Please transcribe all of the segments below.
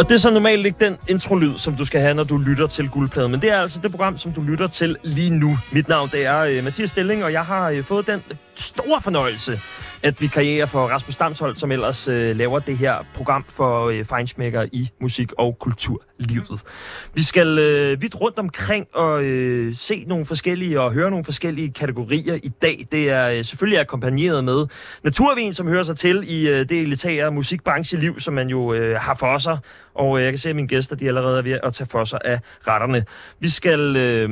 Og det er så normalt ikke den introlyd, som du skal have, når du lytter til Guldpladen. Men det er altså det program, som du lytter til lige nu. Mit navn det er uh, Mathias Stilling, og jeg har uh, fået den store fornøjelse at vi karriere for Rasmus Damshold, som ellers øh, laver det her program for øh, fejnsmækker i musik- og kulturlivet. Vi skal øh, vidt rundt omkring og øh, se nogle forskellige og høre nogle forskellige kategorier i dag. Det er øh, selvfølgelig akkompagneret med Naturvin, som hører sig til i øh, det elitære musikbrancheliv, som man jo øh, har for sig. Og øh, jeg kan se, at mine gæster de allerede er ved at tage for sig af retterne. Vi skal øh,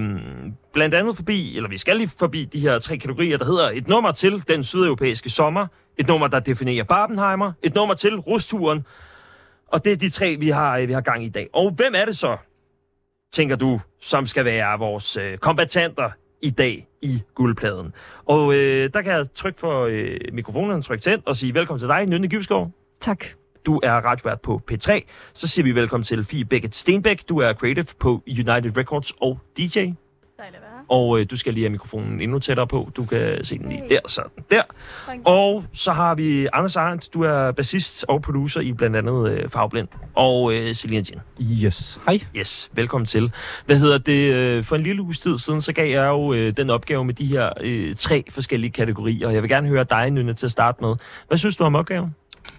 blandt andet forbi, eller vi skal lige forbi de her tre kategorier, der hedder et nummer til den sydeuropæiske sommer, et nummer, der definerer Barbenheimer, et nummer til rusturen, og det er de tre, vi har, vi har gang i dag. Og hvem er det så, tænker du, som skal være vores øh, kombatanter i dag i guldpladen? Og øh, der kan jeg trykke for øh, mikrofonen, trykke tænd og sige velkommen til dig, Nynne Givskov. Tak. Du er radiovært på P3. Så siger vi velkommen til Fie Beckett Stenbæk. Du er creative på United Records og DJ. Og øh, du skal lige have mikrofonen endnu tættere på. Du kan se den lige der, sådan der. Og så har vi Anders Arendt. Du er bassist og producer i blandt andet øh, Fagblind. Og øh, Celine Jean. Yes. Hej. Yes, velkommen til. Hvad hedder det? øh, For en lille uges tid siden, så gav jeg jo øh, den opgave med de her øh, tre forskellige kategorier. Jeg vil gerne høre dig, Nynne, til at starte med. Hvad synes du om opgaven?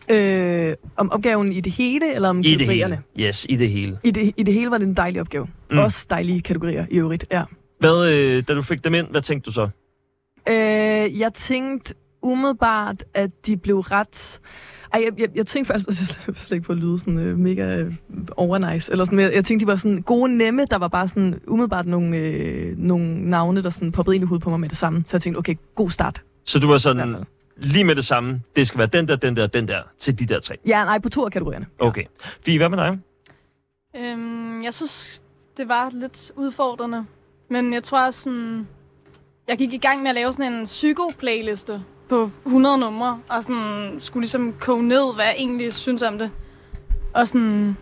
Øh, om opgaven i det hele, eller om I det kategorierne? hele. Yes, i det hele. I det, I det hele var det en dejlig opgave. Mm. Også dejlige kategorier i øvrigt, ja. Hvad, øh, da du fik dem ind, hvad tænkte du så? Øh, jeg tænkte umiddelbart, at de blev ret... Ej, jeg, jeg, jeg tænkte faktisk, jeg slet ikke på at lyde sådan øh, mega øh, overnice, eller sådan, men jeg, jeg tænkte, de var sådan gode nemme, der var bare sådan umiddelbart nogle, øh, nogle navne, der sådan poppede ind i hovedet på mig med det samme. Så jeg tænkte, okay, god start. Så du var sådan, lige med det samme, det skal være den der, den der, den der, til de der tre. Ja, nej, på to af kategorierne. Okay. Fie, hvad med dig? Øhm, jeg synes, det var lidt udfordrende. Men jeg tror sådan... Jeg gik i gang med at lave sådan en psyko-playliste på 100 numre, og sådan skulle ligesom koge ned, hvad jeg egentlig synes om det. Og sådan...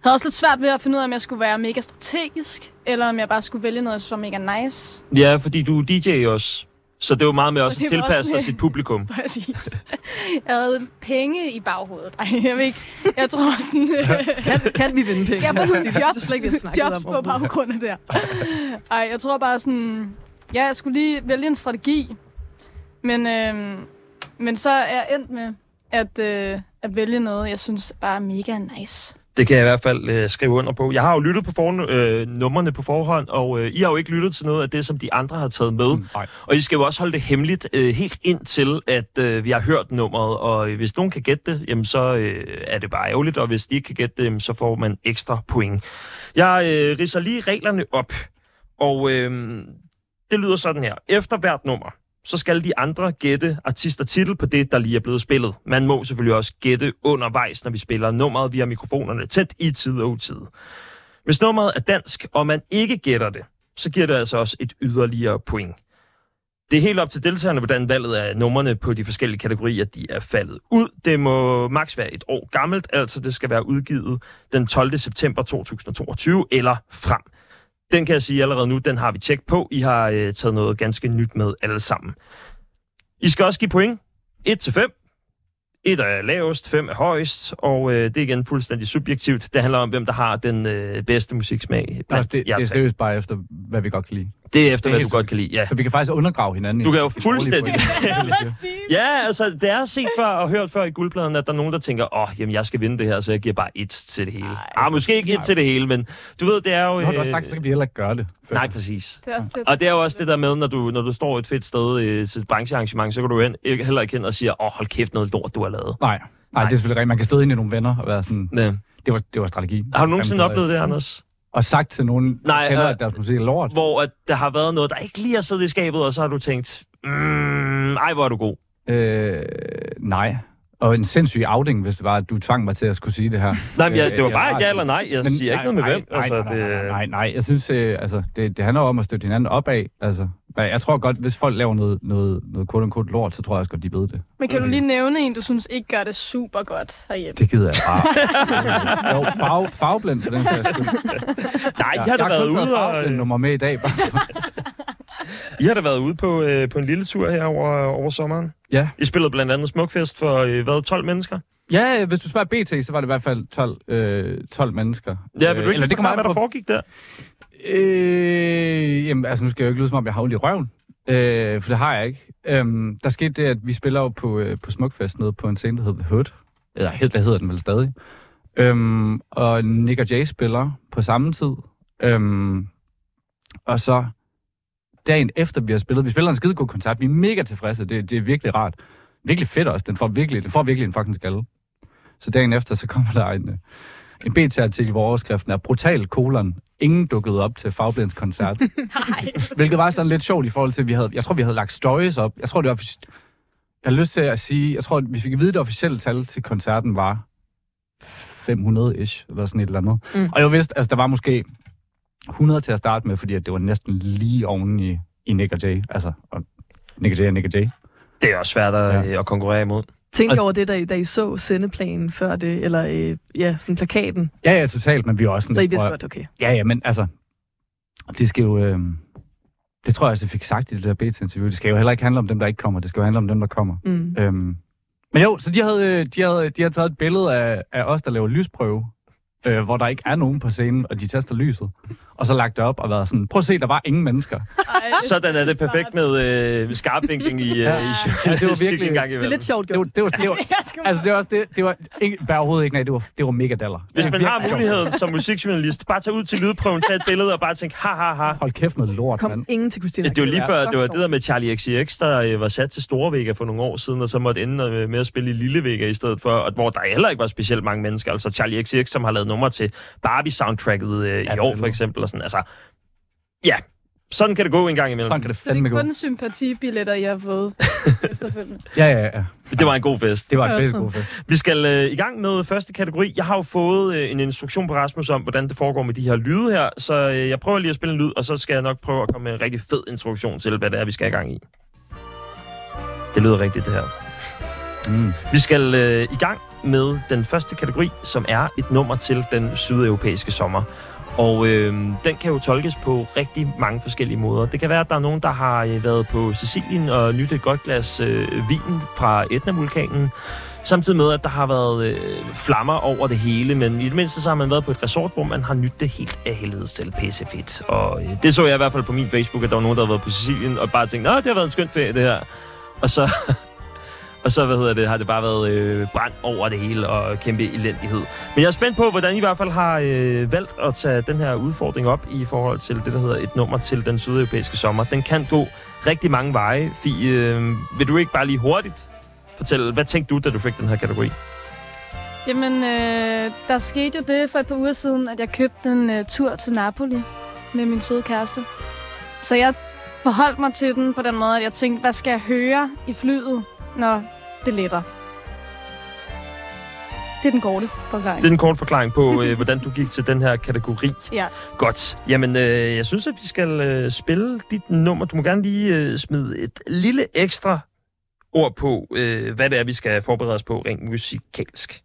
havde også lidt svært ved at finde ud af, om jeg skulle være mega strategisk, eller om jeg bare skulle vælge noget, som var mega nice. Ja, fordi du er DJ også. Så det er jo meget med også at var tilpasse med- sit publikum. Præcis. Jeg havde penge i baghovedet. Ej, jeg ved ikke. Jeg tror sådan... Kan, kan vi vinde penge? Jeg jeg jobs, slet ikke, jobs om på overhovedet. baggrund af der. Ej, jeg tror bare sådan... Ja, jeg skulle lige vælge en strategi. Men, øhm, men så er jeg endt med at, øh, at vælge noget, jeg synes bare er mega nice. Det kan jeg i hvert fald øh, skrive under på. Jeg har jo lyttet på for, øh, numrene på forhånd, og øh, I har jo ikke lyttet til noget af det, som de andre har taget med. Mm, Nej. Og I skal jo også holde det hemmeligt øh, helt indtil, at øh, vi har hørt nummeret. Og øh, hvis nogen kan gætte det, jamen, så øh, er det bare ærgerligt. Og hvis de ikke kan gætte det, jamen, så får man ekstra point. Jeg øh, ridser lige reglerne op. Og øh, det lyder sådan her. Efter hvert nummer, så skal de andre gætte artist og titel på det, der lige er blevet spillet. Man må selvfølgelig også gætte undervejs, når vi spiller nummeret via mikrofonerne tæt i tid og utid. Hvis nummeret er dansk, og man ikke gætter det, så giver det altså også et yderligere point. Det er helt op til deltagerne, hvordan valget af numrene på de forskellige kategorier de er faldet ud. Det må maks være et år gammelt, altså det skal være udgivet den 12. september 2022 eller frem. Den kan jeg sige allerede nu, den har vi tjek på. I har øh, taget noget ganske nyt med alle sammen. I skal også give point. 1 til 5. 1 er lavest, 5 er højst, og øh, det er igen fuldstændig subjektivt. Det handler om, hvem der har den øh, bedste musiksmag. Altså, blandt det, jer det er seriøst bare efter, hvad vi godt kan lide. Det er efter, det er hvad du godt kan lide. Ja. Så vi kan faktisk undergrave hinanden. Du i- kan jo i fuldstændig-. Ja, altså, det er set før og hørt før i guldpladen, at der er nogen, der tænker, åh, oh, jamen, jeg skal vinde det her, så jeg giver bare et til det hele. Ej. Ah, måske ikke et Nej. til det hele, men du ved, det er jo... Nu har du øh, også sagt, så kan vi heller ikke gøre det. før. Nej, præcis. Det er også lidt... Og det er jo også det der med, når du, når du står et fedt sted øh, til et branchearrangement, så kan du hen, heller ikke hen og sige, åh, oh, hold kæft, noget lort, du har lavet. Nej. Nej, det er selvfølgelig rigtigt. Man kan stå ind i nogle venner og være sådan, Ja. det var, det var strategi. Har du nogensinde oplevet det, Anders? Og sagt til nogen, Nej, Nej, kender, øh, at deres musik er lort. Hvor at der har været noget, der ikke lige har siddet i skabet, og så har du tænkt, mm, ej, hvor er du god. Øh, nej. Og en sindssyg outing, hvis det var, at du tvang mig til at skulle sige det her. Nej, men jeg, Øh, det var jeg bare har ja eller nej. Jeg Men siger ikke noget med nej, hvem. Nej, altså, nej, nej, nej, nej, nej. Jeg synes, øh, altså, det, det handler om at støtte hinanden opad. Altså, men jeg tror godt, hvis folk laver noget, noget, noget quote unquote lort, så tror jeg også godt, de ved det. Men kan du lige nævne en, du synes ikke gør det super godt herhjemme? Det gider jeg bare. jo, farve, farveblind på den her nej, jeg har da været ude og... nummer med i dag. Bare. I har da været ude på, øh, på en lille tur her over, over sommeren. Ja. I spillede blandt andet Smukfest for, øh, hvad, 12 mennesker? Ja, hvis du spørger BT, så var det i hvert fald 12, øh, 12 mennesker. Ja, vil du Øh, ikke eller det kommer forklare, hvad der foregik der? Øh, jamen, altså nu skal jeg jo ikke lyde som om, jeg har ondt i røven. Øh, for det har jeg ikke. Øhm, der skete det, at vi spiller jo på, øh, på Smukfest nede på en scene, der hedder The Hood. Eller helt, der hedder den vel stadig. Øhm, og Nick og Jay spiller på samme tid. Øhm, og så dagen efter vi har spillet, vi spiller en skide god koncert, vi er mega tilfredse, det, det er virkelig rart. Virkelig fedt også, den får virkelig, den får virkelig en fucking skalle. Så dagen efter, så kommer der en, øh, en BT-artikel, hvor overskriften er brutal kolon. Ingen dukkede op til Fagbladens koncert. Nej. Hvilket var sådan lidt sjovt i forhold til, at vi havde, jeg tror, vi havde lagt stories op. Jeg tror, det var, jeg har lyst til at sige, jeg tror, at vi fik at vide, at det officielle tal til koncerten var 500-ish, eller sådan et eller andet. Mm. Og jeg vidste, altså, der var måske 100 til at starte med, fordi at det var næsten lige oven i, i Nick og Jay. Altså, og Nick og Jay og Nick og Jay. Det er også svært at, Ja. ja. at konkurrere imod. Tænk Altså- over det, da I, da I så sendeplanen før det, eller øh, ja, sådan plakaten. Ja, ja, totalt, men vi er også sådan Så I vidste godt, okay. Ja, ja, men altså, det skal jo... Øh, det tror jeg også, jeg fik sagt i det der BT-interview. Det skal jo heller ikke handle om dem, der ikke kommer. Det skal jo handle om dem, der kommer. Mm. Øhm, men jo, så de havde, øh, de havde, de havde taget et billede af, af os, der laver lysprøve, øh, hvor der ikke er nogen på scenen, og de tester lyset. Og så lagt det op og været sådan, prøv at se, der var ingen mennesker. Ej, Sådan er det perfekt med øh, skarpvinkling i, øh, Ja. i Ja, det var virkelig- en gang Det er imellem. lidt sjovt Det var, gjort. det var, det var, altså, det var også det, det var ikke, bare overhovedet ikke, nej, det var, det var mega daller. Hvis man har muligheden som musikjournalist, bare tage ud til lydprøven, tage et billede og bare tænke, ha, ha, ha. Hold kæft noget lort, Kom mand. ingen til Christina. Det var lige før, det var det der med Charlie XCX, der øh, var sat til Store Vega for nogle år siden, og så måtte ende med at spille i Lille Vega i stedet for, og hvor der heller ikke var specielt mange mennesker. Altså Charlie XCX, som har lavet numre til Barbie-soundtracket øh, i Ja, for år, for eksempel. Og sådan. Altså, ja, sådan kan det gå en gang imellem. Sådan kan det Så det fandme er gå. kun sympatibilletter, I har fået efterfølgende. Ja, ja, ja. Det var en god fest. Det var bedst sådan. god fest. Vi skal øh, i gang med første kategori. Jeg har jo fået øh, en instruktion på Rasmus om, hvordan det foregår med de her lyde her, så øh, jeg prøver lige at spille en lyd, og så skal jeg nok prøve at komme med en rigtig fed introduktion til, hvad det er, vi skal i gang i. Det lyder rigtigt, det her. Mm. Vi skal øh, i gang med den første kategori, som er et nummer til den sydeuropæiske sommer. Og øh, den kan jo tolkes på rigtig mange forskellige måder. Det kan være, at der er nogen, der har øh, været på Sicilien og nyttet et godt glas øh, vin fra Etna-vulkanen. Samtidig med, at der har været øh, flammer over det hele, men i det mindste så har man været på et resort, hvor man har nyttet det helt af helvedes til pisse fedt. Og øh, det så jeg i hvert fald på min Facebook, at der var nogen, der havde været på Sicilien og bare tænkte, Nå, det har været en skøn ferie, det her. Og så, og så hvad hedder det, har det bare været øh, brand over det hele og kæmpe elendighed. Men jeg er spændt på, hvordan I i hvert fald har øh, valgt at tage den her udfordring op i forhold til det, der hedder et nummer til den sydeuropæiske sommer. Den kan gå rigtig mange veje. Fie, øh, vil du ikke bare lige hurtigt fortælle, hvad tænkte du, da du fik den her kategori? Jamen, øh, der skete jo det for et par uger siden, at jeg købte en øh, tur til Napoli med min søde kæreste. Så jeg forholdt mig til den på den måde, at jeg tænkte, hvad skal jeg høre i flyet, når det letter? Det er den korte forklaring. Det er en kort forklaring på, øh, hvordan du gik til den her kategori. Ja. Godt. Jamen, øh, jeg synes, at vi skal øh, spille dit nummer. Du må gerne lige øh, smide et lille ekstra ord på, øh, hvad det er, vi skal forberede os på rent musikalsk.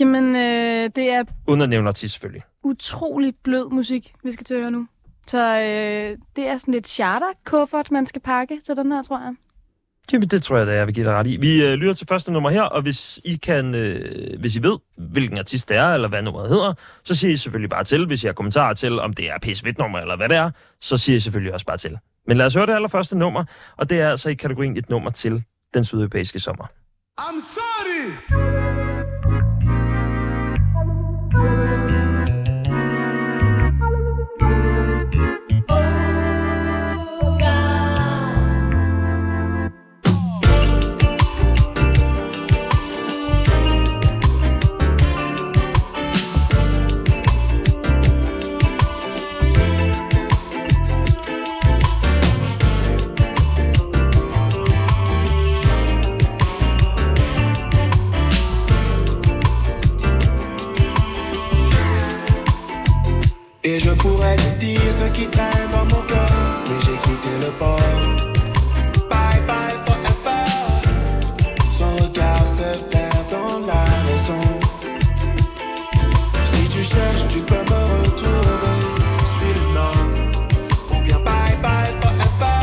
Jamen, øh, det er Uden at nævne artist, selvfølgelig. utrolig blød musik, vi skal til at høre nu. Så øh, det er sådan lidt charter-kuffert, man skal pakke til den her, tror jeg. Jamen, det tror jeg, da jeg vil give dig ret i. Vi øh, lytter til første nummer her, og hvis I kan, øh, hvis I ved, hvilken artist det er, eller hvad nummeret hedder, så siger I selvfølgelig bare til. Hvis I har kommentarer til, om det er PSV nummer eller hvad det er, så siger I selvfølgelig også bare til. Men lad os høre det allerførste nummer, og det er altså i kategorien et nummer til den sydeuropæiske sommer. I'm sorry. Et je pourrais lui dire ce qui traîne dans mon cœur, mais j'ai quitté le port. Bye bye forever. Son regard se perd dans la raison. Si tu cherches, tu peux me retrouver. Suis le nom, ou bien bye bye forever.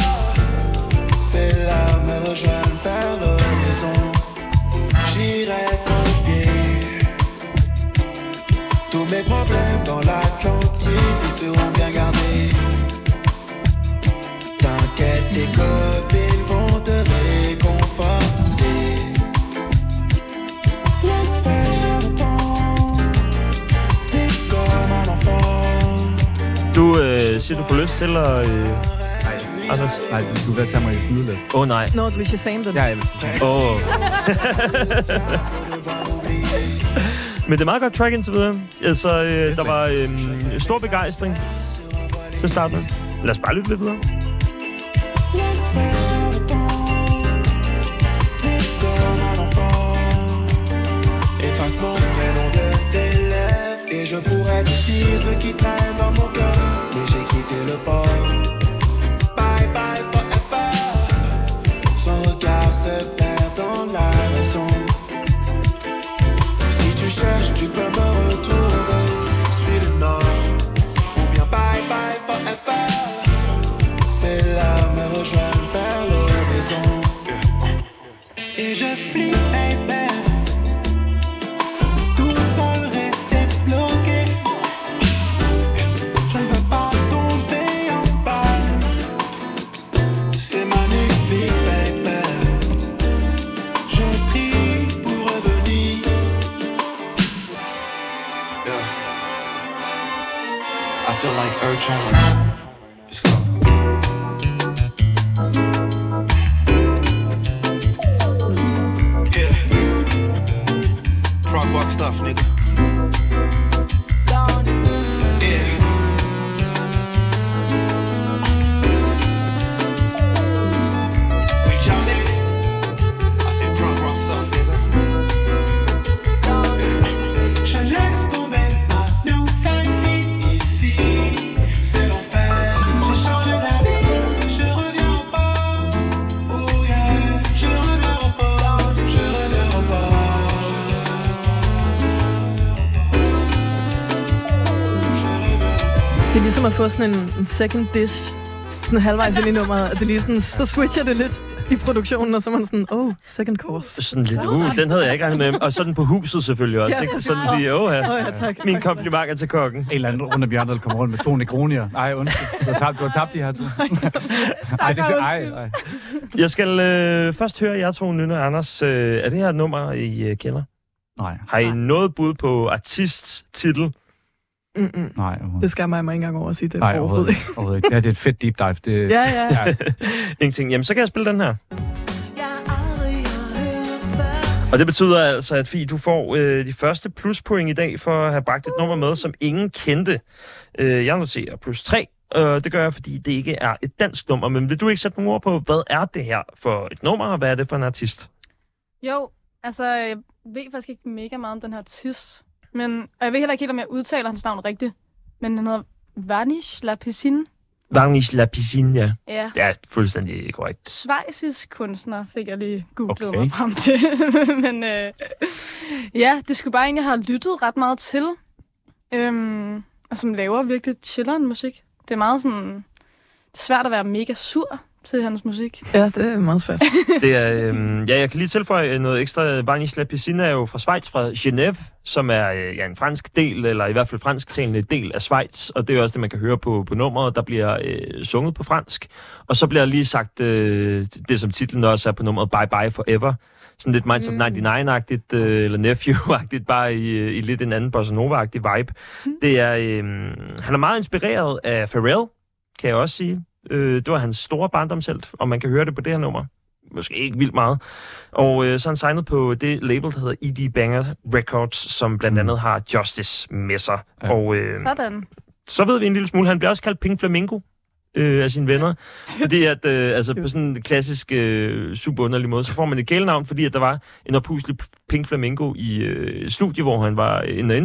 C'est là me rejoindre vers l'horizon. J'irai confier tous mes problèmes. Seront bien gardés. T'inquiète, tes copines vont te réconforter. Laisse faire le temps, t'es comme un enfant. Du øh, siger, du får lyst til at... Øh, Anders? Nej, du skulle være tage mig i snyde lidt. Åh oh, nej. Nå, du vil Shazam den. Ja, jeg vil Åh. Oh. Men det er meget godt track indtil videre. Altså, øh, der var øh, stor begejstring til starten. Lad os bare lytte lidt videre. Efface mon prénom de tes lèvres et je pourrais te dire ce qui traîne dans mon cœur. Mais j'ai quitté le port. Bye bye forever. Son regard se perd dans la raison. Tu peux me retrouver. Suis le nord. Ou bien bye bye forever. C'est là me rejoindre vers l'horizon. Et je flippe, baby. Feel få sådan en, en second dish, sådan halvvejs ind i nummeret, at det lige sådan, så switcher det lidt i produktionen, og så er man sådan, oh, second course. Sådan lidt, uh, den havde jeg ikke regnet med. Og sådan på huset selvfølgelig også. Ja, ikke? Sådan lige, åh ja. Åh ja, tak. Min komplimenter til kokken. En eller anden rundt af bjørn, der kommer rundt med to negronier. Ej, undskyld. Du har tabt, du har tabt de her to. Ej, det er ej, ej. Jeg skal øh, først høre jer to, Nynne og Anders. Øh, er det her et nummer, I øh, kender? Nej, Har I noget bud på artist, titel? Mm-mm. nej. overhovedet. Det skal mig ikke engang over at sige det. Nej, overhovedet ikke. Overhovedet ikke. Ja, det er et fedt deep dive. Det, Ja, ja. ja. Ingenting. Jamen, så kan jeg spille den her. Og det betyder altså, at Fie, du får øh, de første pluspoint i dag for at have bragt et nummer med, som ingen kendte. Øh, jeg noterer plus 3. Øh, det gør jeg, fordi det ikke er et dansk nummer. Men vil du ikke sætte nogle ord på, hvad er det her for et nummer, og hvad er det for en artist? Jo, altså, jeg ved faktisk ikke mega meget om den her artist. Men, og jeg ved heller ikke helt, om jeg udtaler hans navn rigtigt. Men han hedder Vanish La Piscine. Varnish La Piscine, ja. Ja. Det er fuldstændig korrekt. Svejsisk kunstner, fik jeg lige googlet Okay. mig frem til. Men øh, ja, det skulle bare en, jeg har lyttet ret meget til. Øhm, og som laver virkelig chilleren musik. Det er meget sådan... Det er svært at være mega sur til hans musik. Ja, det er meget svært. Det er, øhm, ja, jeg kan lige tilføje noget ekstra. Varnish La Piscine er jo fra Schweiz, fra Genève, som er øh, ja, en fransk del, eller i hvert fald fransktalende del af Schweiz. Og det er også det, man kan høre på, på nummeret. Der bliver øh, sunget på fransk. Og så bliver lige sagt øh, det, som titlen også er på nummeret, Bye Bye Forever. Sådan lidt Minds Mm. of 99-agtigt, øh, eller Nephew-agtigt, bare i, øh, i lidt en anden bossa nova-agtig vibe. Det er, øh, han er meget inspireret af Pharrell, kan jeg også sige. Øh, det var hans store barndomshelt, og man kan høre det på det her nummer. Måske ikke vildt meget. Og øh, så er han signet på det label, der hedder ED Banger Records, som blandt andet har Justice med sig. Ja. Og øh, Sådan. så ved vi en lille smule, han bliver også kaldt Pink Flamingo øh, af sine venner. Fordi at, øh, altså på sådan en klassisk, øh, super underlig måde, så får man et kælenavn, fordi at der var en oppuslig Pink Flamingo i øh, studie, hvor han var inde og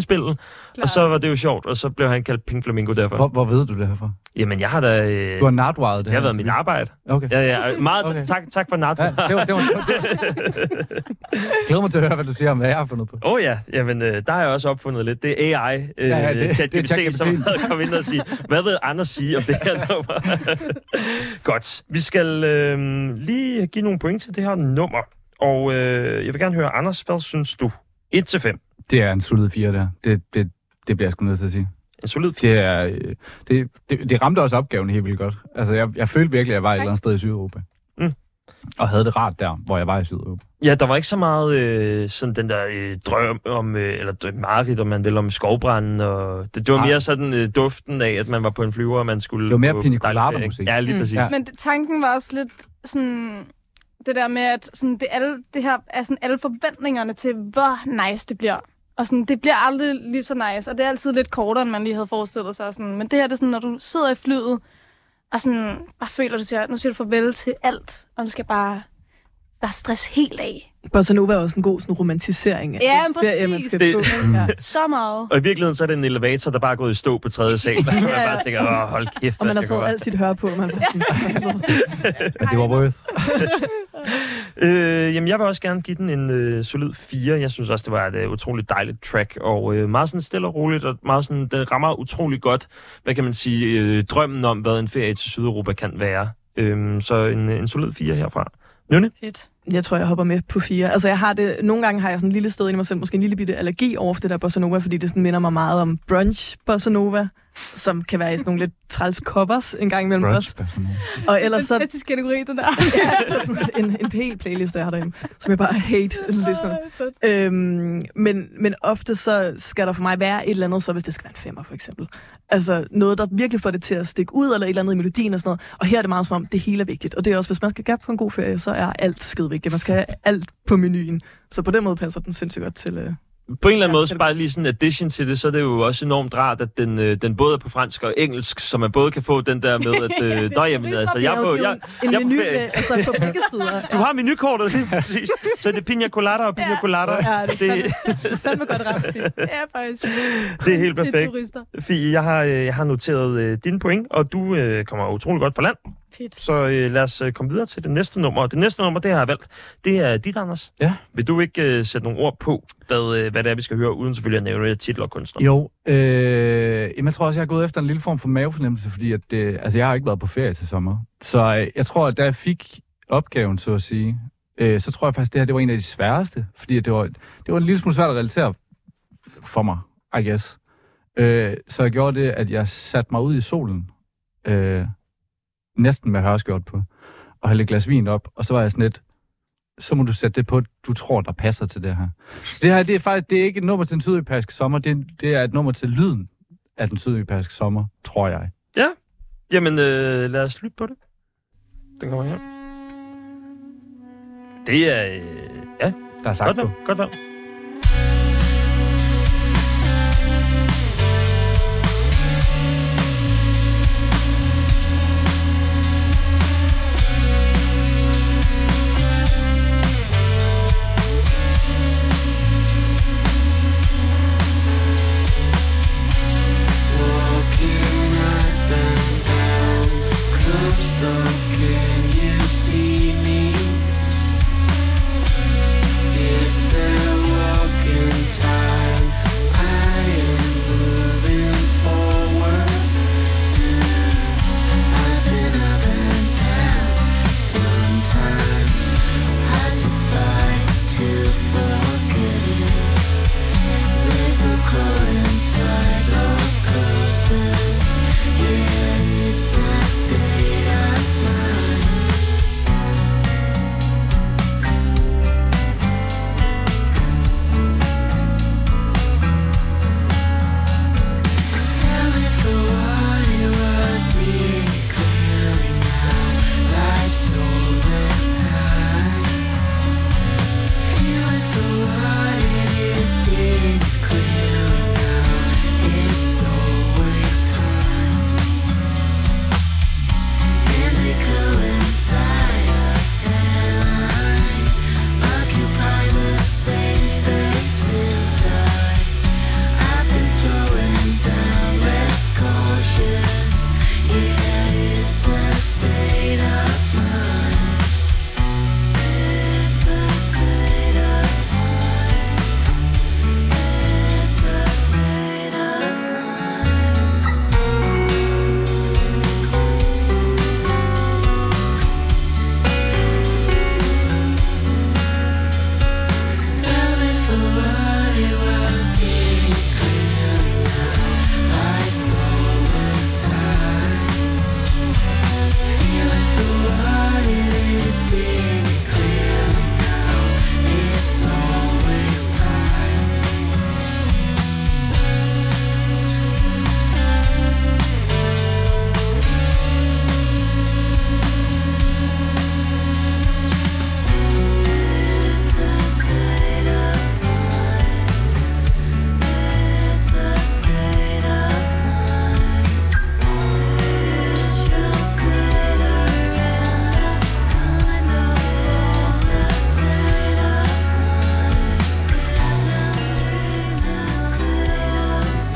indspille. Og så var det jo sjovt, og så blev han kaldt Pink Flamingo derfor. Hvor, hvor ved du det herfra? Jamen, jeg har da... Øh, Du har natwired det jeg har været mit arbejde. Okay. Ja, ja, meget, Okay. tak, tak for nat. Ja, det var, det var. Glæder mig til at høre, hvad du siger om, hvad jeg har fundet på. Åh oh, ja, jamen øh, der har jeg også opfundet lidt. Det er AI, øh, Ja, ja, det- det er ChatGPT, ChatGPT. som kommet ind og sige, hvad vil Anders sige om det her nummer? Godt, vi skal øh, lige give nogle point til det her nummer. Og øh, jeg vil gerne høre, Anders, hvad synes du? 1 til 5. Det er en solid fire, der. Det, det, det bliver jeg sgu nødt til at sige. En solid 4. Det, er, øh, det, det, det ramte også opgaven helt vildt godt. Altså, jeg, jeg følte virkelig, at jeg var et eller andet sted i Sydeuropa. Mm. Og havde det rart der, hvor jeg var i Sydeuropa. Ja, der var ikke så meget øh, sådan den der øh, drøm om, øh, eller drøm, mareridt, om man vil, om skovbranden. Og det, det var Nej. mere sådan øh, duften af, at man var på en flyver, og man skulle... Det var mere pina musik. Ja, lige Mm. præcis. Ja. Ja. Men tanken var også lidt sådan... Det der med, at sådan, det, alle, det her er sådan alle forventningerne til, hvor nice det bliver. Og sådan, det bliver aldrig lige så nice, og det er altid lidt kortere, end man lige havde forestillet sig. Sådan. Men det her, det er sådan, når du sidder i flyet, og sådan, bare føler, du siger, nu siger du farvel til alt, og du skal bare, bare stress helt af. Bossa Nova er også en god sådan, romantisering af Ja, den ferie, man præcis. skal Det- på. Ja. Så meget. Og i virkeligheden så er det en elevator, der bare er gået i stå på tredje sal. Man Ja. bare tænker, åh, hold kæft. Og man har det taget alt sit hør på. Man Men det var worth. Øh, jamen, jeg vil også gerne give den en øh, solid 4. Jeg synes også, det var et øh, utroligt dejligt track, og øh, meget sådan stille og roligt, og meget sådan, det rammer utrolig godt, hvad kan man sige, øh, drømmen om, hvad en ferie til Sydeuropa kan være. Øh, så en, øh, en solid 4 herfra. Nynne? Fedt. Jeg tror, jeg hopper med på fire. Altså, jeg har det, nogle gange har jeg sådan en lille sted i mig selv, måske en lille bitte allergi over for det der bossa nova, fordi det sådan minder mig meget om brunch bossa nova, som kan være i sådan nogle lidt træls covers en gang imellem også. Brunch, personale. Og ellers så Fantastisk kategori, den der. ja, det er en, en hel playlist, jeg har derhjemme, som jeg bare hate listener. Øhm, men, men ofte så skal der for mig være et eller andet, så hvis det skal være en femmer for eksempel. Altså noget, der virkelig får det til at stikke ud, eller et eller andet i melodien og sådan noget. Og her er det meget som om, det hele er vigtigt. Og det er også, hvis man skal gøre på en god ferie, så er alt skide vigtigt. Man skal have alt på menuen. Så på den måde passer den sindssygt godt til... Øh, På en eller anden Ja, måde, det så bare lige sådan en addition til det, så er det jo også enormt rart, at den, øh, den både er på fransk og engelsk, så man både kan få den der med, at... Øh, nå, jamen, altså, jeg, er på, jeg, en jeg på menu med, altså på begge sider. Du har menukortet lige præcis. Så er det pina colada og pina colada. Ja, det er det, fandme, fandme godt ramt. Ja, faktisk. det er helt Det er perfekt. turister. Fie, jeg har, øh, jeg har noteret øh, dine point, og du øh, kommer utrolig godt fra land. Fedt. Så øh, lad os øh, komme videre til det næste nummer. Og det næste nummer, det jeg har valgt, det er dit, Anders. Ja. Vil du ikke øh, sætte nogle ord på, hvad, øh, hvad det er, vi skal høre, uden selvfølgelig at nævne titler og kunstner? Jo, øh, jamen, jeg tror også, jeg har gået efter en lille form for mavefornemmelse, fordi at, øh, altså, jeg har ikke været på ferie til sommer. Så øh, jeg tror, at da jeg fik opgaven, så at sige, øh, så tror jeg faktisk, at det her det var en af de sværeste, fordi at det, var, det var en lille smule svært at relatere for mig, I guess. Øh, så jeg gjorde det, at jeg satte mig ud i solen, øh, næsten med hørskjort på, og hældte et glas vin op, og så var jeg sådan lidt, så må du sætte det på, du tror, der passer til det her. Så det her, det er faktisk det er ikke et nummer til den sydeuropæiske sommer, det er, det er et nummer til lyden af den sydeuropæiske sommer, tror jeg. Jamen, øh, lad os lytte på det. Den kommer her. Det er... Øh, ja, Der er sagt godt på. valg. Godt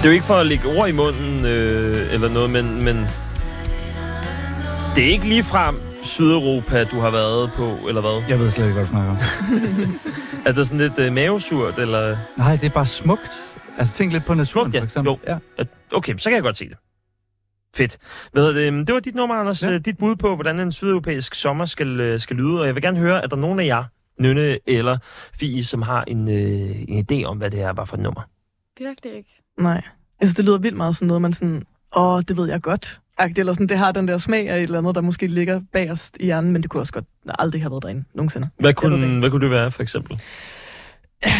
Det er jo ikke for at lægge ord i munden øh, eller noget, men, men det er ikke lige frem Sydeuropa, du har været på, eller hvad? Jeg ved slet ikke, hvad du snakker om. Er det sådan lidt øh, mavesurt, eller... Nej, det er bare smukt. Altså, tænk lidt på naturen, Smukt, ja. for eksempel. Jo. Ja. Okay, så kan jeg godt se det. Fedt. Hvad hedder det? det var dit nummer, Anders. Ja. Ja. Dit bud på, hvordan en sydeuropæisk sommer skal, øh, skal lyde. Og jeg vil gerne høre, at der er nogen af jer, Nynne eller Fie, som har en, øh, en idé om, hvad det her var for et nummer. Virkelig ikke. Nej. Jeg synes, det lyder vildt meget sådan noget, man sådan, åh, det ved jeg godt. Eller sådan, det har den der smag af et eller andet, der måske ligger bagerst i hjernen, men det kunne også godt aldrig have været derinde nogensinde. Hvad kunne, hvad kunne det være, for eksempel?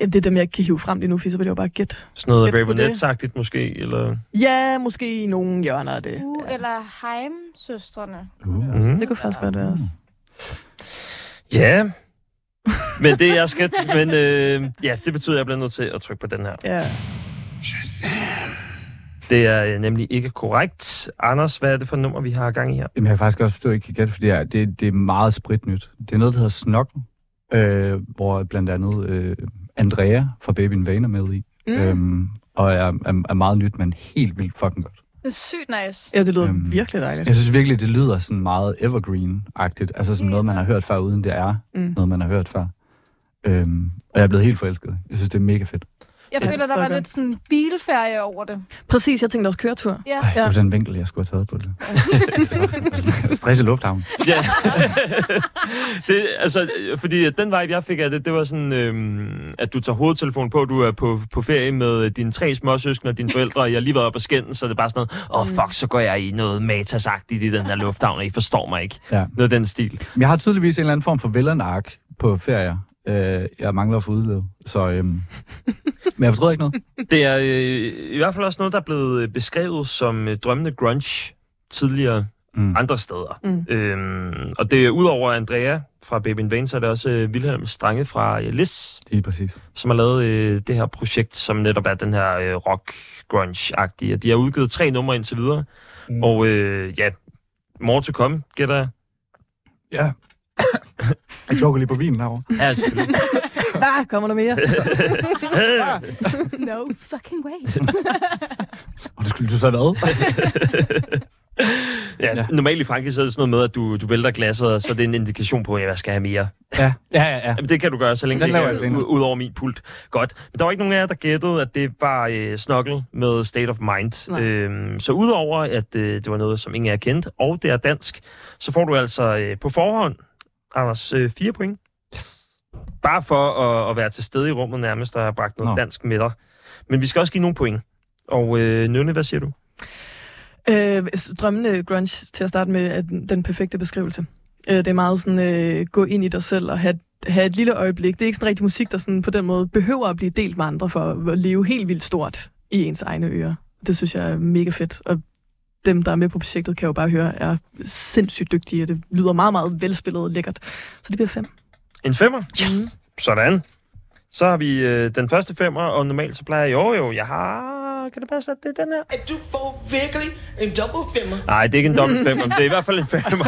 Jamen, det er dem, jeg ikke kan hive frem lige nu, for så vil jeg jo bare gætte. Sådan noget. Ravenette-agtigt måske, eller... Ja, måske i nogle hjørner af det. Uh, eller Heim-søstrene. Uh. Mm-hmm. Det kunne faktisk godt være også. Ja, men det er jeg skal... Men øh, ja, det betyder, at jeg bliver nødt til at trykke på den her. Ja. Det er øh, nemlig ikke korrekt. Anders, hvad er det for et nummer, vi har gang i her? Jamen, jeg kan faktisk også forstå, at jeg ikke kan gætte, fordi det er, det, det er meget spritnyt. Det er noget, der hedder Snokken, øh, hvor blandt andet øh, Andrea fra Baby in Vain er med i. Mm. Øhm, og er, er, er meget nyt, men helt vildt fucking godt. Det er sygt nice. ja, det lyder Øhm, virkelig dejligt. Jeg synes virkelig, det lyder sådan meget evergreen-agtigt. Altså som Ja. noget, man har hørt før, uden det er Mm. noget, man har hørt før. Øhm, og jeg er blevet helt forelsket. Jeg synes, det er mega fedt. Jeg Ja, føler, der var lidt sådan bilferie over det. Præcis, jeg tænkte også køretur. Ja. Ej, det var den vinkel, jeg skulle have taget på det. Stress i lufthavnen. Ja. det, altså, øh, fordi den vibe, jeg fik af det, det var sådan, øhm, at du tager hovedtelefonen på, du er på, på ferie med dine tre småsøskende og dine forældre, og jeg har lige været op og skændes, så det er bare sådan noget, åh oh, fuck, så går jeg i noget matasagtigt i den her lufthavn, og I forstår mig ikke. Ja. Noget af den stil. Men jeg har tydeligvis en eller anden form for vellenark på ferier. Øh, jeg mangler at få udlevet. Så, øhm, men jeg forstår ikke noget. Det er øh, i hvert fald også noget, der er blevet øh, beskrevet som øh, drømmende grunge tidligere Mm. andre steder. Mm. Øhm, og det er udover Andrea fra Baby in Vain, så er det også øh, Wilhelm Strange fra øh, Lis, Lige præcis. som har lavet øh, det her projekt, som netop er den her øh, rock grunge-agtige. De har udgivet tre numre indtil videre, mm. og øh, ja, more to come, gætter jeg. Ja. Jeg joker lige på vinen herovre. Ja, selvfølgelig. Hvad? Kommer der mere? No fucking way. Og det skulle du så have været. ja, Ja. normalt i Frankrig, så er det sådan noget med, at du, du vælter glasset, og så er det en indikation på, at jeg skal have mere. ja, ja, ja. ja. Jamen, det kan du gøre, så længe Den det er ud, ud over min pult. Godt. Men der var ikke nogen af jer, der gættede, at det var øh, Snokkel med State of Mind. Nej. Øhm, så udover, at øh, det var noget, som ingen af jer kendte, og det er dansk, så får du altså øh, på forhånd, Anders, øh, fire point. Yes. Bare for at, at være til stede i rummet nærmest, og have bragt noget Nå. dansk med dig. Men vi skal også give nogle point. Og øh, Nynne, hvad siger du? Øh, drømmende grunge til at starte med er den, den perfekte beskrivelse. Øh, det er meget sådan, øh, gå ind i dig selv og have, have et lille øjeblik. Det er ikke sådan rigtig musik, der sådan på den måde behøver at blive delt med andre for at leve helt vildt stort i ens egne ører. Det synes jeg er mega fedt. Og dem, der er med på projektet, kan jo bare høre, er sindssygt dygtige. og Det lyder meget, meget velspillet og lækkert. Så det bliver fem. En femmer? Yes. Sådan. Så har vi øh, den første femmer, og normalt så plejer jeg, jo jo, jeg har... Kan det passe, at det er den her? at du får virkelig en double femmer. Nej, det er ikke en dobbelt femmer, men det er i hvert fald en femmer.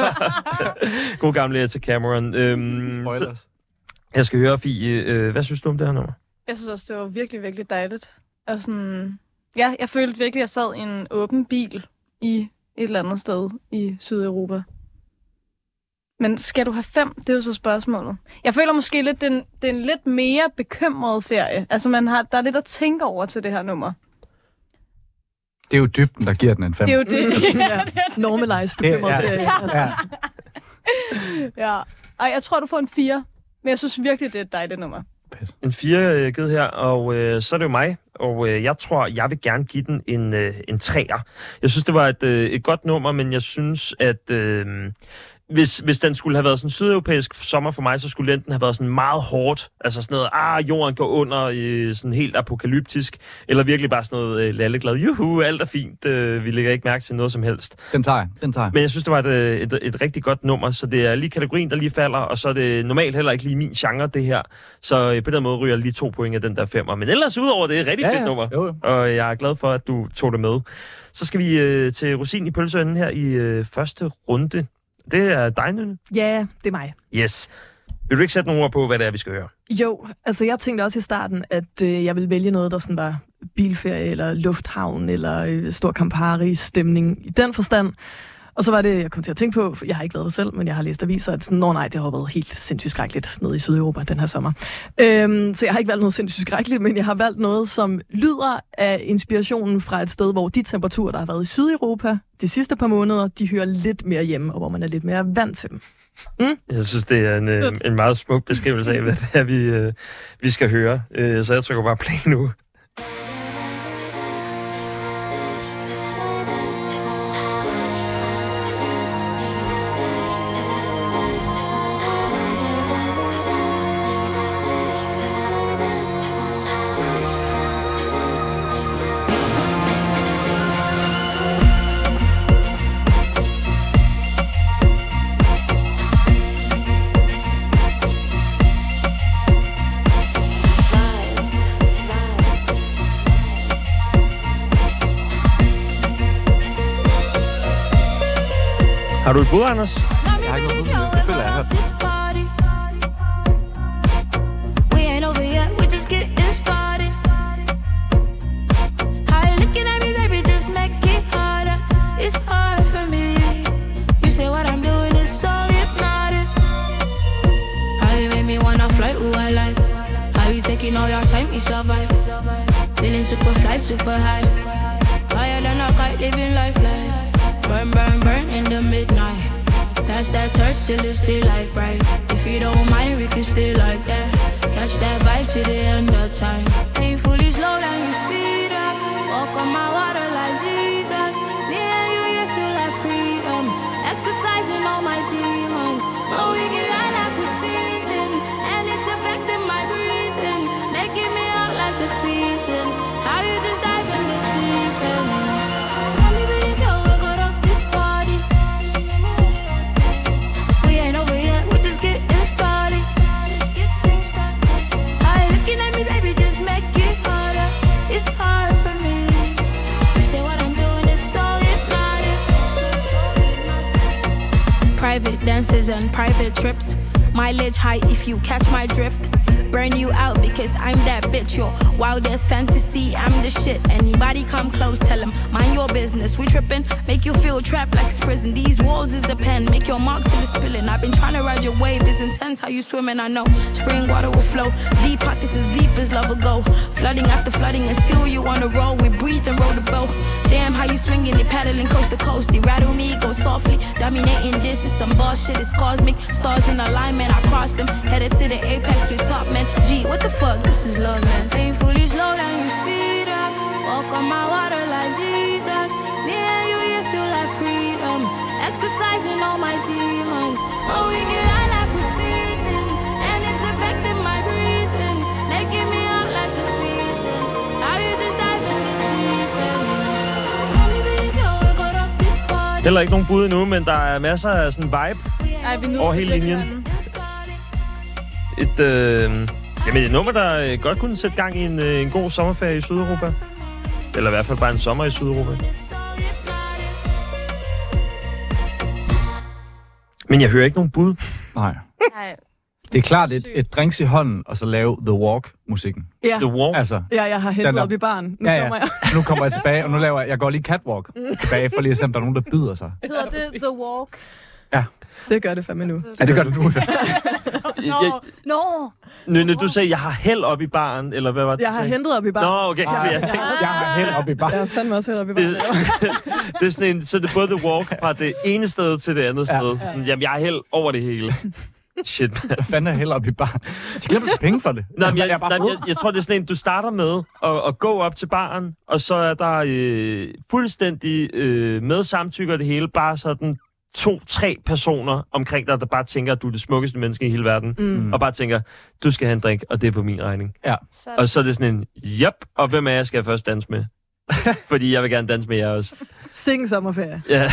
God gamle til Cameron. Øhm, så, Spoilers. jeg skal høre, Fie, øh, hvad synes du om det her nummer? Jeg synes også, det var virkelig, virkelig dejligt. Og sådan, ja, jeg følte virkelig, at jeg sad i en åben bil i et eller andet sted i Sydeuropa. Men skal du have fem? Det er jo så spørgsmålet. Jeg føler måske lidt, det er en, det er en lidt mere bekymret ferie. Altså, man har, der er lidt at tænke over til det her nummer. Det er jo dybden, der giver den en fem. Det er jo det. ja. Normalize bekymret Ja, ferie. Altså. Ja. ja. Ej, jeg tror, du får en fire. Men jeg synes virkelig, det er et dejligt nummer. En fire øh, givet her, og øh, så er det jo mig, og øh, jeg tror, jeg vil gerne give den en, øh, en træer. Jeg synes, det var et, øh, et godt nummer, men jeg synes, at øh, hvis, hvis den skulle have været sådan en sydeuropæisk sommer for mig, så skulle enten have været sådan meget hårdt, altså sådan noget, ah, jorden går under, øh, sådan helt apokalyptisk, eller virkelig bare sådan noget øh, lalleglad, juhu, alt er fint, øh, vi lægger ikke mærke til noget som helst. Den tager. Den tager. Men jeg synes, det var et, øh, et, et rigtig godt nummer, så det er lige kategorien, der lige falder, og så er det normalt heller ikke lige min genre, det her. Så øh, på den måde ryger jeg lige to point af den der femmer. Men ellers udover det er et rigtig ja, fedt nummer, Jo, jo. og jeg er glad for, at du tog det med. Så skal vi øh, til Rosin i pølseønden her i øh, første runde. Det er dig, Nynne. Ja, det er mig. Yes. Vil du ikke sætte nogle ord på, hvad det er, vi skal høre? Jo, altså jeg tænkte også i starten, at øh, jeg ville vælge noget, der sådan var bilferie, eller lufthavn, eller øh, stor Campari-stemning i den forstand. Og så var det, jeg kom til at tænke på, for jeg har ikke været der selv, men jeg har læst aviser, at sådan, nå nej, det har været helt sindssygt skrækkeligt nede i Sydeuropa den her sommer. Øhm, så jeg har ikke valgt noget sindssygt skrækkeligt, men jeg har valgt noget, som lyder af inspirationen fra et sted, hvor de temperaturer, der har været i Sydeuropa de sidste par måneder, de hører lidt mere hjemme, og hvor man er lidt mere vant til dem. Jeg synes, det er en, øh, en meget smuk beskrivelse af, hvad det er, vi, øh, vi skal høre. Øh, så jeg trykker bare play nu. Har du et bud, Anders? Jeg har ikke noget bud, men det føler jeg, jeg har hørt. this. We ain't over yet, we just getting started. How you looking at me, baby, just make it harder. It's hard for me. You say what I'm doing is so hypnotic. How you make me wanna fly, ooh, I like. How you taking all your time, it's. Feeling super fly, super high. Higher than a kite, living life like. Burn, burn, burn in the midnight. That's that touch till it's still like bright. If you don't mind, we can stay like that. Catch that vibe to the end of time. Painfully slow down, you speed up. Walk on my water like Jesus. And you, you feel like freedom. Exercising all my demons. Oh, we get high like we're feeling. And it's affecting my breathing. Making me out like the seasons. How you just Private dances and private trips. Mileage high if you catch my drift. Burn you out because I'm that bitch. Your wildest fantasy, I'm the shit. Anybody come close, tell them, mind your business. We tripping, make you feel trapped like it's prison. These walls is a pen, make your mark till it's spilling. I've been trying to ride your wave, it's intense how you swimming. I know spring water will flow. Deep pockets as deep as love will go. Flooding after flooding, and still you wanna roll. We breathe and roll the boat. Damn, how you swinging it, paddling coast to coast. You rattle me, go softly. Dominating this is some boss shit, it's cosmic. Stars in alignment, I cross them. Headed to the apex with top men. G, what the fuck? This is love, man. Painfully slow down, you speed up. Walk on my water like Jesus. Me and you, you feel like freedom. Exercising all my demons. Oh, we get high like we're feeding. And it's affecting my breathing. Making me out like the seasons. How you just dive in the deep end. Heller ikke nogen bud endnu, men der er masser af sådan vibe. Ej, vi nu Over hele linjen. Et, øh, jamen et nummer, der øh, godt kunne sætte gang i en, øh, en god sommerferie i Sydeuropa. Eller i hvert fald bare en sommer i Sydeuropa. Men jeg hører ikke nogen bud. Nej. Nej. Det er klart et, et drinks i hånden, og så lave The Walk-musikken. Ja, The Walk. Altså, ja jeg har er- op i baren. Nu ja, ja. kommer jeg. Nu kommer jeg tilbage, og nu laver jeg, jeg går lige catwalk tilbage, for lige at se, om der er nogen, der byder sig. Hedder det The Walk? Det gør det fandme nu. Ja, det gør det nu. Jeg, jeg, Nå! Nynne, du sagde, jeg har held op i baren, eller hvad var det? Jeg har hentet op i baren. Nå, okay. Ah, Jeg tænkte, Jeg har held op i bar. Jeg har fandme også hentet op i baren. det, det er sådan en, så det er både The Walk fra det ene sted til det andet Ja. sted. Sådan, jamen, jeg har held over det hele. Shit, man. Hvad fanden er held op i bar? De glemmer penge for det. Nej, men jeg, bare nej, jeg, jeg tror, det er sådan en, du starter med at, at gå op til baren, og så er der øh, fuldstændig øh, med samtykke og det hele, bare sådan to-tre personer omkring dig, der bare tænker, at du er det smukkeste menneske i hele verden, Mm. og bare tænker, du skal have en drink, og det er på min regning. Så, Og så er det sådan en, yep, og hvem af jer skal jeg først danse med? Fordi jeg vil gerne danse med jer også. Sing sommerferie. Ja.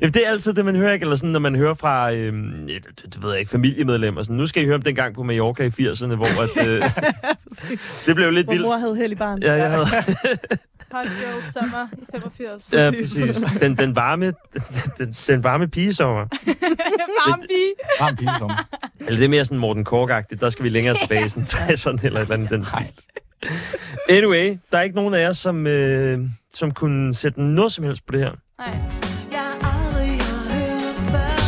Jamen, det er altid det, man hører, ikke? Eller sådan, når man hører fra, øhm, ja, det, det ved jeg ikke, familiemedlemmer. Sådan, nu skal I høre om den gang på Mallorca i 80'erne, hvor at, øh, det blev lidt Hvor vildt. mor havde held i baren. Ja, jeg havde, Hot Girl Summer i 85. ja, præcis. Den, den varme, den, den varme pigesommer. Varm pige. Varm pige som. Eller det er mere sådan Morten Kork-agtigt. Der skal vi længere tilbage, sådan 60'erne eller et eller andet den stil. Anyway, der er ikke nogen af jer, som, øh, som kunne sætte noget som helst på det her. Nej.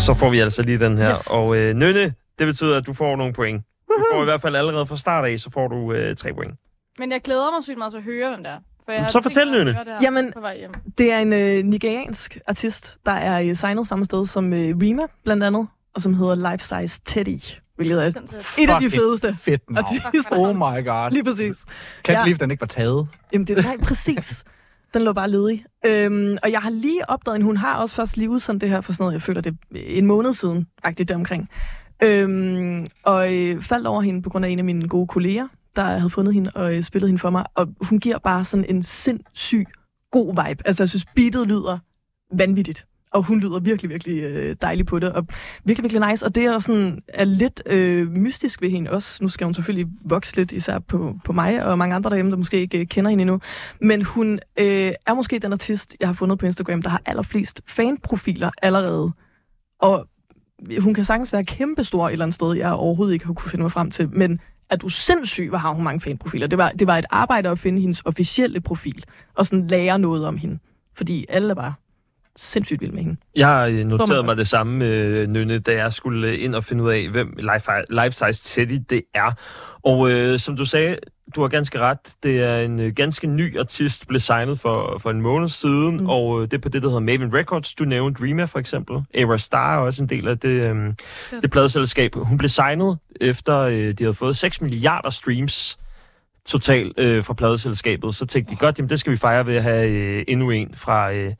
Så får vi altså lige den her. Yes. Og øh, Nynne, det betyder, at du får nogle point. Du får i hvert fald allerede fra start af, så får du øh, tre point. Men jeg glæder mig sygt meget til at høre, hvem der er. For jeg Så fortæl, Nynne. høre det her Jamen, på vej hjem. Det er en øh, nigeriansk artist, der er øh, signet samme sted som øh, Rima, blandt andet, og som hedder Life Size Teddy, hvilket er et af de fedeste. Fedt navn. artister. Oh my god. Lige præcis. Kan Ja. believe, den ikke var taget. Jamen, det er nej, præcis. Den lå bare ledig. Øhm, og jeg har lige opdaget, at hun har også først lige udsendt det her for sådan noget, jeg føler det en måned siden, agtigt deromkring. Øhm, og øh, faldt over hende på grund af en af mine gode kolleger, der havde fundet hende og øh, spillet hende for mig. Og hun giver bare sådan en sindssyg god vibe. Altså, jeg synes, beatet lyder vanvittigt. Og hun lyder virkelig, virkelig øh, dejlig på det, og virkelig, virkelig nice. Og det er sådan er lidt øh, mystisk ved hende også. Nu skal hun selvfølgelig vokse lidt, især på, på mig og mange andre derhjemme, der måske ikke øh, kender hende endnu. Men hun øh, er måske den artist, jeg har fundet på Instagram, der har allerflest fanprofiler allerede. Og hun kan sagtens være kæmpestor et eller andet sted, jeg overhovedet ikke har kunne finde mig frem til. Men er du sindssyg, hvor har hun mange fanprofiler? Det var, det var et arbejde at finde hendes officielle profil, og sådan lære noget om hende. Fordi alle var sindssygt vilde med hende. Jeg øh, Stormagt. mig det samme, øh, Nynne, da jeg skulle øh, ind og finde ud af, hvem Life, Size Teddy det er. Og øh, som du sagde, du har ganske ret. Det er en øh, ganske ny artist, blev signet for, for en måned siden, mm. Og øh, det er på det, der hedder Maven Records. Du nævnte Rima for eksempel. Era Star er også en del af det, øh, det pladeselskab. Hun blev signet efter, øh, de havde fået 6 milliarder streams totalt øh, fra pladeselskabet. Så tænkte de, godt, jamen, det skal vi fejre ved at have øh, endnu en fra... Øh,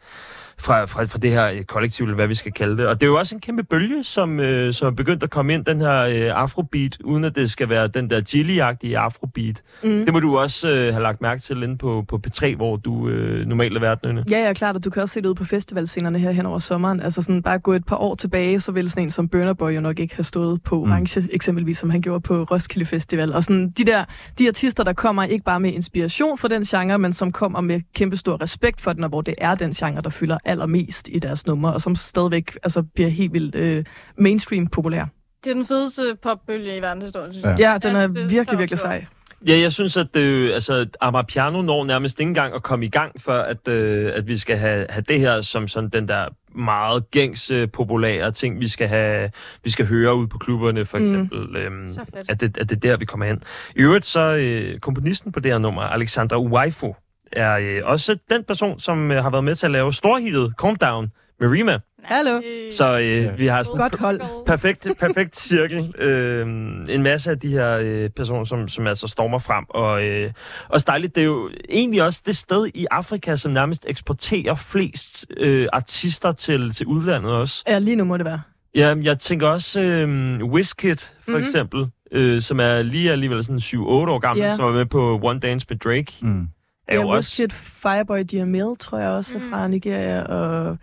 fra, fra, fra det her kollektiv, eller hvad vi skal kalde det. Og det er jo også en kæmpe bølge, som, øh, som er begyndt at komme ind, den her øh, afrobeat, uden at det skal være den der Gilly-agtige afrobeat. Mm. Det må du også øh, have lagt mærke til inde på, på P3, hvor du øh, normalt er vært, Nynne. Ja, ja, klart, og du kan også se det ude på festivalscenerne her hen over sommeren. Altså sådan bare gå et par år tilbage, så ville sådan en som Burner Boy jo nok ikke have stået på Mm. orange, eksempelvis som han gjorde på Roskilde Festival. Og sådan de der, de artister, der kommer ikke bare med inspiration for den genre, men som kommer med kæmpestor respekt for den, og hvor det er den genre, der fylder allermest i deres numre, og som stadigvæk altså, bliver helt vildt øh, mainstream populær. Det er den fedeste popbølge i verdenshistorien, synes Ja. jeg. Ja, den er det er virkelig, virkelig sej. Ja, jeg synes, at det, altså, Amapiano når nærmest ikke engang at komme i gang, før at, øh, at vi skal have, have det her som sådan den der meget gængs øh, populære ting, vi skal have, vi skal høre ud på klubberne, for Mm. eksempel. Øhm, Så fedt. at, det, at det er der, vi kommer hen. I øvrigt så øh, komponisten på det her nummer, Alexandra Uwaifo, er øh, også den person, som øh, har været med til at lave storhitet Calm Down med Rima. Hallo. Så øh, vi har sådan Godt hold. perfekt, perfekt cirkel. Øh, en masse af de her øh, personer, som, som altså stormer frem. Og øh, også dejligt, det er jo egentlig også det sted i Afrika, som nærmest eksporterer flest øh, artister til, til udlandet også. Ja, lige nu må det være. Ja, jeg tænker også øh, Wizkid, for Mhm. mm-hmm. eksempel, øh, som er lige alligevel sådan 7-8 år gammel, Ja. som var med på One Dance med Drake. Mm. Er jo Ja, også Wizkid, Fireboy Diamel, tror jeg også er Mm. fra Nigeria, og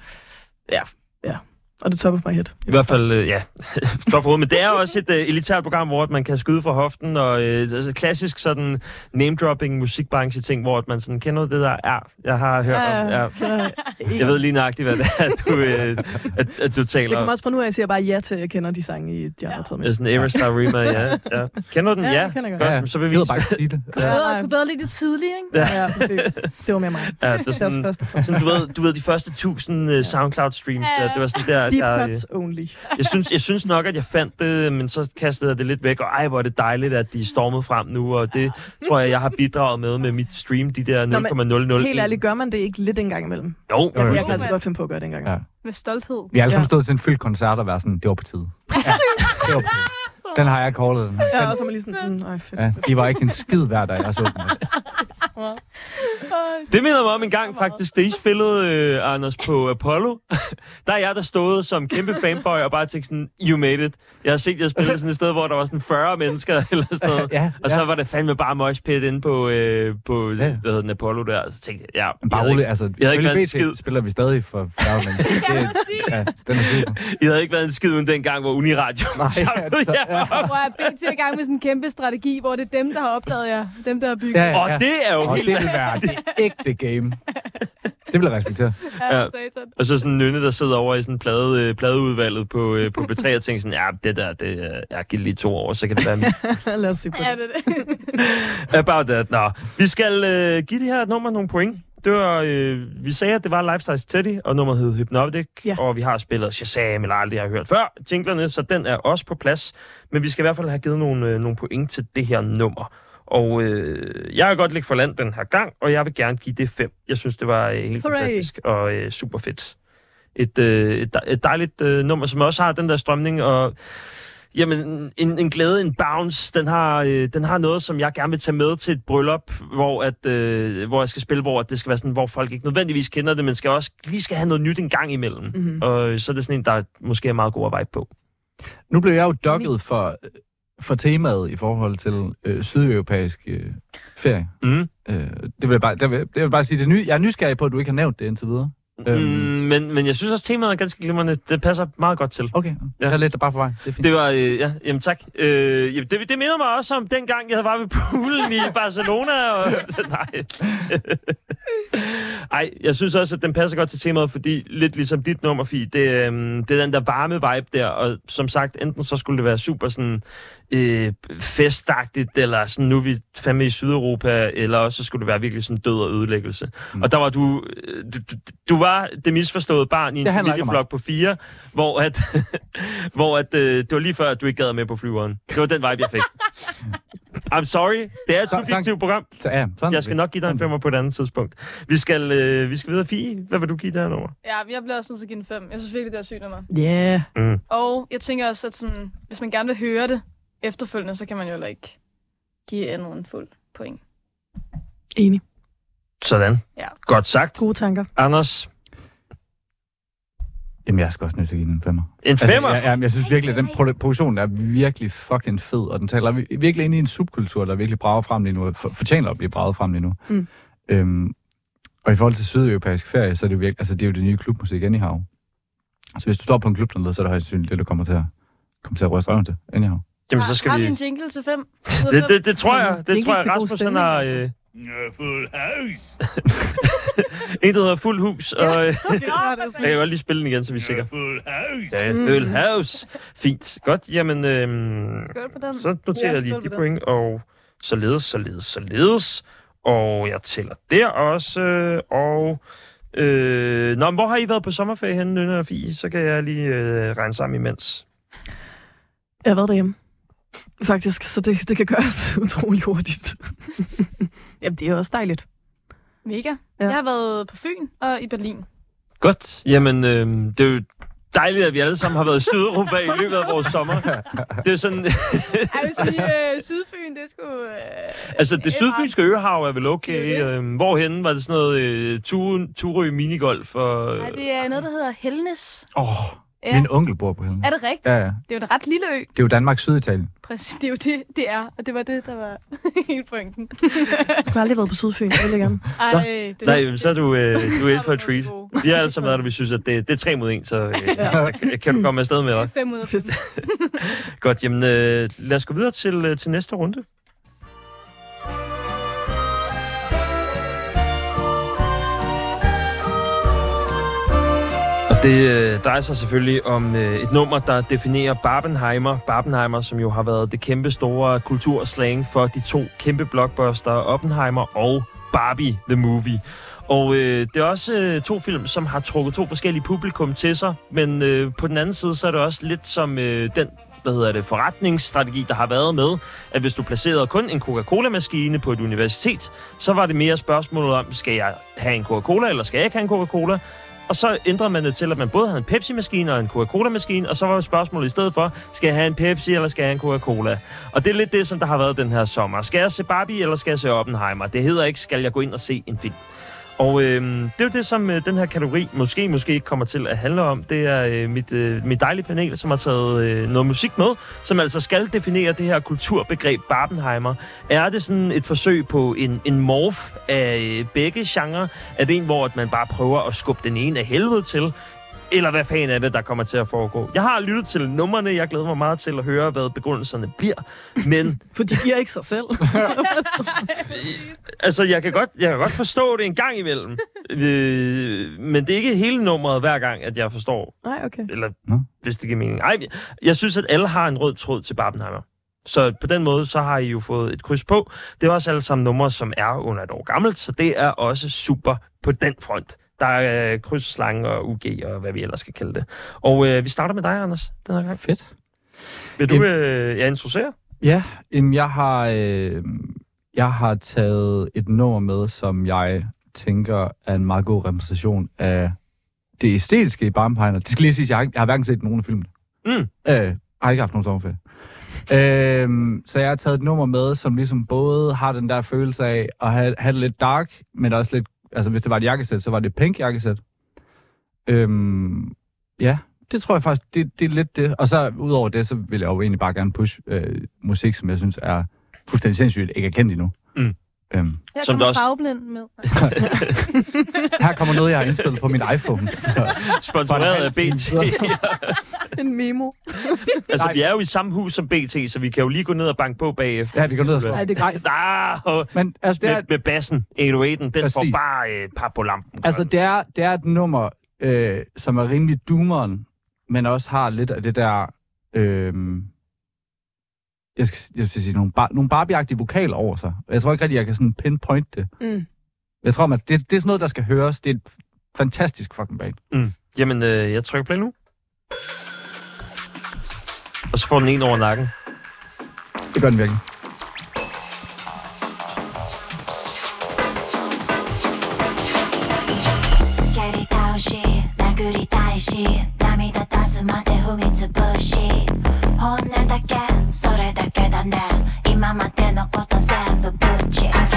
ja, ja. Og det top of my head. I hvert fald, øh, ja, top for. Men det er også et øh, elitært program, hvor at man kan skyde fra hoften, og øh, altså, klassisk sådan name-dropping musikbranche ting, hvor at man sådan kender det der, ja, jeg har hørt om, ja, jeg ved lige nøjagtigt, hvad det er, du, øh, at, at du Jeg taler kommer om. også fra nu af, at jeg siger bare ja til, at jeg kender de sange, I de andre taget med. Ja, sådan Everstar Rima, ja, ja. Kender du den? Ja, Ja, det kender jeg godt. Ja, Så vil jeg vi... gider bare sige det. Jeg bedre, jeg kunne bedre lide det tidlige, ikke? Ja. Ja, præcis. Det var mere mig. Ja, det Deres sådan, første sådan, du, ved, du ved, de første 1000 uh, SoundCloud-streams, Ja, der, ja. det var sådan der, at Deep jeg, cuts only. jeg, synes, jeg synes nok, at jeg fandt det, men så kastede jeg det lidt væk, og ej, hvor er det dejligt, at de er stormet frem nu, og det tror jeg, jeg har bidraget med med mit stream, de der Nå, men 0,001. Helt ærligt, gør man det ikke lidt en gang imellem? Jo, Jeg, jo. jeg kan altså godt finde på at gøre det en gang Ja. Med stolthed. Vi har alle sammen Ja. stået til en fyldt koncert og været sådan, det var på tide. Præcis. Ja, det var på tide. Den har jeg callet. Den. Ja, og så er man lige sådan, mm, ej, fedt. Ja, de var ikke en skid hver, da jeg så den. Det minder mig om en gang faktisk, da I spillede, øh, Anders, på Apollo. der er jeg, der stod som kæmpe fanboy og bare tænkte sådan, you made it. Jeg har set jer spille sådan et sted, hvor der var sådan 40 mennesker eller sådan noget. Ja, Og så ja. var det fandme bare mosh pit inde på, øh, på Ja. hvad hedder den, Apollo der. Og så tænkte jeg, ja, Men bare roligt, ikke, altså, jeg havde ikke været en skid. Spiller vi stadig for færre, men det, ja, den er super. I havde ikke været en skid uden den gang, hvor Uniradio Nej, samlede ja, jer op. Hvor jeg er BT i gang med sådan en kæmpe strategi, hvor det er dem, der har opdaget jer. Dem, der har bygget. Ja, ja. Og det er jo Og helt... det vil være det ægte game. Det vil jeg respektere. Ja, Ja. Og så sådan en nynne, der sidder over i sådan plade, øh, pladeudvalget på, øh, på B3 og tænker sådan, ja, det der, det er, jeg giver lige to år, så kan det være mit. Lad os se på Ja, det. det er det. About that. Nå, vi skal øh, give det her nummer nogle point. Det var, øh, vi sagde, at det var Life Size Teddy, og nummeret hed Hypnotic, Ja. og vi har spillet Shazam, eller aldrig har hørt før, jinglerne, så den er også på plads. Men vi skal i hvert fald have givet nogle, øh, nogle point til det her nummer. Og øh, jeg har godt ligge for land den her gang, og jeg vil gerne give det 5. Jeg synes, det var øh, helt Hooray. fantastisk og øh, super fedt. Et, øh, et dejligt øh, nummer, som også har den der strømning, og Jamen, en, en glæde, en bounce, den har, øh, den har noget, som jeg gerne vil tage med til et bryllup, hvor, at, øh, hvor jeg skal spille, hvor det skal være sådan, hvor folk ikke nødvendigvis kender det, men skal også lige skal have noget nyt en gang imellem. Mhm. Mm-hmm. Og øh, så er det sådan en, der måske er meget god at vibe på. Nu blev jeg jo dogget for, for temaet i forhold til øh, sydeuropæisk øh, ferie. Mm. Øh, det vil jeg bare, det vil, det vil jeg bare sige, det er ny, jeg er nysgerrig på, at du ikke har nævnt det indtil videre. Mm, Øhm. men, men jeg synes også, temaet er ganske glimrende. Det passer meget godt til. Okay, Ja. jeg lidt der bare på vej. Det er fint. Det var, øh, ja, jamen tak. Øh, jamen, det, det minder mig også om dengang, jeg var ved poolen i Barcelona. Og, nej. Ej, jeg synes også, at den passer godt til temaet, fordi lidt ligesom dit nummer, Fie, det, øhm, det er den der varme vibe der, og som sagt, enten så skulle det være super sådan øh, festagtigt, eller sådan, nu er vi fandme i Sydeuropa, eller også så skulle det være virkelig sådan død og ødelæggelse. Mm. Og der var du, øh, du, du, var det misforståede barn i en Det familieflok på fire, hvor at, hvor at, øh, det var lige før, at du ikke gad med på flyveren. Det var den vibe, jeg fik. I'm sorry, det er et subjektivt program. Så, ja, sådan Jeg skal nok give dig en femmer på et andet tidspunkt. Vi skal, øh, vi skal videre, Fie. Hvad vil du give der nummer? Ja, jeg bliver også nødt til at give den 5. Jeg synes virkelig, det er sygt nummer. Ja. Yeah. Mm. Og jeg tænker også, at sådan, hvis man gerne vil høre det efterfølgende, så kan man jo heller ikke give andet en fuld point. Enig. Sådan. Ja. Godt sagt. Gode tanker. Anders, Jamen, jeg skal også nødt til at give den en femmer. en femmer? Altså, jeg, jeg, jeg synes virkelig, at den produ- produktion er virkelig fucking fed, og den taler vi- virkelig ind i en subkultur, der virkelig brager frem lige nu, og for, fortjener at blive braget frem lige nu. Mm. Øhm, og i forhold til sydeuropæisk ferie, så er det jo virkelig, altså det er jo det nye klubmusik anyhow. Så hvis du står på en klub dernede, så er det højst sandsynligt det, du kommer til at, kommer til at ryste røven til anyhow. Jamen, har, så skal har vi... vi en jingle til 5? Det, det, det tror jeg. Det tror jeg, Rasmus han har... altså. Øh, Full house. en, der hedder Fuld Hus, og øh, Ja, det er jeg kan godt lige spille den igen, så vi er sikre. Full house. Ja, Full House. Fint. Godt, jamen... Øh, så noterer Ja, jeg lige de point, og således, således, således. Og jeg tæller der også, øh, og... Øh, nå, men hvor har I været på sommerferie henne, Nynne og Fie? Så kan jeg lige øh, regne sammen imens. Jeg har været derhjemme. Faktisk, så det, det kan gøres utrolig hurtigt. Jamen, det er også dejligt. Mega. Ja. Jeg har været på Fyn og i Berlin. Godt. Jamen, øh, det er jo dejligt, at vi alle sammen har været i Sydeuropa i løbet af vores sommer. Det er sådan... Jeg vil sige, øh, Sydfyn, det skulle... Øh, altså, det sydfynske øhav er vel okay. Øh, hvorhen var det sådan noget øh, Turø minigolf? Og, Nej, det er noget, der hedder Helnes. Åh, oh, Ja. min onkel bor på Helden. Er det rigtigt? Ja, ja. Det er jo en ret lille ø. Det er jo Danmarks Syditalien. Præcis, det er jo det, det er. Og det var det, der var hele pointen. Jeg skulle aldrig været på Sydfyn, det vil jeg gerne. Ej, Nå, det, Nej, men så er du, øh, du er ind for et treat. Vi har alle sammen været der, vi synes, at det, det er tre mod en, så øh, ja. kan du komme afsted med dig. Fem ud af. Godt, jamen øh, lad os gå videre til, øh, til næste runde. Og det øh, drejer sig selvfølgelig om øh, et nummer, der definerer Barbenheimer. Barbenheimer, som jo har været det kæmpe store kulturslang for de to kæmpe blockbuster, Oppenheimer og Barbie The Movie. Og øh, det er også øh, to film, som har trukket to forskellige publikum til sig, men øh, på den anden side, så er det også lidt som øh, den hvad hedder det, forretningsstrategi, der har været med, at hvis du placerede kun en Coca-Cola-maskine på et universitet, så var det mere spørgsmålet om, skal jeg have en Coca-Cola, eller skal jeg ikke have en Coca-Cola? Og så ændrede man det til, at man både havde en Pepsi-maskine og en Coca-Cola-maskine, og så var spørgsmålet i stedet for, skal jeg have en Pepsi, eller skal jeg have en Coca-Cola? Og det er lidt det, som der har været den her sommer. Skal jeg se Barbie, eller skal jeg se Oppenheimer? Det hedder ikke, skal jeg gå ind og se en film? Og øh, det er jo det, som øh, den her kategori måske, måske ikke kommer til at handle om. Det er øh, mit, øh, mit dejlige panel, som har taget øh, noget musik med, som altså skal definere det her kulturbegreb Barbenheimer. Er det sådan et forsøg på en, en morf af øh, begge genrer? Er det en, hvor at man bare prøver at skubbe den ene af helvede til? Eller hvad fanden er det, der kommer til at foregå? Jeg har lyttet til numrene. Jeg glæder mig meget til at høre, hvad begrundelserne bliver. Men For de giver ikke sig selv. altså, jeg kan, godt, jeg kan godt forstå det en gang imellem. Øh, men det er ikke hele nummeret hver gang, at jeg forstår. Nej, okay. Eller Nå. hvis det giver mening. Ej, jeg synes, at alle har en rød tråd til Barbenheimer. Så på den måde, så har I jo fået et kryds på. Det er også alle sammen numre, som er under et år gammelt, så det er også super på den front. Der er øh, kryds, slange og UG og hvad vi ellers skal kalde det. Og øh, vi starter med dig, Anders, den her gang. Fedt. Vil du Øhm. øh, ja, introducere? Ja, jamen, jeg har, øh, jeg har taget et nummer med, som jeg tænker er en meget god repræsentation af det æstetiske i Barmpejner. Det skal lige sige, jeg har, ikke- jeg har hverken set nogen af filmene. Mm. Øh, jeg har ikke haft nogen sommerferie. Øh, så jeg har taget et nummer med, som ligesom både har den der følelse af at have, have det lidt dark, men også lidt, altså hvis det var et jakkesæt, så var det et pink jakkesæt. Øhm, ja, det tror jeg faktisk, det, det er lidt det. Og så udover det, så vil jeg jo egentlig bare gerne push øh, musik, som jeg synes er fuldstændig sindssygt ikke er kendt endnu. Mm. Øhm, Her Som kommer også- farveblind med. her kommer noget, jeg har indspillet på min iPhone. Sponsoreret af BT. En memo. altså, Nej. vi er jo i samme hus som BT, så vi kan jo lige gå ned og banke på bagefter. ja, vi går ned og slår. Nej, det er Nej, Ah, men altså, det er, med, med bassen, 808'en, den Præcis. får bare øh, par på lampen. Altså, det er, det er et nummer, øh, som er rimelig doomeren, men også har lidt af det der... Øh, jeg skal, jeg skal sige, nogle, bar, nogle Barbie-agtige vokaler over sig. Jeg tror ikke rigtig, jeg kan sådan pinpoint det. Mm. Jeg tror, at det, det er sådan noget, der skal høres. Det er et fantastisk fucking band. Jamen, øh, jeg trykker play nu. Og så får den en over nakken. Det gør den virkelig. 蹴本音だけそれだけだね。今までのこと全部ぶち上げ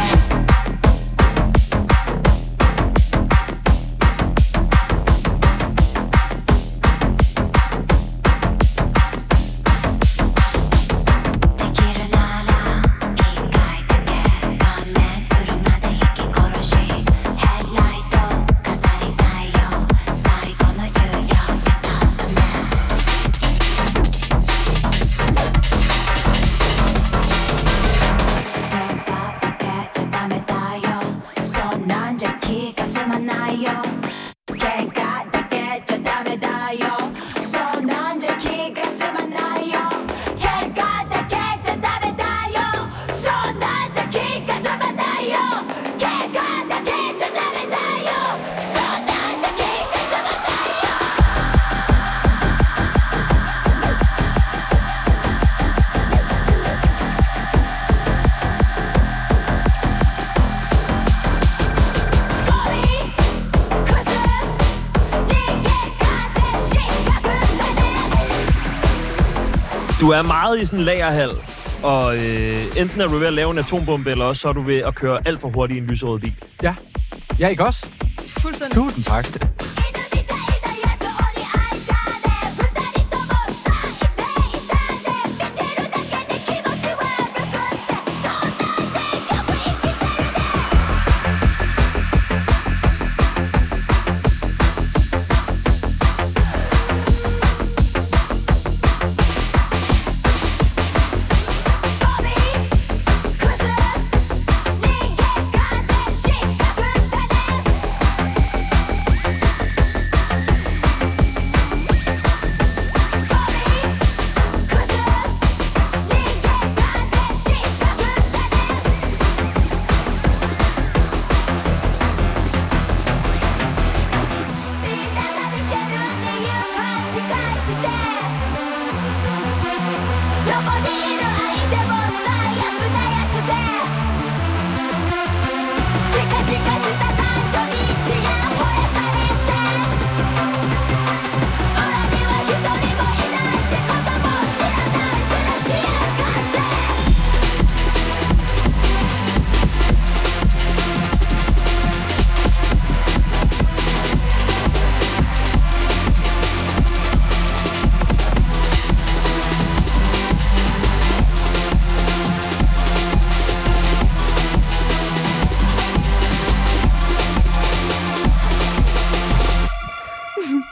Du er meget i sådan en lagerhal, og øh, enten er du ved at lave en atombombe, eller også så er du ved at køre alt for hurtigt i en lyserød bil. Ja. Ja, ikke også? Fuldstændig. Tusind tak.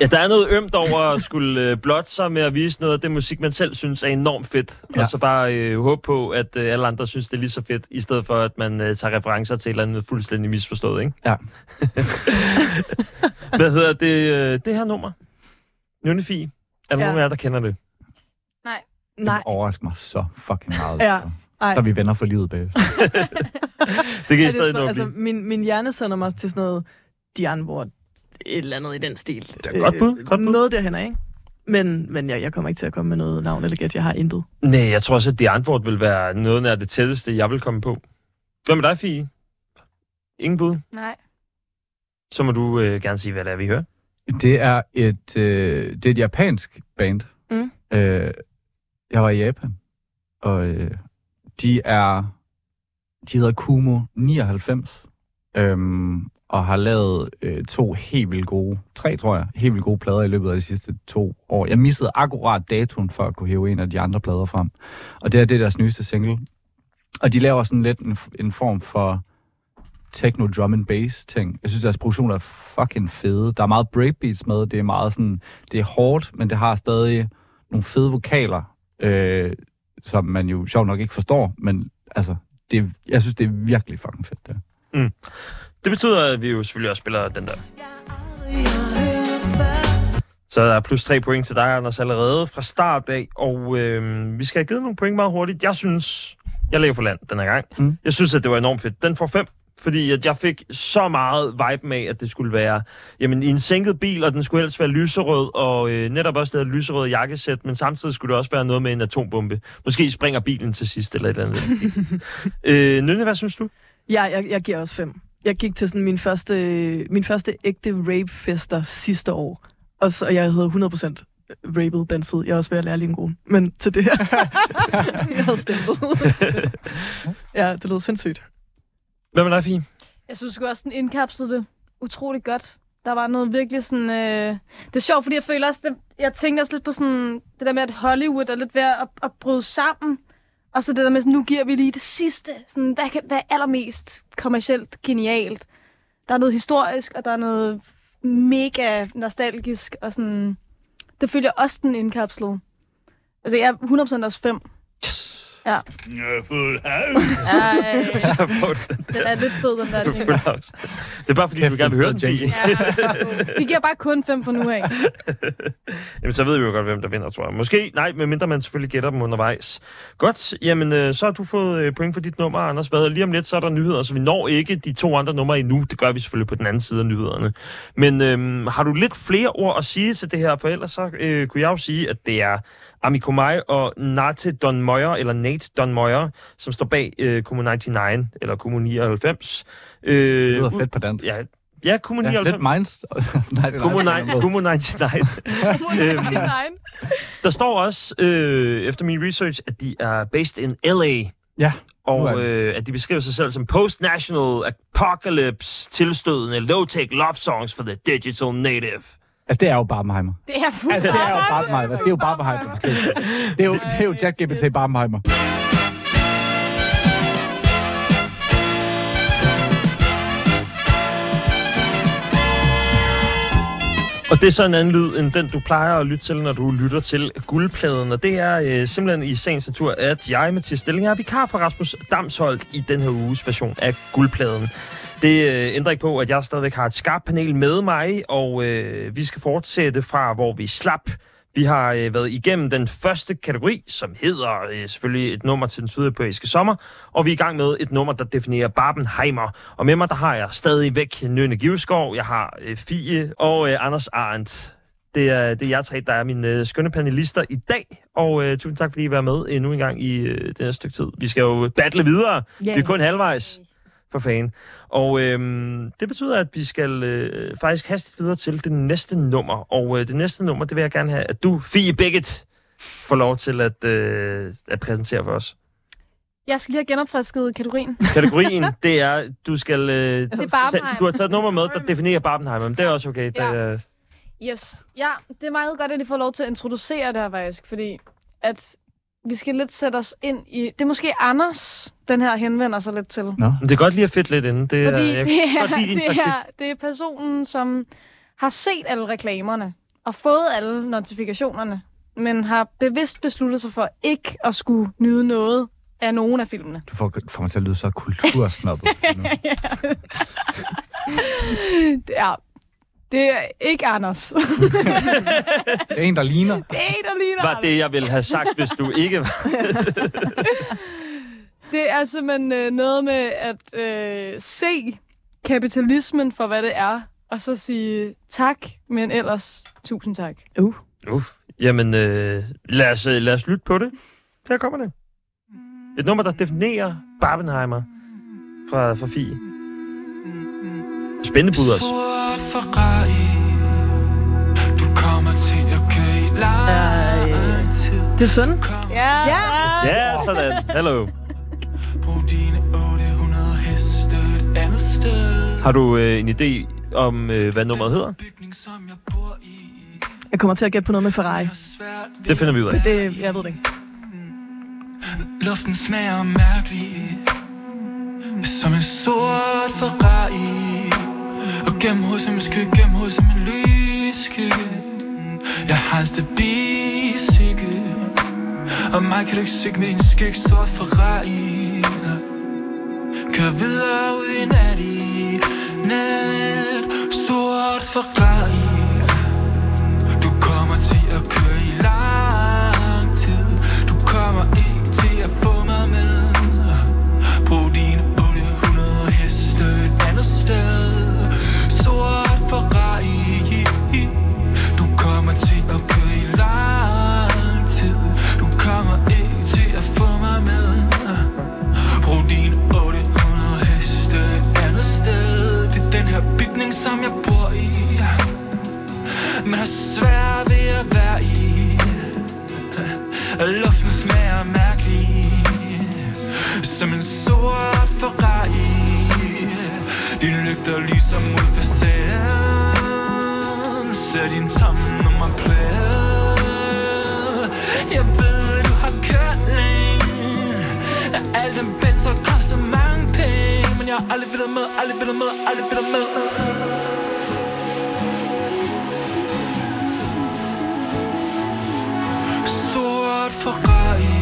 Ja, der er noget ømt over at skulle øh, blotte sig med at vise noget af det musik, man selv synes er enormt fedt. Ja. Og så bare øh, håbe på, at øh, alle andre synes, det er lige så fedt, i stedet for, at man øh, tager referencer til et eller andet fuldstændig misforstået, ikke? Ja. Hvad hedder det, øh, det her nummer? Nynnefi. Er der Ja. nogen af jer, der kender det? Nej. Det overrasker mig så fucking meget. Ja. Så Ej. er vi venner for livet bag. Det kan I stadig nå altså, min, min hjerne sender mig til sådan noget Diane Ward, et eller andet i den stil. Det er godt bud, godt bud. Noget derhen, ikke? Men, men jeg, jeg kommer ikke til at komme med noget navn eller gæt. Jeg har intet. Nej, jeg tror også, at det antwort vil være noget af det tætteste, jeg vil komme på. Hvad med dig, Fie? Ingen bud? Nej. Så må du øh, gerne sige, hvad det er, vi hører. Det er et, øh, det er et japansk band. Mm. Øh, jeg var i Japan, og øh, de er, de hedder Kumo 99, øhm, og har lavet øh, to helt vildt gode, tre tror jeg, helt vildt gode plader i løbet af de sidste to år. Jeg missede akkurat datoen for at kunne hæve en af de andre plader frem, og det er det deres nyeste single. Og de laver sådan lidt en, en form for techno drum and bass ting. Jeg synes, deres produktion er fucking fede. Der er meget breakbeats med. Det er meget sådan, det er hårdt, men det har stadig nogle fede vokaler, øh, som man jo sjovt nok ikke forstår, men altså, det, jeg synes, det er virkelig fucking fedt, det. Det betyder, at vi jo selvfølgelig også spiller den der. Så der er plus tre point til dig, Anders, allerede fra start af. Og øh, vi skal have givet nogle point meget hurtigt. Jeg synes, jeg lægger for land den her gang. Mm. Jeg synes, at det var enormt fedt. Den får fem, fordi at jeg fik så meget vibe med, at det skulle være jamen, i en sænket bil, og den skulle helst være lyserød, og øh, netop også det her lyserøde jakkesæt, men samtidig skulle det også være noget med en atombombe. Måske springer bilen til sidst, eller et eller andet. øh, Nynne, hvad synes du? Ja, jeg, jeg giver også fem. Jeg gik til sådan min første, min første ægte rape-fester sidste år. Og så, og jeg havde 100% rapet den tid. Jeg er også ved at lære lige en god. Men til det her, jeg havde stemplet. ja, det lød sindssygt. Hvad med dig, Fie? Jeg synes sgu også, den indkapslede det utrolig godt. Der var noget virkelig sådan... Øh... Det er sjovt, fordi jeg føler også... Det... Jeg tænkte også lidt på sådan... Det der med, at Hollywood er lidt ved at, at bryde sammen. Og så det der med, sådan, nu giver vi lige det sidste. Sådan, hvad, kan, hvad er allermest kommercielt genialt? Der er noget historisk, og der er noget mega nostalgisk. Og sådan... Det føler jeg også, den indkapslet. Altså, jeg er 100% også 5. Yes! Ja. Full Ej, Så får du den den er lidt fed, den der. Full house. Det er bare fordi, Kæft, gerne vil høre den, Fie. Ja, vi giver bare kun 5 for nu af. Jamen, så ved vi jo godt, hvem der vinder, tror jeg. Måske, nej, medmindre man selvfølgelig gætter dem undervejs. Godt, jamen, øh, så har du fået øh, point for dit nummer, Anders. Hvad, lige om lidt, så er der nyheder, så vi når ikke de to andre numre endnu. Det gør vi selvfølgelig på den anden side af nyhederne. Men øh, har du lidt flere ord at sige til det her, for ellers så øh, kunne jeg jo sige, at det er Amiko Mai og Nate Don Moyer, eller Nate Don Moyer, som står bag øh, Kumu 99, eller Kumu 99. Øh, Det lyder fedt på dansk. Ja, ja Kumu Ja, 99. lidt minds... Nej, det er Kumu, nej, ni- Kumu 99. Øhm. Der står også, øh, efter min research, at de er based in L.A., Ja, og øh, at de beskriver sig selv som post-national apocalypse tilstødende low-tech love songs for the digital native. Altså det er jo Barbenheimer. Det er fuldt Altså, det er jo Barbenheimer. Det er jo Barbenheimer, måske. Det er jo, det er jo Jack GPT Barbenheimer. Og det er så en anden lyd, end den du plejer at lytte til, når du lytter til guldpladen. Og det er øh, simpelthen i sagens natur, at jeg, Mathias Stilling, er vikar for Rasmus Damsholdt i den her uges version af guldpladen. Det øh, ændrer ikke på, at jeg stadigvæk har et skarpt panel med mig, og øh, vi skal fortsætte fra, hvor vi slap. Vi har øh, været igennem den første kategori, som hedder øh, selvfølgelig et nummer til den sydeuropæiske sommer, og vi er i gang med et nummer, der definerer Barbenheimer. Og med mig, der har jeg stadigvæk Nøne Giveskov, jeg har øh, Fie og øh, Anders Arendt. Det er, det er jer tre, der er mine øh, skønne panelister i dag, og øh, tusind tak, fordi I var med endnu en gang i øh, den her stykke tid. Vi skal jo battle videre. Ja. Vi er kun halvvejs for fan. Og øhm, det betyder, at vi skal øh, faktisk hastigt videre til det næste nummer. Og øh, det næste nummer, det vil jeg gerne have, at du, Fie Beckett, får lov til at, øh, at præsentere for os. Jeg skal lige have genopfrisket kategorien. Kategorien, det er, du skal... Øh, Det er Barbenheimer. du har taget et nummer med, der definerer Barbenheimer, men det er også okay. Det, Ja. er, Yes. Ja, det er meget godt, at I får lov til at introducere det her faktisk, fordi at vi skal lidt sætte os ind i... Det er måske Anders, den her henvender sig lidt til. Nå. det er godt lige at fedt lidt inden. Det er, Fordi jeg det er, godt lide det, er, det er personen, som har set alle reklamerne og fået alle notifikationerne, men har bevidst besluttet sig for ikke at skulle nyde noget af nogen af filmene. Du får, får mig til at lyde så kultursnobbet. nu. Ja, det er ikke Anders. Det er en, der ligner. det er en, der ligner Var det, jeg ville have sagt, hvis du ikke var... Det er simpelthen øh, noget med at øh, se kapitalismen for, hvad det er, og så sige tak, men ellers tusind tak. Uh. Uh, jamen, øh, lad, os, øh, lad os lytte på det. Her kommer det. Et nummer, der definerer Barbenheimer fra, fra Fie. Spændende bud også. Ferrari Du kommer til at køre i lang tid Det er sådan. Ja! ja. Ja, sådan. Hallo. Brug dine 800 heste et andet sted Har du øh, en idé om, øh, hvad nummeret hedder? Jeg bor i Jeg kommer til at gætte på noget med Ferrari. Det finder vi ud af. Det, jeg ved det ikke. Luften smager mærkelig Som en sort Ferrari og gennem hovedet som en skygge Gennem hovedet som en lyske. Jeg har en stabil psyke. Og mig kan du ikke se med en skyg Sort Ferrari Nej. Kør videre ud i nat i nat. Sort Ferrari Du kommer til at køre i lang som jeg bor i Men har svært ved at være i Og Luften smager mærkelig Som en sort Ferrari. Din lygter lyser mod facaden Ser din tomme nummerplade. Jeg ved, du har kørt længe Al den benzer koster mange penge jeg har aldrig vildt med, aldrig vildt med, aldrig vildt med. Sort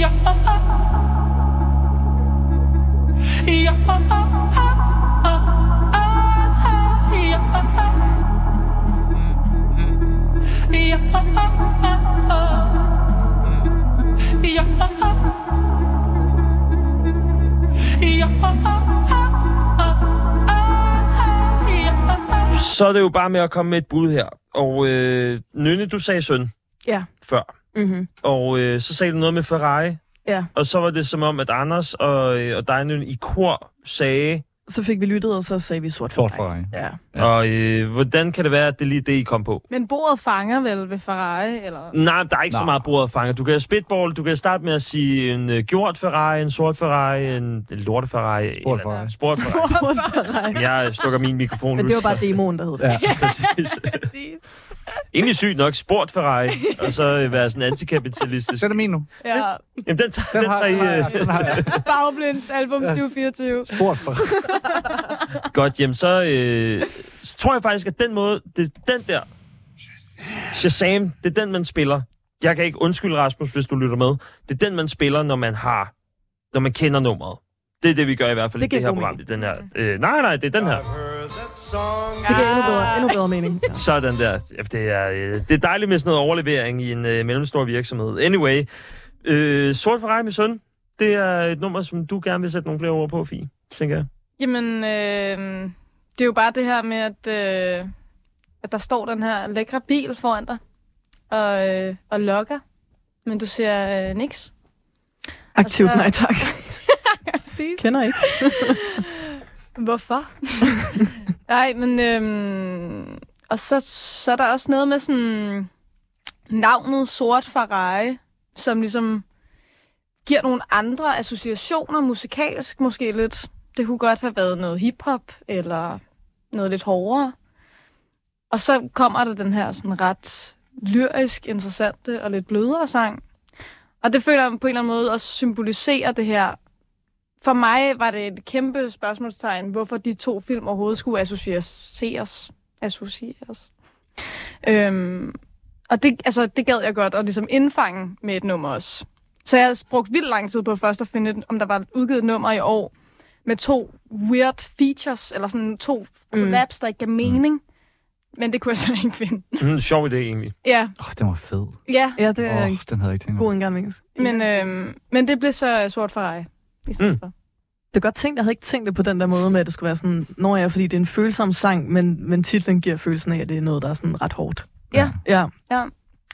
ja, ja, Så er det jo bare med at komme med et bud her. Og øh, Nynne, du sagde søn Ja. før. Mm-hmm. Og øh, så sagde du noget med Ferrari. Ja. Og så var det som om, at Anders og, øh, og dig, Nynne, i kor sagde... Så fik vi lyttet, og så sagde vi sort Sort Ferrari. Ferrari. Ja. Ja. Og øh, hvordan kan det være, at det er lige det, I kom på? Men bordet fanger vel ved Ferrari, eller? Nej, der er ikke Nej. så meget bordet fanger. Du kan spitball, du kan starte med at sige en uh, gjort Ferrari, en sort Ferrari, en, en lorte Ferrari. Sport eller- Ferrari. Sport Ferrari. Sort Ferrari. Jeg slukker min mikrofon Men ud, det var bare demoen, der hed det. Ja. Præcis. Egentlig sygt nok, sport Ferrari, og så øh, være sådan antikapitalistisk. Den er min nu. Ja. Jamen, den tager, Den den har, tager I, den har, øh, jeg, jeg. Fagblinds album Ja. 2024. Sport for. Godt, jamen så, øh, så tror jeg faktisk, at den måde, det, den der, Shazam, det er den, man spiller. Jeg kan ikke undskylde, Rasmus, hvis du lytter med. Det er den, man spiller, når man har, når man kender nummeret. Det er det, vi gør i hvert fald Det i det her program. Den her. Øh, nej, nej, det er den her. Det gav endnu bedre, endnu bedre mening. Ja. Sådan der. Det er, øh, det er dejligt med sådan noget overlevering i en øh, mellemstor virksomhed. Anyway, øh, Sort Ferrari med søn, det er et nummer, som du gerne vil sætte nogle flere ord på, Fie, tænker jeg. Jamen, øh, det er jo bare det her med, at, øh, at der står den her lækre bil foran dig og, øh, og lokker, men du ser øh, niks. Aktivt så- nej tak. Kender ikke. Hvorfor? Nej, men... Øhm, og så, så er der også noget med sådan navnet Sort Ferrari, som ligesom giver nogle andre associationer musikalsk måske lidt. Det kunne godt have været noget hiphop eller noget lidt hårdere. Og så kommer der den her sådan ret lyrisk interessante og lidt blødere sang. Og det føler jeg på en eller anden måde også symboliserer det her. For mig var det et kæmpe spørgsmålstegn, hvorfor de to film overhovedet skulle associeres. associeres. Øhm, og det, altså, det gad jeg godt at ligesom indfange med et nummer også. Så jeg har brugt vildt lang tid på først at finde, om der var udgivet et nummer i år med to weird features, eller sådan to collabs, der ikke gav mening. Men det kunne jeg så ikke finde. Mm, sjov idé egentlig. Ja, Åh, oh, den var fed. ja. Ja, det Åh, er oh, en den havde jeg ikke tænkt god indgang. Men, øhm, men det blev så sort for ej. I stedet Mm. for. Det er godt tænkt, jeg havde ikke tænkt det på den der måde med, at det skulle være sådan, når jeg, fordi det er en følsom sang, men, men titlen giver følelsen af, at det er noget, der er sådan ret hårdt. Ja. Ja. Ja.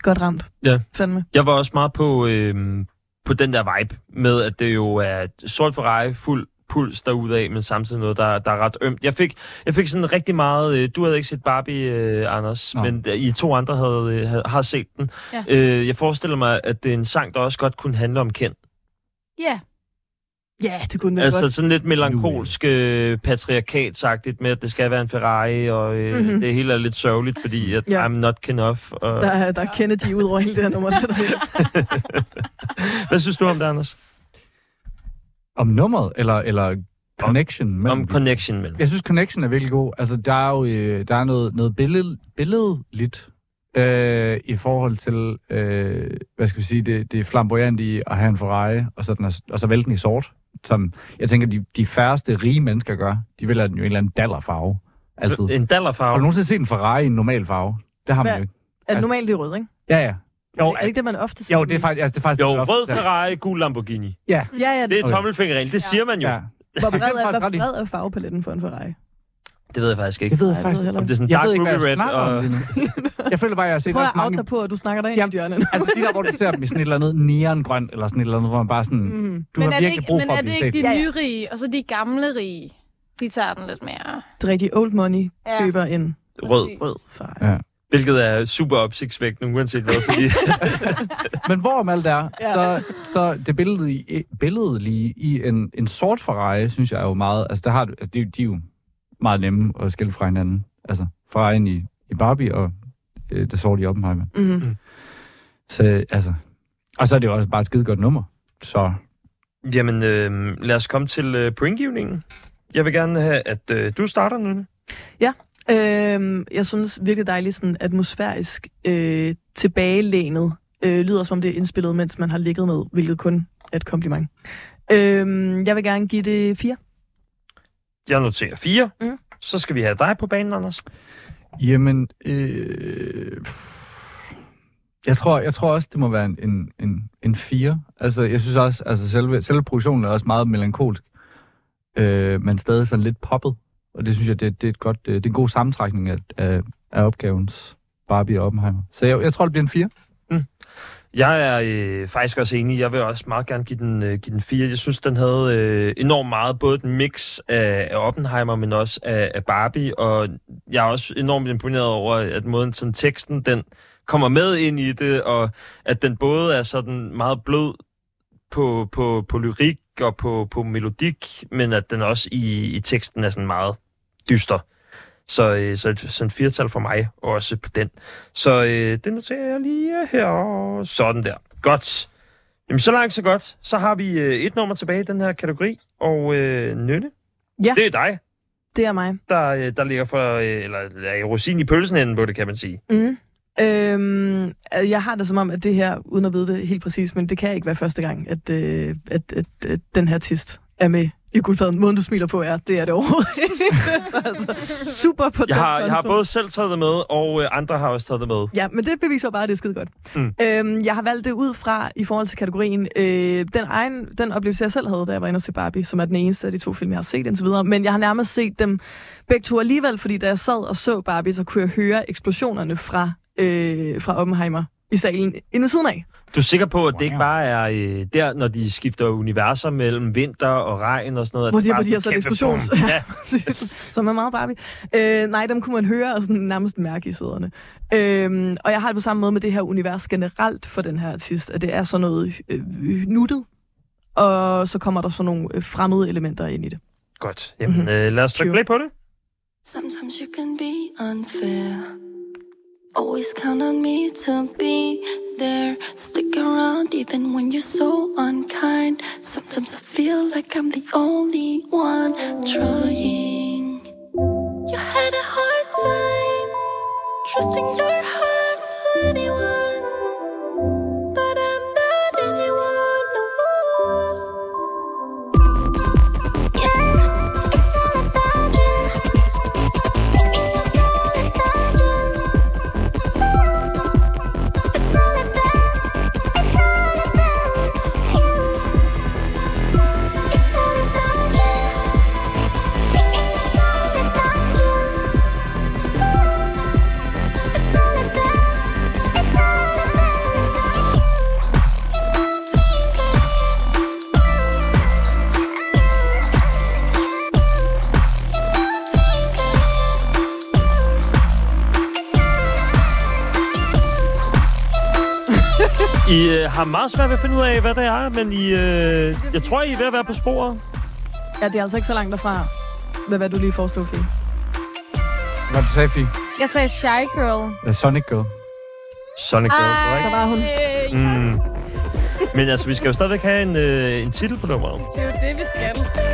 Godt ramt. Ja. Fandme. Jeg var også meget på, øh, på den der vibe med, at det jo er sort Ferrari, fuld puls derudaf, men samtidig noget, der, der er ret ømt. Jeg fik, jeg fik sådan rigtig meget... Øh, du havde ikke set Barbie, øh, Anders, Nå. men I to andre havde, øh, har set den. Ja. Øh, jeg forestiller mig, at det er en sang, der også godt kunne handle om Ken. Ja, Ja, det kunne det Altså godt. sådan lidt melankolsk, øh, patriarkatsagtigt med, at det skal være en Ferrari, og øh, Mhm. mm-hmm. det hele er lidt sørgeligt, fordi at Ja. I'm not Ken off. Og... Der, er- der er Kennedy ud over hele det her nummer. Der, der. Hvad synes du om det, Anders? Om nummeret, eller, eller connection? mellem Om connection mellem. Jeg synes, Connection er virkelig god. Altså, der er jo øh, der er noget, noget billed, billedligt øh, i forhold til, øh, hvad skal vi sige, det, det flamboyant i at have en Ferrari, og så, den er, og så vælte den i sort. Som jeg tænker, de, de færreste rige mennesker gør. De vælger den jo i en eller anden dallerfarve. Altid. En Har du nogensinde set en Ferrari i en normal farve? Det har man Hvad? jo ikke. Er det normalt, det er rød, ikke? Ja, ja. Jo, er det ikke det, man ofte siger? jo, det er faktisk... Altså, det er faktisk Jo, det er rød Ferrari, gul Lamborghini. Ja, Ja, ja. Det er Okay. tommelfingerregel. Det siger man jo. ja. Hvor Det er bred er, hvor i. bred er farvepaletten for en Ferrari? Det ved jeg faktisk ikke. Det ved jeg faktisk det jeg Om det er sådan Jeg dark ved ikke, ruby jeg red om og... Jeg føler bare, at jeg har set Prøv at ret mange... dig på, at du snakker dig ind Jamen, i hjørnet. Altså de der, hvor du ser dem i sådan et eller andet neongrønt, eller sådan et eller andet, hvor man bare sådan... Mm. Du men har er det virkelig ikke, brug men for er at det blive ikke set. de Ja, ja. nye rige, og så de gamle rige? De tager den lidt mere. Det er rigtig old money Ja. køber en Rød. rød Ferrari. Ja. Hvilket er super opsigtsvækkende, uanset hvad, fordi... Men hvorom alt er, så, så det billede i, billedet lige i en, en sort Ferrari, synes jeg er jo meget... Altså, der har, du- altså de, de er jo meget nemme at skille fra hinanden. Altså, Ferrari'en i, i Barbie og øh, det sorte i Oppenheimer. Mm. Så altså... Og så er det jo også bare et skide godt nummer. Så Jamen, øh, lad os komme til øh, pointgivningen. Jeg vil gerne have, at øh, du starter nu. Øhm, jeg synes virkelig dejligt sådan atmosfærisk øh, tilbagelænet. Øh, lyder som om det er indspillet, mens man har ligget ned, hvilket kun er et kompliment. Øhm, jeg vil gerne give det fire. Jeg noterer fire. Mm. Så skal vi have dig på banen, Anders. Jamen, øh, jeg, tror, jeg tror også, det må være en, en, en, en fire. Altså, jeg synes også, altså selve, selve produktionen er også meget melankolsk, øh, men stadig sådan lidt poppet. Og det synes jeg, det, det er, et godt, øh, det er en god sammentrækning af, af, af opgavens Barbie og Oppenheimer. Så jeg, jeg tror, det bliver en fire. Jeg er øh, faktisk også enig. Jeg vil også meget gerne give den, øh, give den fire. Jeg synes, den havde øh, enormt meget, både den mix af, af Oppenheimer, men også af, af Barbie. Og jeg er også enormt imponeret over, at måden sådan teksten, den kommer med ind i det, og at den både er sådan meget blød på, på, på lyrik og på, på melodik, men at den også i, i teksten er sådan meget dyster. Så, øh, så et sådan firtal for mig også på den. Så øh, det noterer jeg lige her. Sådan der. Godt. Jamen, så langt, så godt. Så har vi øh, et nummer tilbage i den her kategori. Og øh, Nynne, Ja. det er dig, Det er mig. der, øh, der ligger for, øh, eller er rosin i pølsen enden på det, kan man sige. Mm. Øhm, altså, jeg har det som om, at det her, uden at vide det helt præcis, men det kan ikke være første gang, at, øh, at, at, at den her artist er med i guldpladen. Måden, du smiler på, er, det er det overhovedet ikke. så altså, super på Jeg den har, jeg har både selv taget det med, og øh, andre har også taget det med. Ja, men det beviser bare, at det er skide godt. Mm. Øhm, jeg har valgt det ud fra, i forhold til kategorien, øh, den, egen, den oplevelse, jeg selv havde, da jeg var inde og se Barbie, som er den eneste af de to film, jeg har set indtil videre. Men jeg har nærmest set dem begge to alligevel, fordi da jeg sad og så Barbie, så kunne jeg høre eksplosionerne fra, øh, fra Oppenheimer i salen inde ved siden af. Du er sikker på, at det ikke bare er øh, der, når de skifter universer mellem vinter og regn og sådan noget? at Hvor det de, bare hvor de er har sat eksplosions... Ja. som er meget Barbie. Øh, nej, dem kunne man høre og sådan nærmest mærke i sæderne. Øh, og jeg har det på samme måde med det her univers generelt for den her artist, at det er sådan noget øh, nuttet, og så kommer der sådan nogle øh, fremmede elementer ind i det. Godt. Jamen, Mhm. øh, lad os trykke play på det. Sometimes you can be unfair. Always count on me to be there. Stick around even when you're so unkind. Sometimes I feel like I'm the only one trying. You had a hard time trusting your heart to anyone. Har meget svært ved at finde ud af, hvad det er, men I, øh, jeg tror, I er ved at være på sporet. Ja, det er altså ikke så langt derfra, med hvad du lige foreslog, Fie. Hvad du sagde, Fie? Jeg sagde Shy Girl. Uh, Sonic Girl. Sonic Girl, Ej. Der var hun. Mm. Men altså, vi skal jo stadigvæk have en, øh, en titel på nummeret. Det er jo det, vi skal.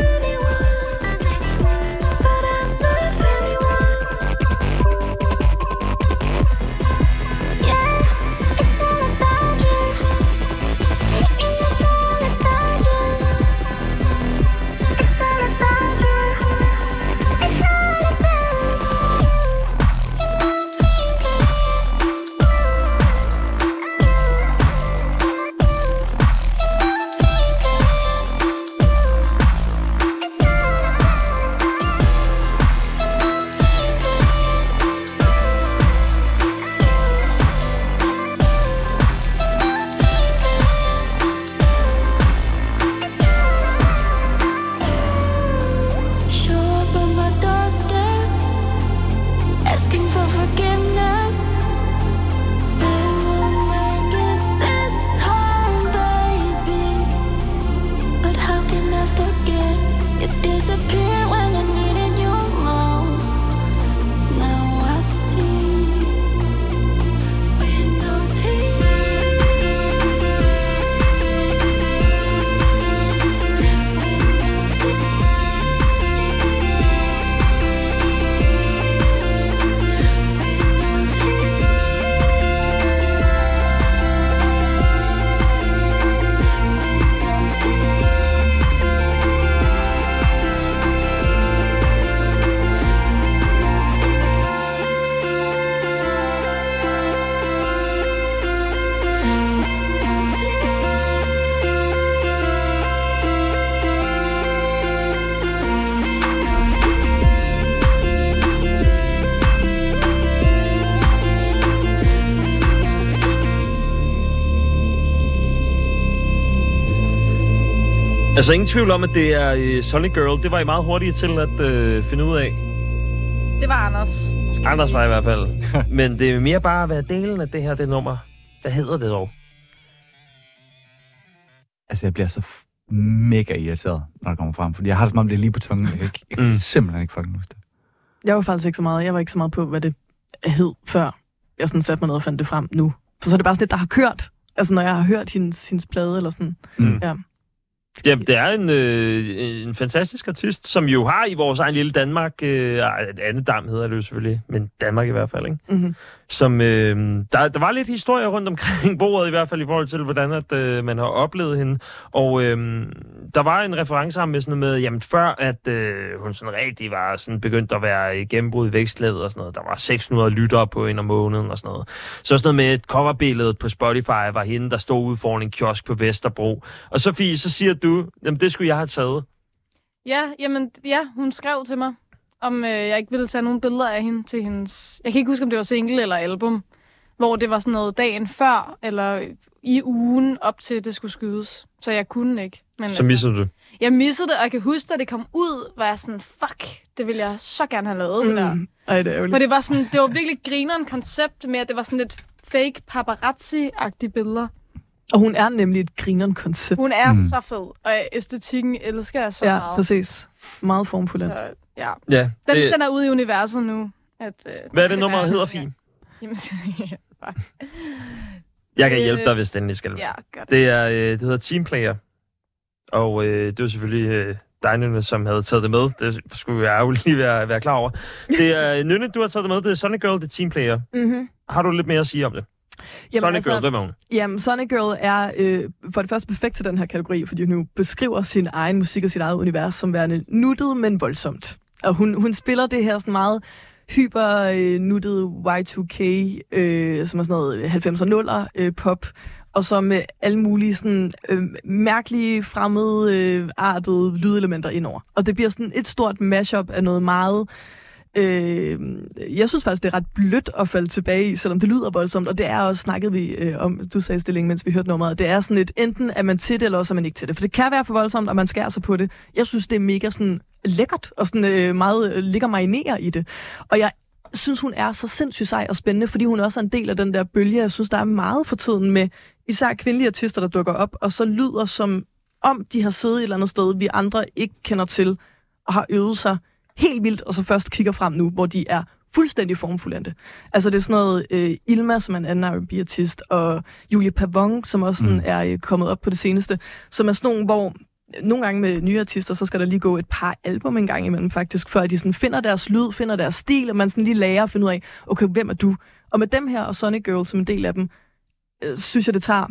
Altså, ingen tvivl om, at det er øh, Sonic Girl. Det var I meget hurtige til at øh, finde ud af. Det var Anders. Anders var i hvert fald. Men det er mere bare, hvad delen af det her, det nummer? Hvad hedder det dog? Altså, jeg bliver så f- mega irriteret, når det kommer frem. Fordi jeg har det som om, det er lige på tungen. Jeg kan, ikke, jeg kan Mm. simpelthen ikke fucking huske det. Jeg var faktisk ikke så meget. Jeg var ikke så meget på, hvad det hed, før jeg sådan satte mig ned og fandt det frem nu. For så er det bare sådan lidt, der har kørt. Altså, når jeg har hørt hendes, hendes plade eller sådan. Mm. Ja. Jamen, det er en, øh, en fantastisk artist, som jo har i vores egen lille Danmark, øh, andet dam hedder det jo selvfølgelig, men Danmark i hvert fald, ikke? Mm-hmm. Som, øh, der, der var lidt historie rundt omkring bordet, i hvert fald i forhold til, hvordan at, øh, man har oplevet hende. Og øh, der var en reference ham med sådan noget med, jamen før at øh, hun sådan rigtig var sådan begyndt at være i gennembrud i vækstlaget og sådan noget, der var 600 lyttere på en om måneden og sådan noget. Så sådan noget med et coverbillede på Spotify var hende, der stod ude foran en kiosk på Vesterbro. Og Sofie, så siger du, jamen det skulle jeg have taget. Ja, jamen, ja, hun skrev til mig, om øh, jeg ikke ville tage nogle billeder af hende til hendes... Jeg kan ikke huske, om det var single eller album, hvor det var sådan noget dagen før, eller i ugen op til det skulle skydes. Så jeg kunne ikke. Men Så misser du det. Jeg missede det, og jeg kan huske, da det kom ud, var jeg sådan, fuck, det ville jeg så gerne have lavet, det der. Mm. Ej, det er For det var, sådan, det var virkelig grineren koncept med, at det var sådan lidt fake paparazzi-agtige billeder. Og hun er nemlig et grineren koncept. Hun er Mm. mm. så fed, og æstetikken elsker jeg så ja, meget. præcis. Meget formfuld. Så, ja. Ja, Den, det, den er ude i universet nu. At, øh, hvad er det nummeret være- hedder, Fien? Jamen, ja. Jeg kan Øh, hjælpe dig, hvis den lige skal. ja, gør det. Det, er, øh, det hedder Teamplayer. Og øh, det var selvfølgelig øh, dig, Nynne, som havde taget det med. Det skulle jeg jo lige være, være klar over. Det er øh, Nynne, du har taget det med. Det er Sonic Girl, det er Teamplayer. Mm-hmm. Har du lidt mere at sige om det? Jamen, Sonic altså- Girl, hvem er hun? Jamen, Sonic Girl er øh, for det første perfekt til den her kategori, fordi hun jo beskriver sin egen musik og sit eget univers som værende nuttet, men voldsomt. Og hun, hun spiller det her sådan meget hyper øh, nuttet Y2K, øh, som er sådan noget 90'er nuller øh, pop, og så med øh, alle mulige sådan øh, mærkelige, fremmede, øh, artede lydelementer indover. Og det bliver sådan et stort mashup af noget meget Øh, jeg synes faktisk, det er ret blødt at falde tilbage i, selvom det lyder voldsomt, og det er også, snakket vi øh, om, du sagde stilling, mens vi hørte nummeret, det er sådan et, enten er man til det, eller også er man ikke til det, for det kan være for voldsomt, og man skærer sig på det. Jeg synes, det er mega sådan lækkert, og sådan øh, meget øh, ligger marinere i det. Og jeg synes, hun er så sindssygt sej og spændende, fordi hun også er en del af den der bølge, jeg synes, der er meget for tiden med især kvindelige artister, der dukker op, og så lyder som om de har siddet et eller andet sted, vi andre ikke kender til, og har øvet sig helt vildt, og så først kigger frem nu, hvor de er fuldstændig formfuldendte. Altså det er sådan noget øh, Ilma, som er en anden R&B-artist, og Julie Pavon, som også sådan, Mm. er øh, kommet op på det seneste, som er sådan nogle, hvor nogle gange med nye artister, så skal der lige gå et par album en gang imellem faktisk, før de sådan finder deres lyd, finder deres stil, og man sådan lige lærer at finde ud af, okay, hvem er du? Og med dem her og Sonic Girl som en del af dem, øh, synes jeg, det tager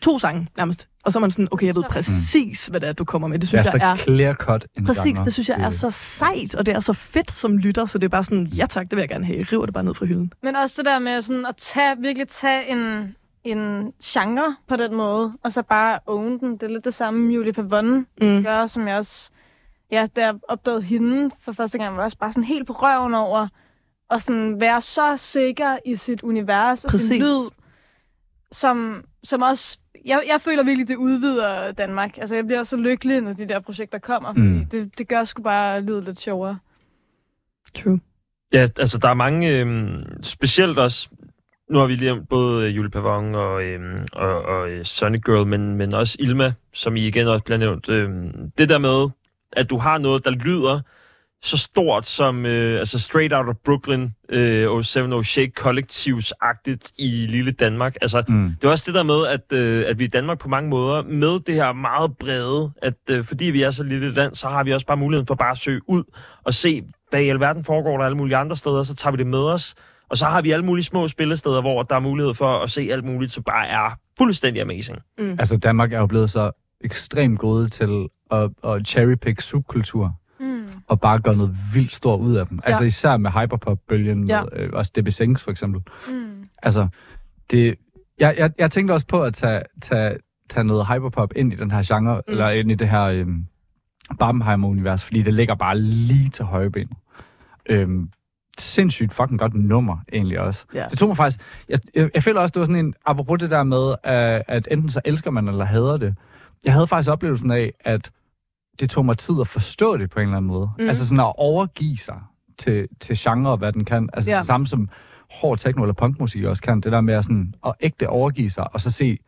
to sange nærmest. Og så er man sådan, okay, jeg ved præcis, hvad det er, du kommer med. Det Det synes er jeg er så clear cut en Præcis, genre. det synes jeg er så sejt, og det er så fedt som lytter, så det er bare sådan, ja tak, det vil jeg gerne have. Jeg river det bare ned fra hylden. Men også det der med sådan at tage, virkelig tage en, en genre på den måde, og så bare own den. Det er lidt det samme, Julie Pavon Mm. gør, som jeg også... Ja, da jeg opdagede hende for første gang, var jeg også bare sådan helt på røven over at sådan være så sikker i sit univers og Præcis. sin lyd, som, som også... Jeg, jeg føler virkelig, det udvider Danmark. Altså, jeg bliver så lykkelig, når de der projekter kommer, fordi Mm. det, det gør sgu bare lyde lidt sjovere. True. Ja, altså der er mange, øhm, specielt også, nu har vi lige om både øh, Julie Pavon og, øhm, og, og øh, Sonic Girl, men, men også Ilma, som I igen også bliver nævnt. Øhm, det der med, at du har noget, der lyder så stort som øh, altså Straight Out of Brooklyn, øh, 07 Shake kollektivsagtigt i lille Danmark. Altså, Mm. det er også det der med, at, øh, at vi i Danmark på mange måder, med det her meget brede, at øh, fordi vi er så lille et land, så har vi også bare muligheden for bare at søge ud og se, hvad i alverden foregår der alle mulige andre steder, så tager vi det med os. Og så har vi alle mulige små spillesteder, hvor der er mulighed for at se alt muligt, som bare er fuldstændig amazing. Altså, Danmark er jo blevet så ekstremt gode til at, at cherrypick subkultur Mm. Og bare gøre noget vildt stort ud af dem. Ja. Altså Ja. især med hyperpop-bølgen, Ja. med, øh, også DB Sings for eksempel. Mm. Altså, det, jeg, jeg, jeg tænkte også på at tage, tage, tage noget hyperpop ind i den her genre, mm. eller ind i det her øhm, Barbenheimer-univers, fordi det ligger bare lige til højbenet. Øhm, sindssygt fucking godt nummer, egentlig også. Ja. Det tog mig faktisk... Jeg, jeg, jeg føler også, det var sådan en... Apropos det der med, at, at enten så elsker man, eller hader det. Jeg havde faktisk oplevelsen af, at det tog mig tid at forstå det på en eller anden måde. Mm. Altså sådan at overgive sig til, til genre, og hvad den kan. Altså Ja. det samme som hård techno eller punkmusik også kan. Det der med at, sådan, at ægte overgive sig, og så se,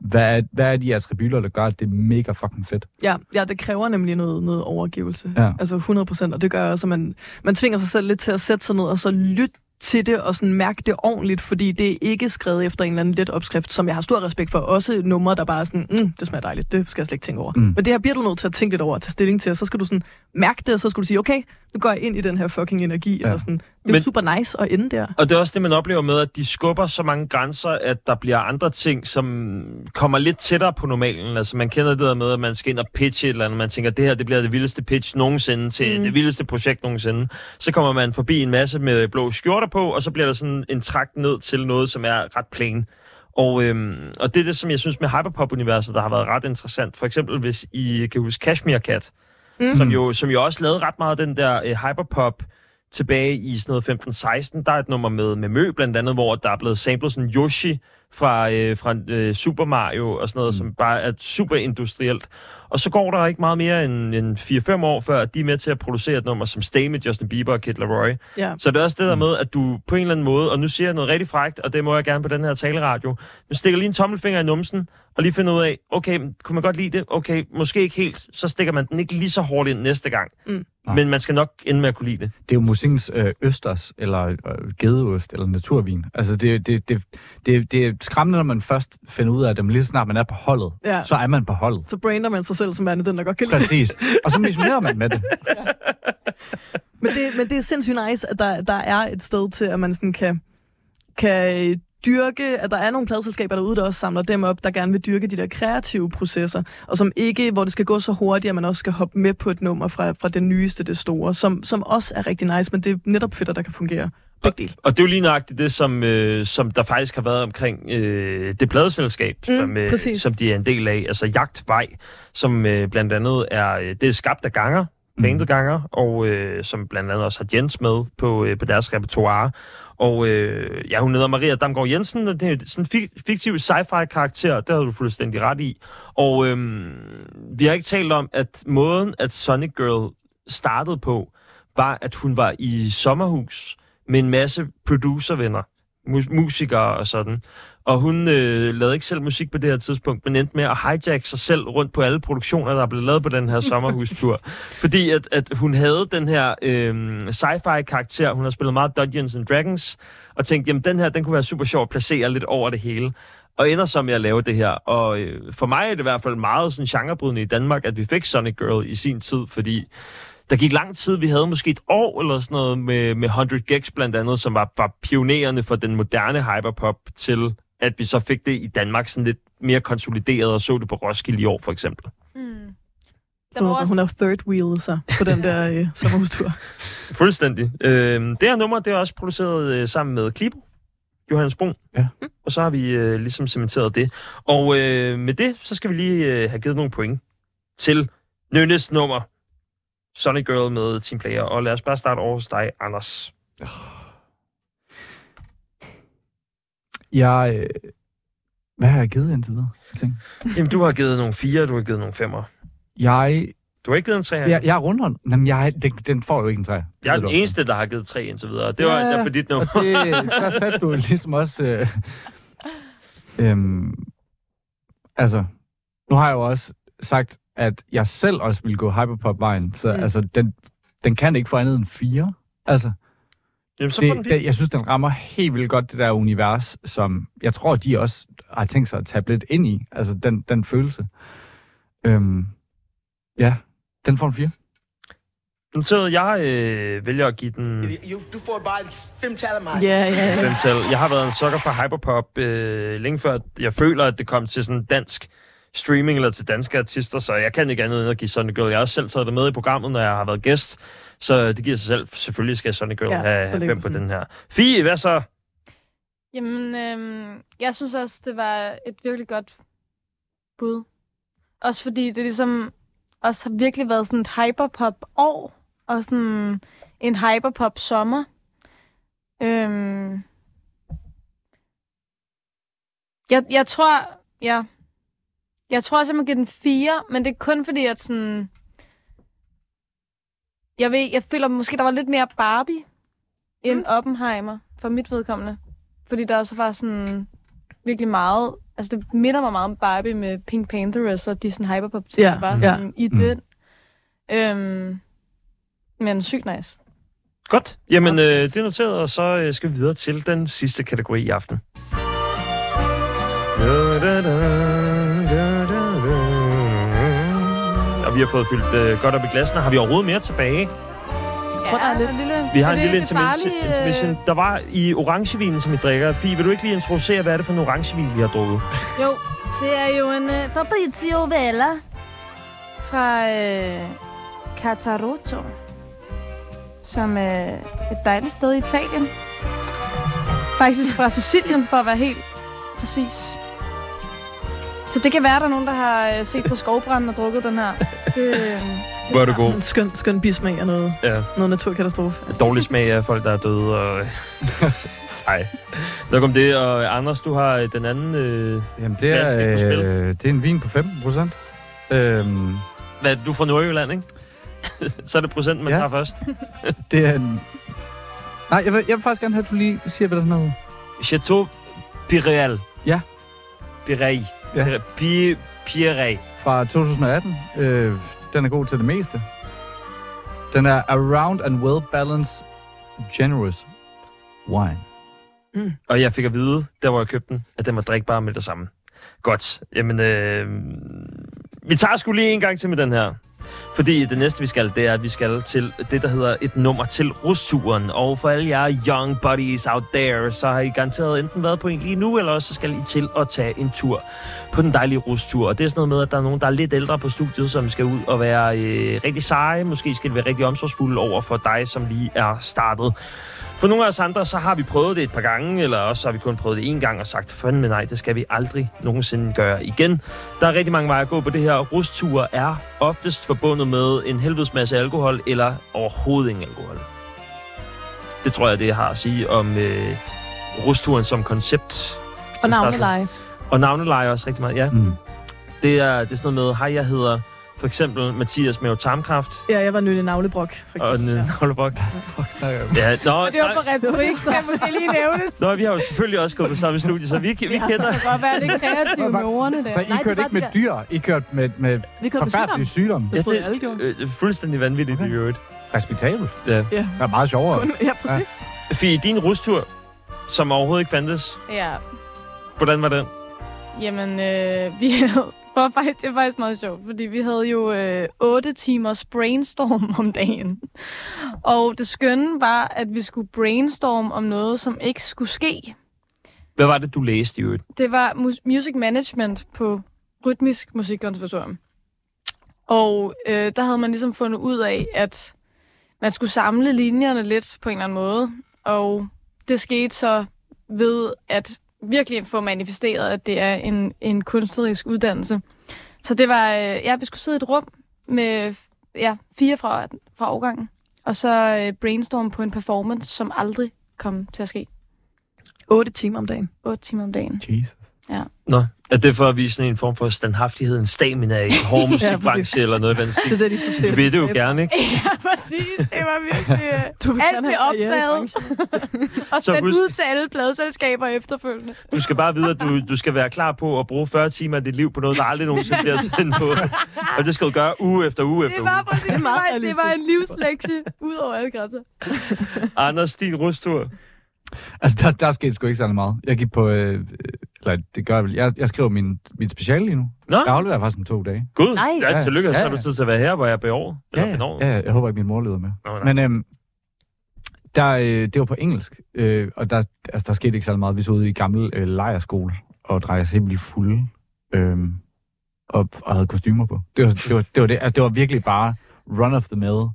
hvad er, hvad er de attributter, der gør, at det er mega fucking fedt. Ja, ja, det kræver nemlig noget, noget overgivelse. Ja. Altså 100 procent, og det gør også, at man, man tvinger sig selv lidt til at sætte sig ned og så lytte til det og sådan mærke det ordentligt, fordi det er ikke skrevet efter en eller anden let opskrift, som jeg har stor respekt for. Også numre, der bare er sådan, mm, det smager dejligt, det skal jeg slet ikke tænke over. Mm. Men det her bliver du nødt til at tænke lidt over og tage stilling til, og så skal du sådan mærke det, og så skal du sige, okay, nu går jeg ind i den her fucking energi, ja. eller sådan. Det er Men- super nice at ende der. Og det er også det, man oplever med, at de skubber så mange grænser, at der bliver andre ting, som kommer lidt tættere på normalen. Altså man kender det der med, at man skal ind og pitche et eller andet. Man tænker, det her det bliver det vildeste pitch nogensinde til mm. Det vildeste projekt nogensinde. Så kommer man forbi en masse med blå skjorter på, og så bliver der sådan en træk ned til noget, som er ret plain. Og, øhm, og det er det, som jeg synes med hyperpop-universet, der har været ret interessant. For eksempel, hvis I kan huske Cashmere Cat, mm. som, jo, som jo også lavede ret meget af den der øh, hyperpop tilbage i sådan noget 15-16. Der er et nummer med, med Mø, blandt andet, hvor der er blevet samlet sådan Yoshi fra, øh, fra øh, Super Mario og sådan noget, mm. som bare er super industrielt. Og så går der ikke meget mere end, end 4-5 år, før de er med til at producere et nummer som Stay med Justin Bieber og Kid Laroi. Ja. Så det er også det der med, at du på en eller anden måde, og nu siger jeg noget rigtig frækt, og det må jeg gerne på den her taleradio, men stikker lige en tommelfinger i numsen, og lige finder ud af, okay, kunne man godt lide det? Okay, måske ikke helt. Så stikker man den ikke lige så hårdt ind næste gang. Mm. Men man skal nok ende med at kunne lide det. Det er jo musikkens øh, østers, eller øh, gedeost, eller naturvin. Altså, det, det, det, det, det er skræmmende, når man først finder ud af det, men lige så snart man er på holdet, Ja. så er man på holdet. Så brander man sig selv som værende den, der godt kan lide. Præcis. Og så missionerer man med det. Men det, men det er sindssygt nice, at der, der er et sted til, at man sådan kan, kan dyrke, at der er nogle pladselskaber derude, der også samler dem op, der gerne vil dyrke de der kreative processer, og som ikke, hvor det skal gå så hurtigt, at man også skal hoppe med på et nummer fra, fra det nyeste, det store, som, som også er rigtig nice, men det er netop fedt, at der kan fungere dele. Og det er jo lige nøjagtigt det, som, øh, som der faktisk har været omkring øh, det pladeselskab, Mm, som, øh, præcis. som de er en del af. Altså Jagtvej, som øh, blandt andet er, øh, det er skabt af Ganger, bandet Ganger, og øh, som blandt andet også har Jens med på, øh, på deres repertoire. Og øh, ja, hun hedder Maria Damgaard Jensen, og det er sådan en fik- fiktiv sci-fi karakter, det har du fuldstændig ret i. Og øh, vi har ikke talt om, at måden, at Sonic Girl startede på, var, at hun var i sommerhus med en masse producervenner, mu- musikere og sådan. Og hun øh, lavede ikke selv musik på det her tidspunkt, men endte med at hijack sig selv rundt på alle produktioner, der er blevet lavet på den her sommerhustur. Fordi at, at hun havde den her øh, sci-fi karakter, hun har spillet meget Dungeons and Dragons, og tænkte, jamen den her, den kunne være super sjov at placere lidt over det hele. Og ender så med at lave det her. Og øh, for mig er det i hvert fald meget sådan genrebrydende i Danmark, at vi fik Sonic Girl i sin tid, fordi der gik lang tid, vi havde måske et år eller sådan noget med, med 100 Gex blandt andet, som var, var pionerende for den moderne hyperpop til, at vi så fik det i Danmark sådan lidt mere konsolideret og så det på Roskilde i år for eksempel. Mm. Der var også... hun har third wheel sig på den der øh, sommerhustur. Fuldstændig. Øh, det her nummer, det er også produceret øh, sammen med Klibo, Johannes Brun. Ja. Og så har vi øh, ligesom cementeret det. Og øh, med det, så skal vi lige øh, have givet nogle point til Nynnes nummer. Sonic Girl med Team Player. Og lad os bare starte over hos dig, Anders. Jeg, øh, hvad har jeg givet indtil videre? Jeg, tænker? Jamen, du har givet nogle fire, du har givet nogle femmer. jeg, Du har ikke givet en tre. jeg, jeg er rundt om. Jamen, jeg, den, den får jo ikke en træ. jeg er den eneste, der har givet tre indtil videre. Det var Ja, ja, på dit nummer. Og det, der satte du ligesom også... Øh, øhm, altså, nu har jeg jo også sagt, at jeg selv også ville gå hyperpop-vejen. Så mm. altså, den, den kan ikke få andet end fire. Altså, Jamen, så får den det, det, jeg synes, den rammer helt vildt godt det der univers, som jeg tror, de også har tænkt sig at tage lidt ind i. Altså, den, den følelse. Øhm, ja, den får en fire. Noteret, jeg øh, vælger at give den du får bare fem tal af mig. Ja, ja, ja. femtal. Jeg har været en sukker for hyperpop øh, længe før jeg føler, at det kom til sådan dansk streaming eller til danske artister, så jeg kan ikke andet end at give Sonic Girl. Jeg har også selv taget det med i programmet, når jeg har været gæst, så det giver sig selv. Selvfølgelig skal Sonic Girl Ja, have, fem på den her. Fie, hvad så? Jamen, øhm, jeg synes også, det var et virkelig godt bud. Også fordi det ligesom også har virkelig været sådan et hyperpop-år, og sådan en hyperpop-sommer. Øhm, jeg, jeg tror, ja, jeg tror også, jeg må give den fire, men det er kun fordi, at sådan, jeg ved, jeg føler måske, der var lidt mere Barbie end Oppenheimer, for mit vedkommende. Fordi der også var sådan virkelig meget... Altså, det minder mig meget om Barbie med Pink Panther og så de sådan hyperpop ting, Ja, der var ja. sådan i Mm. den. Øhm, men sygt nice. Godt. Jamen, øh, det er noteret, og så øh, skal vi videre til den sidste kategori i aften. Og vi har fået fyldt øh, godt op i glassene. Har vi overhovedet mere tilbage? Jeg tror, der er lidt. lille, Vi har en det lille intermission. øh, intermission. Der var i orangevinen, som vi drikker. Fie, vil du ikke lige introducere, hvad er det for en orangevin, vi har drukket? Jo, det er jo en uh, Fabrizio Vella fra uh, Cataroto, som er et dejligt sted i Italien. Faktisk fra Sicilien, for at være helt præcis. Så det kan være, at der er nogen, der har øh, set på skovbranden og drukket den her. Det, øh, Hvor er du god. En skøn, skøn bismag og noget, Ja. noget naturkatastrofe. Dårlig smag af folk, der er døde. Og... Nej. Nok om det. Og Anders, du har øh, den anden... Øh... Jamen, det er, på spil. øh, det er en vin på 15 procent. Øhm, Hvad, du er fra Nordjylland, ikke? Så er det procent, man Ja. tager først. det er en... Nej, jeg vil, jeg vil faktisk gerne have, at du lige siger, hvad den hedder. Chateau Pireal. Ja. Pirey. Ja. Ja. Pi Pirey. Fra 2018. Øh, den er god til det meste. Den er a round and well-balanced, generous wine. Og jeg fik at vide, der hvor jeg købte den, at den var drikbar med det samme. Godt. Jamen, øh, vi tager sgu lige en gang til med den her. Fordi det næste, vi skal, det er, at vi skal til det, der hedder et nummer til rusturen. Og for alle jer young buddies out there, så har I garanteret enten været på en lige nu, eller også så skal I til at tage en tur på den dejlige rustur. Og det er sådan noget med, at der er nogen, der er lidt ældre på studiet, som skal ud og være øh, rigtig seje. Måske skal det være rigtig omsorgsfulde over for dig, som lige er startet. For nogle af os andre, så har vi prøvet det et par gange, eller også har vi kun prøvet det en gang og sagt, fandme nej, det skal vi aldrig nogensinde gøre igen. Der er rigtig mange veje at gå på det her. Rusture er oftest forbundet med en helvedes masse alkohol, eller overhovedet ingen alkohol. Det tror jeg, det jeg har at sige om øh, rusturen som koncept. Og navneleje. Og navneleje også rigtig meget, ja. Mm. Det er, det er sådan noget med, hej, jeg hedder for eksempel Mathias med tarmkræft, Ja, jeg var nødt i navlebrok. For og en ja. navlebok. Fuck, snakker jeg? Ja, nå, Og det var på retorik, skal jeg måske lige nævne. Nå, vi har jo selvfølgelig også gået på samme studie, så vi, vi Ja. kender... Det kan godt være, det er kreativt med ordene der. Så I Nej, det kørte ikke med det dyr, I kørte med, med Vi kørte forfærdelige sygdom. sygdomme. Det jeg alle gjorde. Øh, fuldstændig vanvittigt Okay. i øvrigt. Respektabelt. Ja. Ja. Det er meget sjovere. Ja, præcis. Fie, din rustur, som overhovedet ikke fandtes, Ja, hvordan var den? jamen, øh, vi havde... For faktisk, det er faktisk meget sjovt, fordi vi havde jo øh, 8 timers brainstorm om dagen. Og det skønne var, at vi skulle brainstorm om noget, som ikke skulle ske. Hvad var det, du læste i øvrigt? Det var mus- music management på Rytmisk Musikkonservatorium. Og øh, der havde man ligesom fundet ud af, at man skulle samle linjerne lidt på en eller anden måde. Og det skete så ved at virkelig få manifesteret, at det er en, en kunstnerisk uddannelse. Så det var, øh, ja, vi skulle sidde i et rum med ja, fire fra, fra årgangen, og så øh, brainstorm på en performance, som aldrig kom til at ske. 8 timer om dagen. 8 timer om dagen. Jesus. Nå, er det for at vise sådan en form for standhaftighed, en stamina i hård musikbranche eller noget af den Det er stil? det, de. Du ved det jo gerne, ikke? Ja, præcis. Det var virkelig... øh, Du vil Alt blev i optaget. og Så sendt husk- ud til alle pladeselskaber efterfølgende. Du skal bare vide, at du, du skal være klar på at bruge 40 timer af dit liv på noget, der aldrig nogensinde bliver sendt på. Og det skal du gøre uge efter uge efter Det uge. var, præcis, det, meget var, det var en livslektie ud over alle grænser. Anders, din rustur. Altså, der, der skete sgu ikke særlig meget. Jeg gik på... Øh, eller det gør jeg vel. Jeg, jeg skriver min, min speciale lige nu. Nå, Jeg afleverer faktisk om to dage. gud. Nej. Ja, tillykke, så Ja, har du ja. tid til at være her, hvor jeg er beår. Eller ja, ja, jeg håber ikke, min mor leder med. Nå, nej. Men øhm, der, øh, det var på engelsk, øh, og der, altså, der skete ikke særlig meget. Vi så ude i gammel øh, lejerskole og drej os simpelthen fulde øh, og, og havde kostymer på. Det var det, var, det, var det. Altså, det var virkelig bare run of the mill.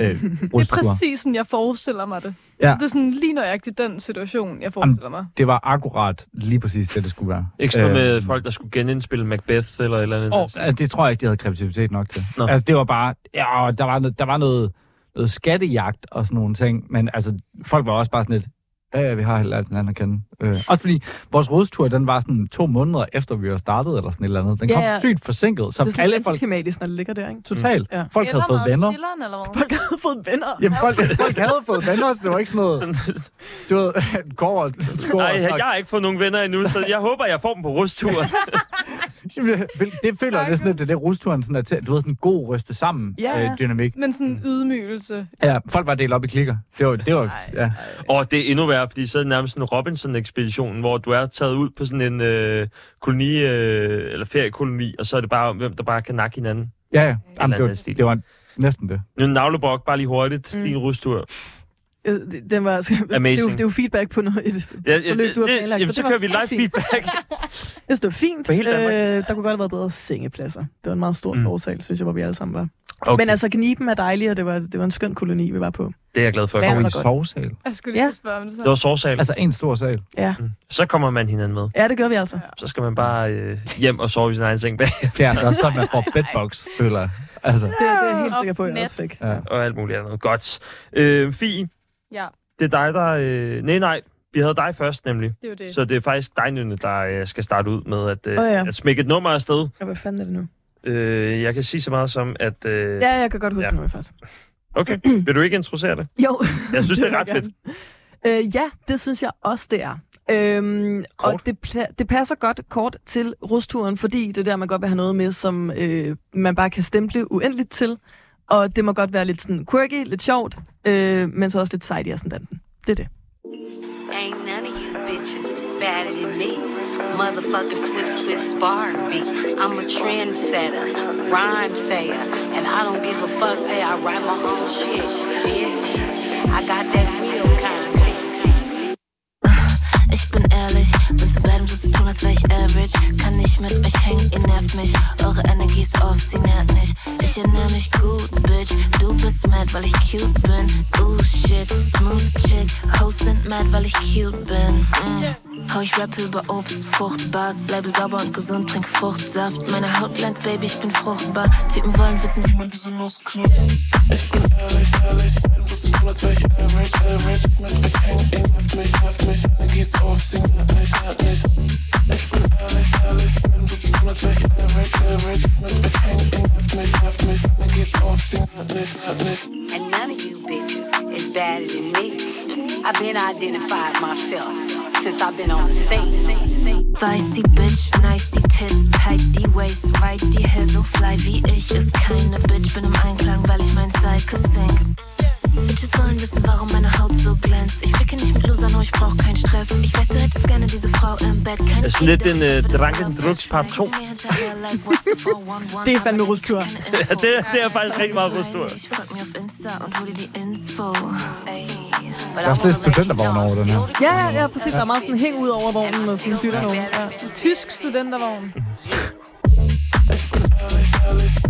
Øh, Det er præcis sådan, jeg forestiller mig det. Ja. Altså, det er sådan lige nøjagtigt den situation, jeg forestiller mig. det var akkurat lige præcis det, det skulle være. Ikke sådan noget med Øhm, folk, der skulle genindspille Macbeth eller et eller andet. Åh, altså, det tror jeg ikke, de havde kreativitet nok til. Nå. Altså, det var bare... Ja, og der var, noget, der var noget, noget skattejagt og sådan nogle ting, men altså, folk var også bare sådan lidt... Ja, ja, vi har helt den anden at kende. Øh, også fordi vores rådstur, den var sådan to måneder efter, vi var startet, eller sådan et eller andet. Den Ja, kom ja. sygt forsinket, så Det er sådan alle folk... når det ligger der, ikke? Totalt. Ja. Folk havde fået venner. Chilleren, eller hvad? Folk havde fået venner. Jamen, folk, folk havde fået venner, så det var ikke sådan noget... Du ved, går og Nej, og jeg har ikke fået nogen venner endnu, så jeg håber, jeg får dem på rusturen. Det føler jeg næsten, at det er det rusturen sådan er til. Du ved, sådan en god ryste sammen Ja, øh, dynamik. Men sådan en ydmygelse. Ja, folk var delt op i klikker. Det var, det var ja. Og det er endnu værre, fordi så er det nærmest en Robinson-ekspedition, hvor du er taget ud på sådan en øh, koloni, øh, eller feriekoloni, og så er det bare hvem der bare kan nakke hinanden. Ja, ja. Jamen, det, var, det var næsten det. Nu navlebrok, bare lige hurtigt. Mm. Mm. Din rustur. Øh, det- Den var, det, er jo, Amazing. det er jo feedback på noget, et Ja, ja, forløb, du har det- planlagt. Jamen, så det var kører vi live fint. feedback. Jeg synes, det var fint. For hele Danmark. Øh, der kunne godt have været bedre sengepladser. Det var en meget stor Mm. sovsal, synes jeg, hvor vi alle sammen var. Okay. Men altså, Kniben er dejlig, og det var, det var en skøn koloni, vi var på. det er jeg glad for. Ja. Så var i godt. sovesal. Jeg skulle lige Ja. ja. spørge om det så. Det var sårsal. Altså en stor sal. Ja, Mm. Så kommer man hinanden med. ja det gør vi altså. Så skal man bare øh, hjem og sove i sin egen seng bag. Det er altså sådan, man får bedbox, føler jeg. Altså, Det, det er jeg helt sikker på, at jeg også fik. ja. Og alt muligt andet. Godt. Øh, Fie, Ja, det er dig, der... Øh... Nej, nej. Vi havde dig først, nemlig. det er jo det. Så det er faktisk dig, Nynne, der øh, skal starte ud med at, øh, Åh, ja. at smække et nummer afsted. Og hvad fanden er det nu? Øh, jeg kan sige så meget som, at... Øh... Ja, jeg kan godt huske Ja. ja. det, faktisk. Okay, vil du ikke introducere det? Jo. Jeg synes, det er vil ret fedt. Øh, ja, det synes jeg også, det er. Øhm, Kort. og det, pla- det passer godt kort til rusturen, fordi det er der, man godt vil have noget med, som øh, man bare kan stemple uendeligt til. Og det må godt være lidt sådan quirky, lidt sjovt, øh, men så også lidt sejt i ascendanten. Det er det. Ain't none of you bitches better than me. Motherfucker, Swiss Swiss Barbie. I'm a trendsetter, rhyme sayer, and I don't give a fuck. Hey, I write my own shit, bitch. I got that bin ehrlich, bin zu bad, um so zu tun, als wär ich average. Kann nicht mit euch hängen, ihr nervt mich. Eure Energie ist off, sie nährt nicht. Ich ernähr mich gut, Bitch. Du bist mad, weil ich cute bin. Ooh shit, smooth chick. Hosts sind mad, weil ich cute bin. Mm. Hau ich Rap über Obst, Fruchtbars. Bleibe sauber und gesund, trinke Fruchtsaft. Meine Haut glänzt, Baby, ich bin fruchtbar. Typen wollen wissen, wie man diese Nuss knurrt. Ich bin ehrlich, ehrlich, bin so zu tun, als wär ich average, average. Mit euch hängen, ihr nervt mich, nervt mich. Energie ist off, And none of you bitches is than me. I've been identified myself. Since I've been on the scene. Die Bitch, nice die Tits, tight die Waist, weit die. So fly wie ich ist keine Bitch, bin im Einklang, weil ich mein Cycle sing. Bitches wollen wissen, warum meine Haut so glänzt. Ich ficke nicht mit Losern, nur ich brauch keinen Stress. Ich weiß, du hättest gerne diese Frau im Bett. Keine Det sådan lidt Kinder, en, ich hoffe, dass Drunken du Drugs aufwächst. Part Sag 2. mir hinterher, like, what's the 411? Det er fandme rustur. Ja, det, det er faktisk rigtig meget rustur. Ich folg mir auf Insta und hol dir die Inspo. Ey. Der er også lidt studentervogn over den her. Ja, ja, ja, præcis. Der er meget sådan hæng ud over vognen og sådan dytter nogen. Ja. Tysk studentervogn.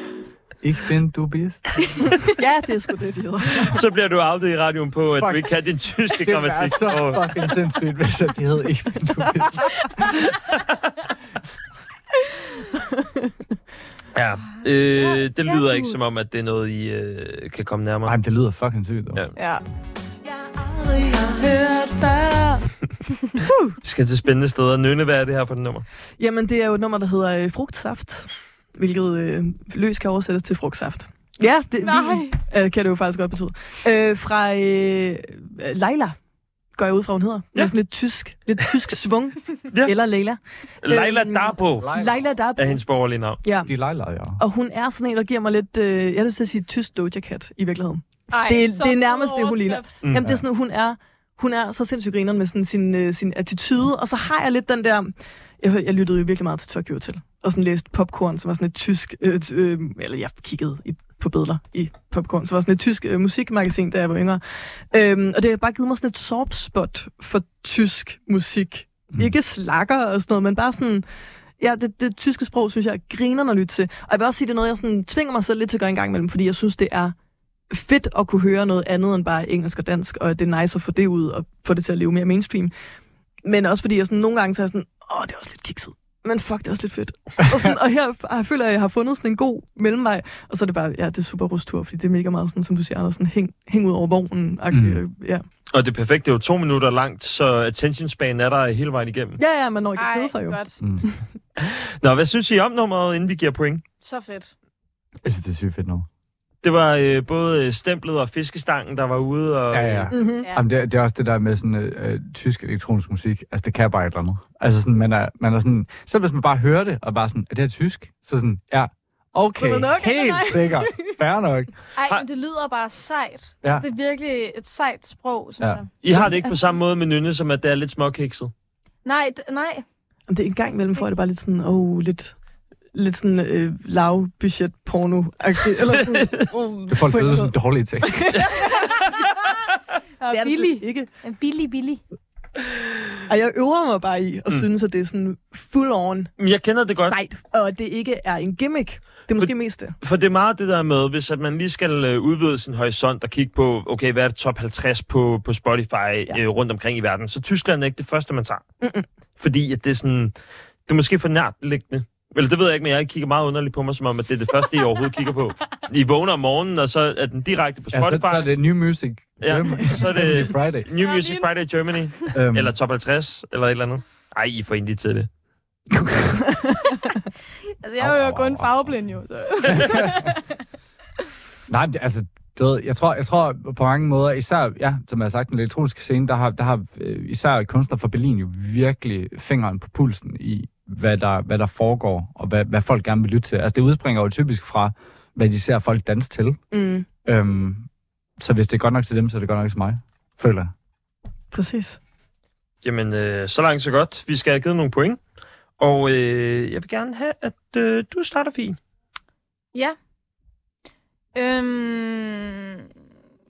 Ich bin du bist. ja, det er sgu det, de hedder. Så bliver du outet i radioen på, at du Fuck. ikke kan din tyske Det grammatik. så Åh. fucking sindssygt, hvis at de hed Ich bin du bist. Ja, øh, det lyder ikke som om, at det er noget, I øh, kan komme nærmere. Ej, men det lyder fucking sygt. dog. Ja. Ja. Hørt før. Vi skal til spændende steder. Nynne, hvad er det her for et nummer? Jamen, det er jo et nummer, der hedder øh, Frugtsaft, hvilket øh, løs kan oversættes til frugtsaft. Ja, det Nej. øh, kan det jo faktisk godt betyde. Øh, fra øh, Leila, går jeg ud fra, hun hedder. Ja. Med sådan lidt tysk, lidt tysk svung. Ja. Eller Leila. Leila Øhm, Darbo Leila Darbo. er hendes borgerlige navn. Ja. De lejler, ja. Og hun er sådan en, der giver mig lidt, øh, jeg vil sige, tysk Doja Cat i virkeligheden. Ej, Det er- det er nærmest det, hun ligner. Mm. Jamen, det er sådan, hun er, hun er så sindssygt grineren med sådan sin, øh, sin attitude, og så har jeg lidt den der, jeg, jeg lyttede jo virkelig meget til Tokyo Hotel, og sådan læste Popcorn, som var sådan et tysk, øh, øh, eller jeg kiggede i, på billeder i Popcorn, som var sådan et tysk øh, musikmagasin, da jeg var yngre. Øhm, og det har bare givet mig sådan et soft spot for tysk musik. Mm. Ikke slakker og sådan noget, men bare sådan, ja, det, det tyske sprog, synes jeg, griner at lytte til. Og jeg vil også sige, det er noget, jeg sådan, tvinger mig selv lidt til at gøre en gang imellem, fordi jeg synes, det er fedt at kunne høre noget andet end bare engelsk og dansk, og det er nice at få det ud og få det til at leve mere mainstream. Men også fordi jeg sådan, nogle gange så er jeg sådan, åh, det er også lidt kikset. Men fuck, det er også lidt fedt. og, sådan, og her jeg føler jeg, at jeg har fundet sådan en god mellemvej. Og så er det bare, ja, det er super rustur, fordi det er mega meget sådan, som du siger, Anders, sådan, hæng, hæng ud over vognen. Mm. Mm. Ja. Og det er perfekt, det er jo to minutter langt, så attention span er der hele vejen igennem. ja, ja, man når ikke at kede sig jo. godt. Mm. Nå, hvad synes I om nummeret, inden vi giver point? Så fedt. Jeg synes, det er sygt fedt nu. Det var øh, både øh, stemplet og fiskestangen, der var ude. Og, Ja, ja. Mm-hmm. Ja. Jamen, det, er- det er også det der med sådan øh, øh, tysk elektronisk musik. Altså, det kan bare et eller andet. Altså, sådan, man er, man er sådan... Så hvis man bare hører det, og bare sådan, er det her tysk? Så sådan, ja, okay, er nok, helt nej? sikkert. Fair nok. Ej, men det lyder bare sejt. Ja. Altså, det er virkelig et sejt sprog, synes Ja. jeg. I har det ikke på samme måde med Nynne, som at det er lidt småkikset. Nej, d- nej. Jamen, det er en gang imellem, får jeg det bare lidt sådan, åh, oh, lidt, lidt sådan øh, lav budget porno Eller sådan, oh, Det folk føler som dårlige ting. Det er billig. det ikke. En billig, billig. Og jeg øver mig bare i at mm. synes, at det er sådan full on Men Jeg kender det godt. sejt, og det ikke er en gimmick. Det er måske mest det. For det er meget det der med, hvis at man lige skal øh, udvide sin horisont og kigge på, okay, hvad er det top 50 på, på Spotify ja. øh, rundt omkring i verden, så Tyskland er ikke det første, man tager. Mm-mm. Fordi at det er sådan, det er måske for nært liggende. Eller det ved jeg ikke, men jeg kigger meget underligt på mig, som om, at det er det første, I overhovedet kigger på. I vågner om morgenen, og så er den direkte på Ja, så, Spotify. så er det New Music. Ja, så er det Friday. New Music Friday Germany, Øhm, eller top 50, eller et eller andet. Ej, I får egentlig til det. Altså, jeg er jo kun farveblind, jo. Så. Nej, men det- altså, du ved, jeg tror, jeg tror på mange måder, især, ja, som jeg har sagt, den elektroniske scene, der har, der har øh, især kunstnere fra Berlin jo virkelig fingeren på pulsen i, hvad der, hvad der foregår, og hvad, hvad folk gerne vil lytte til. Altså, det udspringer jo typisk fra, hvad de ser folk danse til. Mm, Øhm, så hvis det er godt nok til dem, så er det godt nok til mig, føler jeg. præcis. Jamen, øh, så langt så godt. Vi skal have givet nogle point. Og øh, jeg vil gerne have, at øh, du starter, Fie. Ja. Øhm,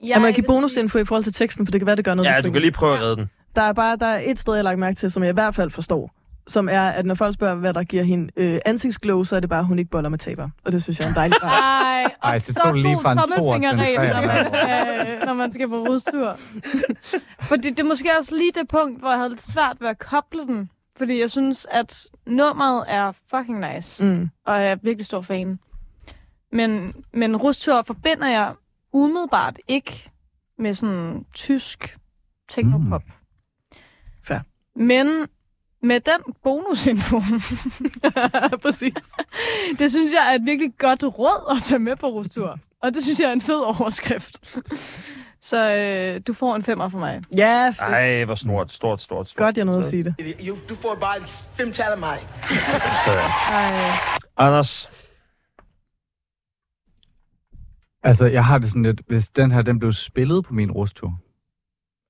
Ja, jeg må give bonusinfo i forhold til teksten, for det kan være, det gør noget. Ja, du kan lige prøve at redde den. Der er bare der er et sted, jeg har lagt mærke til, som jeg i hvert fald forstår. Som er, at når folk spørger, hvad der giver hende øh, ansigtsglow, så er det bare, at hun ikke boller med taber. Og det synes jeg er en dejlig ret. Ej, og Ej, det så lige god fra en tommelfingerregel, når man skal, når man skal på rustur. Fordi det er måske også lige det punkt, hvor jeg havde lidt svært ved at koble den. Fordi jeg synes, at nummeret er fucking nice. Mm. Og jeg er virkelig stor fan. Men, men rustur forbinder jeg umiddelbart ikke med sådan tysk teknopop. Mm. Fair. Men med den bonusinfo, Præcis. det synes jeg er et virkelig godt råd at tage med på rustur. Og det synes jeg er en fed overskrift. Så øh, du får en femmer for mig. Ja, fedt. Ej, hvor stort, stort, stort, stort. Godt, jeg nåede at sige det. You, du får bare fem tal af mig. Så, Ej. Anders, Altså, jeg har det sådan lidt, hvis den her, den blev spillet på min rustur,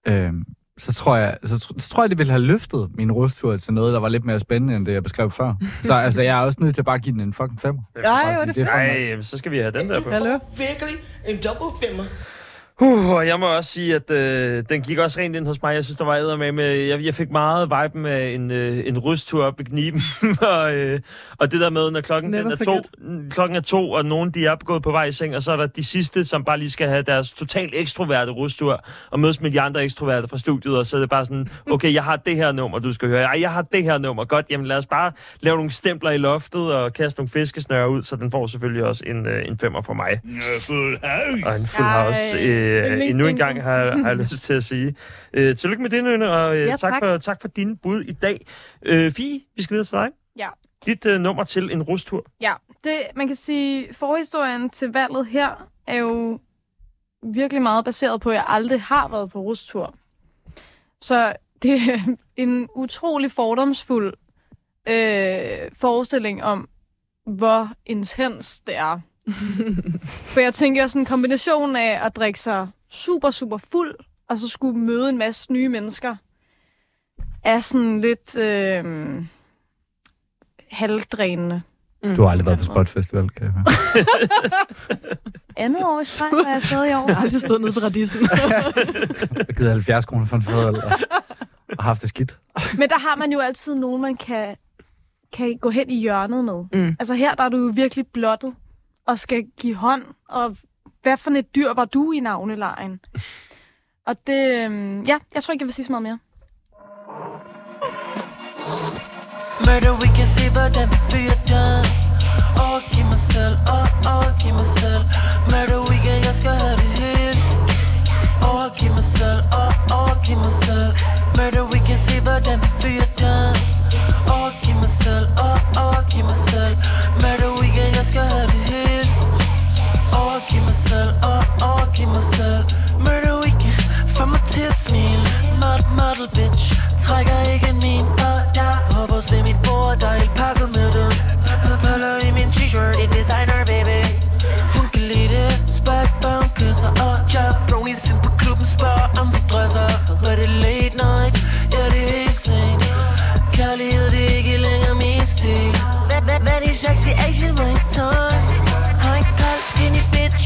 øhm, så tror jeg, så, så tror jeg, det ville have løftet min rustur til noget, der var lidt mere spændende, end det, jeg beskrev før. Så altså, jeg er også nødt til bare at give den en fucking femmer. Ej, hvor er det Det er nej, så skal vi have den der på. Hallo? Virkelig en double femmer. Uh, og jeg må også sige, at øh, den gik også rent ind hos mig. Jeg synes, der var æder med. med jeg, jeg fik meget vibe med en, øh, en rystur op i kniben. og, øh, og det der med, når klokken, den er, to, klokken er to, og nogen de er gået på vej i seng, og så er der de sidste, som bare lige skal have deres totalt ekstroverte rystur, og mødes med de andre ekstroverte fra studiet, og så er det bare sådan, okay, jeg har det her nummer, du skal høre. Ej, jeg har det her nummer. Godt, jamen lad os bare lave nogle stempler i loftet, og kaste nogle fiskesnøre ud, så den får selvfølgelig også en, øh, en femmer for mig. Og en fuld Ej, house. Øh, yndlingsbingo. endnu en gang har, har jeg lyst til at sige. Øh, tillykke med det, Nønne, og øh, Ja, tak, tak. for, tak for dine bud i dag. Øh, Fie, vi skal videre til dig. Ja. Dit øh, nummer til en rustur. Ja, det, man kan sige, forhistorien til valget her er jo virkelig meget baseret på, at jeg aldrig har været på rustur. Så det er en utrolig fordomsfuld øh, forestilling om, hvor intens det er. For jeg tænker sådan en kombination af at drikke sig super, super fuld, og så skulle møde en masse nye mennesker, er sådan lidt øh, halvdrænende. Du har aldrig været på Spot Festival, kan jeg høre. Andet år i streg var jeg stadig over. Jeg har aldrig stået nede på radisen. Jeg har givet 70 kroner for en fadøl, og, og haft det skidt. Men der har man jo altid nogen, man kan, kan gå hen i hjørnet med. Mm. Altså her, der er du jo virkelig blottet og skal give hånd. Og hvad for et dyr var du i navnelejen? Og det, øhm, ja, jeg tror ikke, jeg vil sige så meget mere. Murder, we can see, hvordan vi fyrer done oh, Åh, giv mig selv, åh, oh, åh, oh, giv mig selv Murder weekend, jeg skal have det helt Åh, giv mig selv, åh, åh, giv mig selv Murder, we kan se hvordan vi fyrer done Åh, giv mig selv, åh, åh, giv mig selv Murder weekend, jeg skal have det selv. Åh, oh, åh, oh, giv mig selv. Murder Weekend. Får mig til at smile. Mod, model, bitch. Trækker ikke min For jeg hopper hos ved mit bord Der er helt pakket med det. Pøller i min t-shirt. I designer, baby. Hun kan lide det. Spørg, hvor hun kysser Og jeg brownies ind på klubben. Spørger, om vi drøser Var det late night? Ja, det er helt sent. Kærlighed, det er ikke længere min stil. Hvad er de sexy Asian race time? Har en kold skinny bitch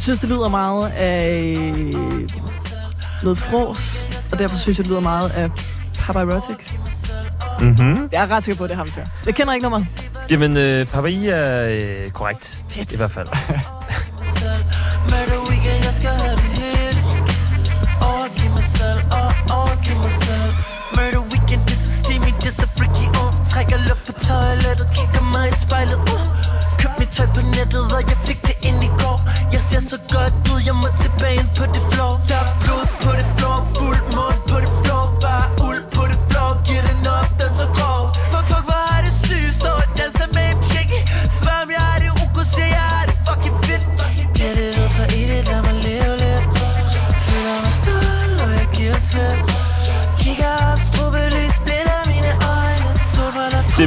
synes, det lyder meget af noget fros, og derfor synes jeg, det lyder meget af Papa Erotic. Mhm. Jeg er ret sikker på, at det er ham, så. Jeg kender ikke nummeret. Jamen, øh, Papai er øh, korrekt. I hvert fald. Murder weekend, jeg er steamy, er freaky uh. Trækker luft på toilettet, kigger mig i spejlet uh. Køb mit tøj på nettet, og jeg fik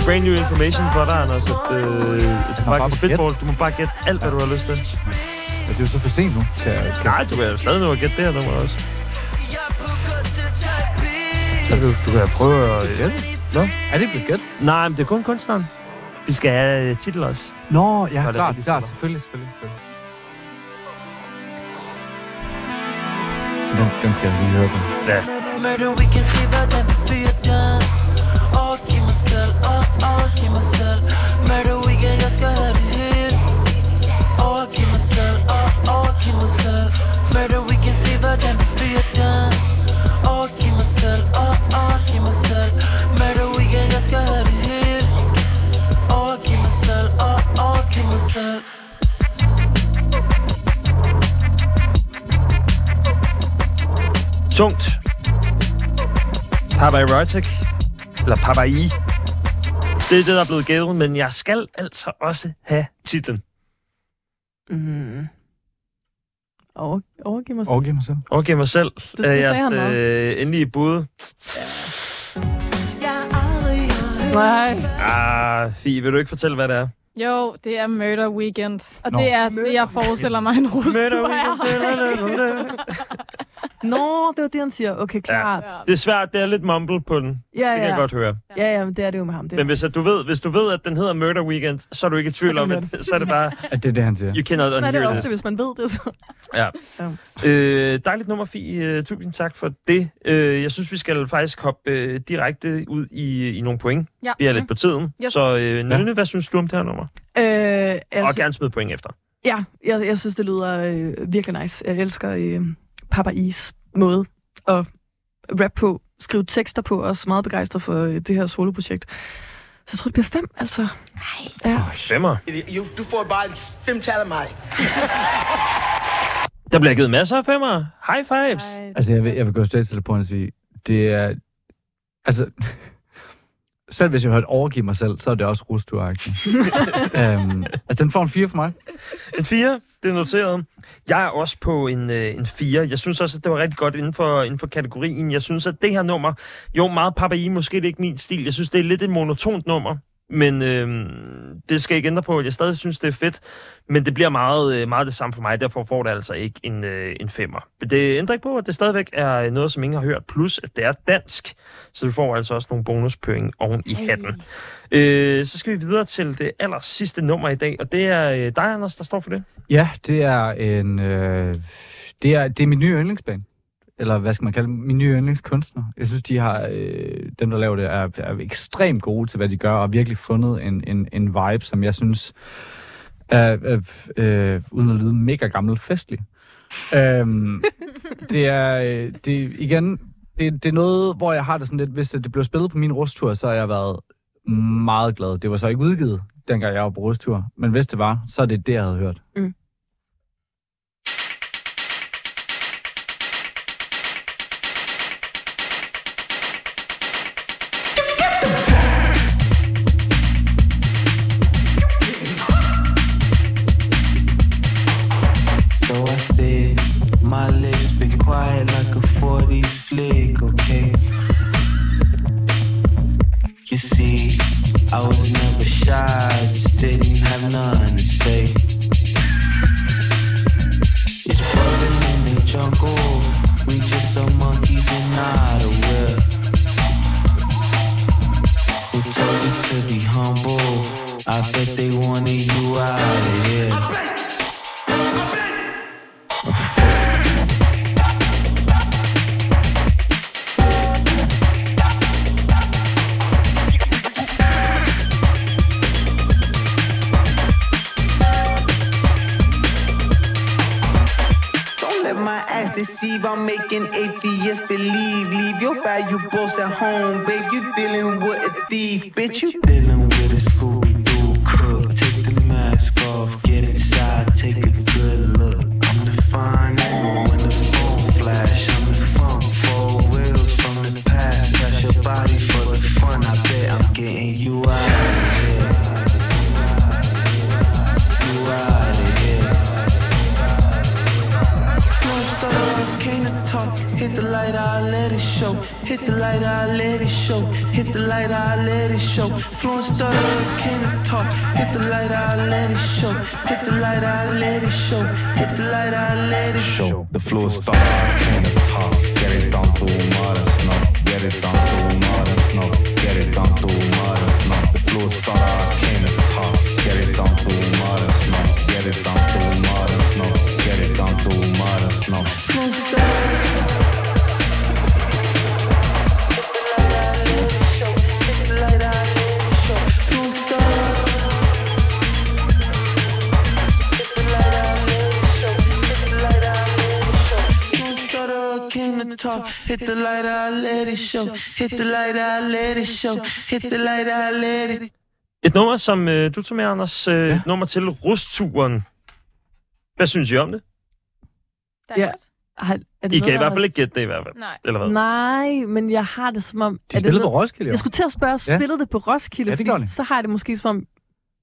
er brand new information for dig, Anders. At, øh, du, bare bare på spitball. du må bare gætte alt, hvad du har lyst til. Ja, det er jo så for sent nu. Til at, Nej, du kan jo stadig nå at gætte det her nummer også. Så du, du kan prøve at... Gæt? Nå, er det blevet gæt? Nej, men det er kun kunstneren. Vi skal have øh, titel også. Nå, ja, det klart, klart. Selvfølgelig, selvfølgelig, selvfølgelig. Så den, den skal jeg lige høre på. Ja. Murder, we can see hvordan vi fyrer den Overgiv mig selv, overgiv mig selv Murder weekend, jeg skal have det hele Overgiv mig selv, og overgiv mig selv Murder, we can see hvordan vi fyrer den Overgiv mig selv, også overgiv mig selv Murder weekend, jeg skal have det hele Overgiv mig selv, og overgiv mig selv Tungt. Papa Erotic. Eller Papa I. Det er det, der er blevet gævet, men jeg skal altså også have titlen. Mm. Over, overgiv mig selv. Overgiv mig selv. Overgiv mig selv. det er sagde jeres øh, endelige bud. Nej. Ah, Fie, vil du ikke fortælle, hvad det er? Jo, det er Murder Weekend. Og Nå. det er det, jeg forestiller mig en rustur er. Nå, det var det, han siger. Okay, klart. Det er svært, det er lidt mumble på den. Ja, ja. Det kan jeg godt høre. Ja, ja, men det er det jo med ham. Det Men hvis, at du ved, hvis du ved, at den hedder Murder Weekend, så er du ikke i tvivl Så om, at så er det bare, At det er det, han siger. you cannot Sådan er det ofte, this. hvis man ved det. Så. Ja. Ja. Øh, dejligt nummer, Fie. Øh, tusind tak for det. Øh, jeg synes, vi skal faktisk hoppe øh, direkte ud i, i nogle point. Ja. Vi er lidt på tiden. Yes. Så øh, Nynne, hvad synes du om det her nummer? Øh, jeg, Og gerne smide point efter. Ja, jeg, jeg synes, det lyder øh, virkelig nice. Jeg elsker øh, Papa Is måde at rap på, skrive tekster på, også meget begejstret for øh, det her soloprojekt. Så jeg tror, det bliver fem, altså. Ja. Femmer. You, du får bare fem tal af mig. Der bliver givet masser af femmer. High fives. Altså, jeg vil, jeg vil gå straight til det på og sige, det er... Altså, selv hvis jeg hørte overgive mig selv, så er det også rusturagtigt. um, altså, den får en 4 for mig. En 4, det er noteret. Jeg er også på en, øh, en 4. Jeg synes også, at det var rigtig godt inden for, inden for kategorien. Jeg synes, at det her nummer, jo meget Papa I, måske det er ikke min stil. Jeg synes, det er lidt et monotont nummer. Men øh, det skal jeg ikke ændre på. Jeg stadig synes, det er fedt. Men det bliver meget, øh, meget det samme for mig. Derfor får det altså ikke en, øh, en femmer. Men det ændrer ikke på, at det stadigvæk er noget, som ingen har hørt. Plus, at det er dansk. Så du får altså også nogle bonuspoint oven i hatten. Øh, så skal vi videre til det aller sidste nummer i dag. Og det er øh, dig, Anders, der står for det. Ja, det er en... Øh, det, er, det er min nye yndlingsband. Eller hvad skal man kalde dem? Min nye yndlingskunstner. Jeg synes, de har... Øh, dem, der laver det, er, er ekstremt gode til, hvad de gør, og har virkelig fundet en, en, en vibe, som jeg synes er, er øh, uden at lyde mega gammel, festlig. øhm, det er... øh, Det, igen, det, det er noget, hvor jeg har det sådan lidt... Hvis det blev spillet på min rustur, så har jeg været meget glad. Det var så ikke udgivet, dengang jeg var på rustur. Men hvis det var, så er det det, jeg havde hørt. So show. Hit the light, I let it show. The floor star came to talk. Get it down to mother snow. Get it down to mother snow. Get it down to mother snow. The floor star came to talk. Get it down to mother snow. Get it down Hit the light, I let it show. Hit the light, I let it show. Hit the light, I let it Et nummer, som øh, du tog med, Anders. Øh, ja. Nummer til Rusturen. Hvad synes I om det? Der er Ja. godt. Har, er det I noget, kan i hvert fald ikke gætte det i hvert fald. Nej. Eller hvad? Nej, men jeg har det som om... De er det spillede på Roskilde, jo. Jeg skulle til at spørge, Ja. spillede det på Roskilde? Ja, det Fordi det. Så har jeg det måske som om,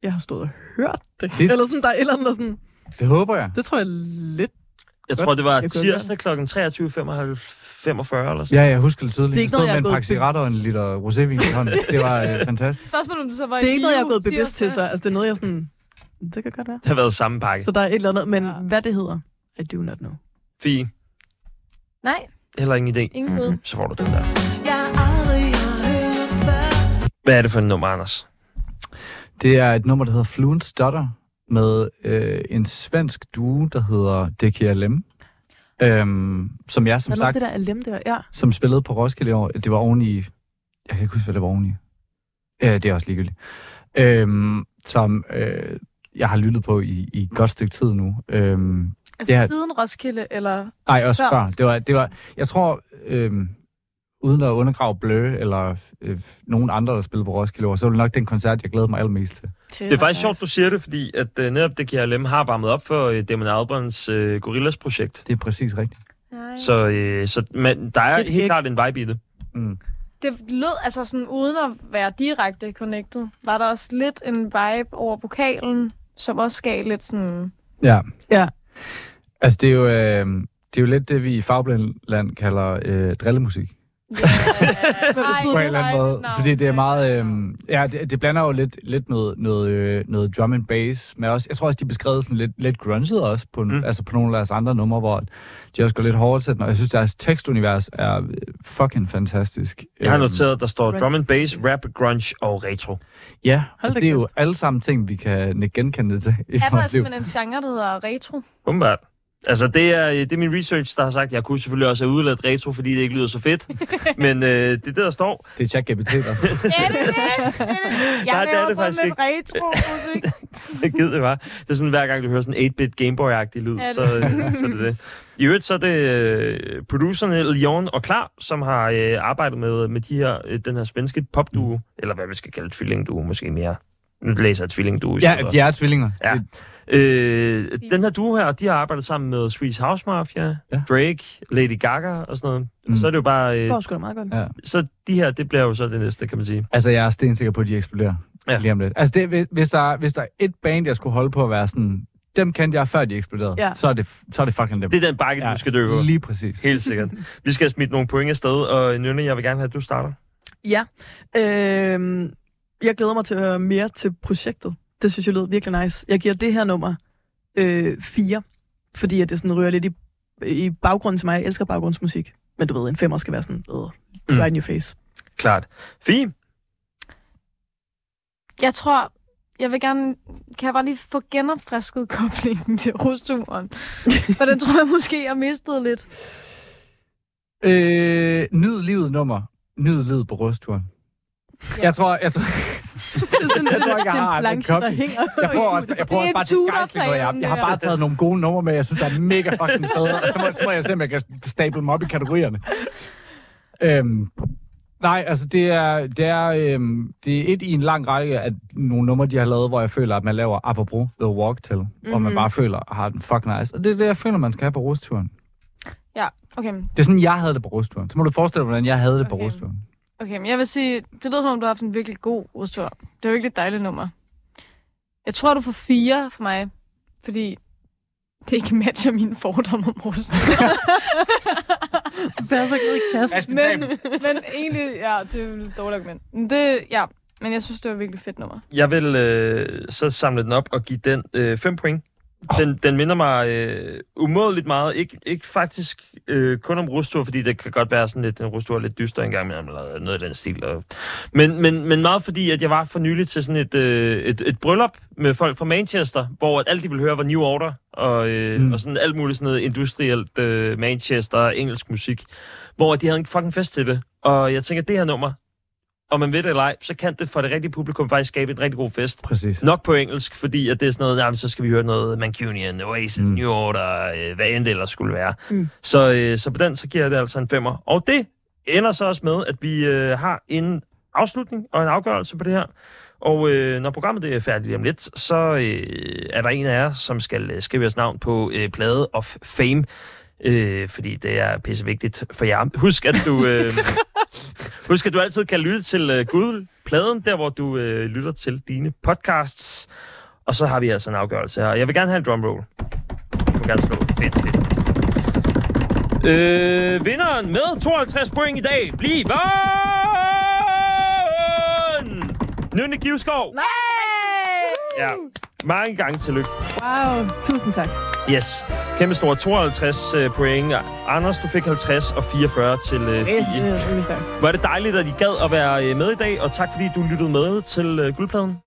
jeg har stået og hørt det. Det- Eller sådan, der er et eller andet, sådan... Det håber jeg. Det tror jeg lidt... Jeg tror, det var tirsdag kl. 23.45 eller sådan. Ja, jeg husker det tydeligt. Det er ikke Jeg stod noget, jeg med er en pakke cigaretter og en liter rosévin i hånden. Det var øh, fantastisk. Spørgsmålet om du så var Det er i ikke noget, jeg er gået bevidst til, så altså, det er noget, jeg sådan... Det kan godt være. Det har været samme pakke. Så der er et eller andet, men Ja. hvad det hedder, I do not know. Fie, Nej, heller ingen idé. ingen bud. Så får du den der. Hvad er det for et nummer, Anders? Det er et nummer, der hedder Fluent Stutter, med øh, en svensk duo, der hedder DKLM. Øhm, som jeg, som Hvad sagt, det der alem der? Ja. som spillede på Roskilde i år. Det var oven i... Jeg kan ikke huske, hvad det var oven i. Øh, det er også ligegyldigt. Øhm, som øh, jeg har lyttet på i, i et godt stykke tid nu. Øhm, Altså Det er- siden Roskilde, eller... Nej, også Før. før. Det var, det var, jeg tror, øhm, uden at undergrave Blø eller øh, nogen andre, der spillede på Roskilde, år, så var det nok den koncert, jeg glæder mig allermest til. Det er faktisk sjovt, du siger det, fordi at uh, netop det KLM har varmet op for uh, Damon Albarns uh, Gorillas-projekt. Det er præcis rigtigt. Nej. Så, uh, så man, der er Fedt helt klart en vibe i det. Mm. Det lød altså sådan, uden at være direkte connected, var der også lidt en vibe over vokalen, som også gav lidt sådan... Ja. Ja. Altså, det er jo, øh, det er jo lidt det, vi i Fagblindland kalder øh, drillemusik. Nej, på en eller anden måde. nej, fordi det er meget... Øh, ja, det, det blander jo lidt, lidt noget, noget, øh, noget drum and bass. Men også, jeg tror også, de beskrev sådan lidt, lidt grunget også på, Mm. altså på nogle af deres andre numre, hvor de også går lidt den. Og jeg synes, deres tekstunivers er fucking fantastisk. Jeg har Øhm, noteret, at der står drum and bass, rap, grunge og retro. Ja, Hold og da det er jo alle sammen ting, vi kan genkende til i Er der simpelthen en genre, der hedder retro? Umiddelbart. Altså, det er, det er min research, der har sagt, jeg kunne selvfølgelig også have udladt retro, fordi det ikke lyder så fedt. Men øh, det er det, der står. Det er ChatGPT, der Er det det? Er det det? Nej, Jeg det er det faktisk lidt retro-musik. Det gider det bare. Det er sådan, hver gang du hører sådan en 8-bit Gameboy-agtig lyd, det? så, øh, så er det det. I øvrigt så er det øh, producerne Leon og Klar, som har øh, arbejdet med, med de her, øh, den her svenske popduo, eller hvad vi skal kalde tvillingduo, måske mere. Nu læser jeg tvillingduo Ja, de er tvillinger. Ja. Det- Øh, den her duo her, de har arbejdet sammen med Swedish House Mafia, Ja. Drake, Lady Gaga og sådan noget. Mm. Mm. Så er det jo bare... Det Øh, går sgu da meget godt. Ja. så de her, det bliver jo så det næste, kan man sige. Altså, jeg er stensikker på, at de eksploderer Ja. lige om lidt. Altså, det, hvis- der, hvis der er et band, jeg skulle holde på at være sådan, dem kendte jeg før de eksploderede, Ja. så, er det, så er det fucking dem. Det er den bakke, ja, du skal dykke på. Lige præcis. Helt sikkert. Vi skal have smidt nogle point afsted, og Nynne, jeg vil gerne have, at du starter. Ja. Øhm, jeg glæder mig til at høre mere til projektet. Det synes jeg lød virkelig nice. Jeg giver det her nummer øh, fire, fordi at det sådan rører lidt i, i baggrunden til mig. Jeg elsker baggrundsmusik. Men du ved, en femmer skal være sådan, øh, Mm. right in your face. Klart. Fie? Jeg tror, jeg vil gerne... Kan jeg bare lige få genopfrisket koblingen til rusturen? For den tror jeg måske, jeg mistede lidt. Øh, nyd livet nummer. Nyd livet på rusturen. Jeg tror, jeg tror, jeg tror ikke, jeg har en en planche, der hænger. Jeg prøver, også, jeg prøver Det er også bare til skejsling noget. Jeg, jeg har det bare taget nogle gode numre med, jeg synes, der er mega fucking fede. Og så må, så må jeg se, om jeg kan stable dem op i kategorierne. Øhm, nej, altså det er, det, er, øhm, det er et i en lang række af nogle numre, de har lavet, hvor jeg føler, at man laver apropos The Walk til, mm-hmm. hvor man bare føler, har den fuck nice. Og det er det, jeg føler, man skal have på rusturen. Ja, okay. Det er sådan, jeg havde det på rusturen. Så må du forestille dig, hvordan jeg havde det på Okay. rusturen. Okay, men jeg vil sige, det lyder som om, du har haft en virkelig god rustur. Det er jo virkelig et dejligt nummer. Jeg tror, du får fire for mig, fordi det ikke matcher mine fordomme om rustur. Passer ikke ned i kassen. men, men egentlig, ja, det er jo et dårligt argument. Men det, ja, men jeg synes, det var et virkelig fedt nummer. Jeg vil øh, så samle den op og give den 5 øh, fem point. Den, den minder mig øh, umådeligt meget. Ik, ikke faktisk øh, kun om rustur, fordi det kan godt være sådan lidt, en rustur er lidt dyster engang imellem, eller noget af den stil. Og, men, men, men meget fordi, at jeg var for nylig til sådan et, øh, et, et bryllup med folk fra Manchester, hvor at alt de ville høre var New Order, og, øh, Mm. og sådan alt muligt sådan noget industrielt øh, Manchester, engelsk musik, hvor de havde en fucking fest til det. Og jeg tænker, det her nummer, om man ved det eller ej, så kan det for det rigtige publikum faktisk skabe en rigtig god fest. Præcis. Nok på engelsk, fordi at det er sådan noget, jamen, så skal vi høre noget Mancunian, Oasis, Mm. New Order, øh, hvad end det ellers skulle være. Mm. Så, øh, så på den, så giver jeg det altså en femmer. Og det ender så også med, at vi øh, har en afslutning og en afgørelse på det her. Og øh, når programmet det er færdigt om lidt, så øh, er der en af jer, som skal øh, skrive jeres navn på øh, plade of fame. Øh, fordi det er pisse vigtigt for jer. Husk, at du... Øh, Husk, at du altid kan lytte til uh, Gud-pladen, der hvor du uh, lytter til dine podcasts. Og så har vi altså en afgørelse her. Jeg vil gerne have en drumroll. Du må gerne slå. Fedt, fedt. Øh, vinderen med 52 point i dag bliver... Nynne Givskov. Nej! Ja, mange gange tillykke. Wow, tusind tak. Yes. Kæmpe store 52 uh, point. Anders, du fik 50 og 44 til Det er virkelig stærkt. Hvor er det dejligt, at I gad at være øh, med i dag, og tak fordi du lyttede med til øh, Guldpladen.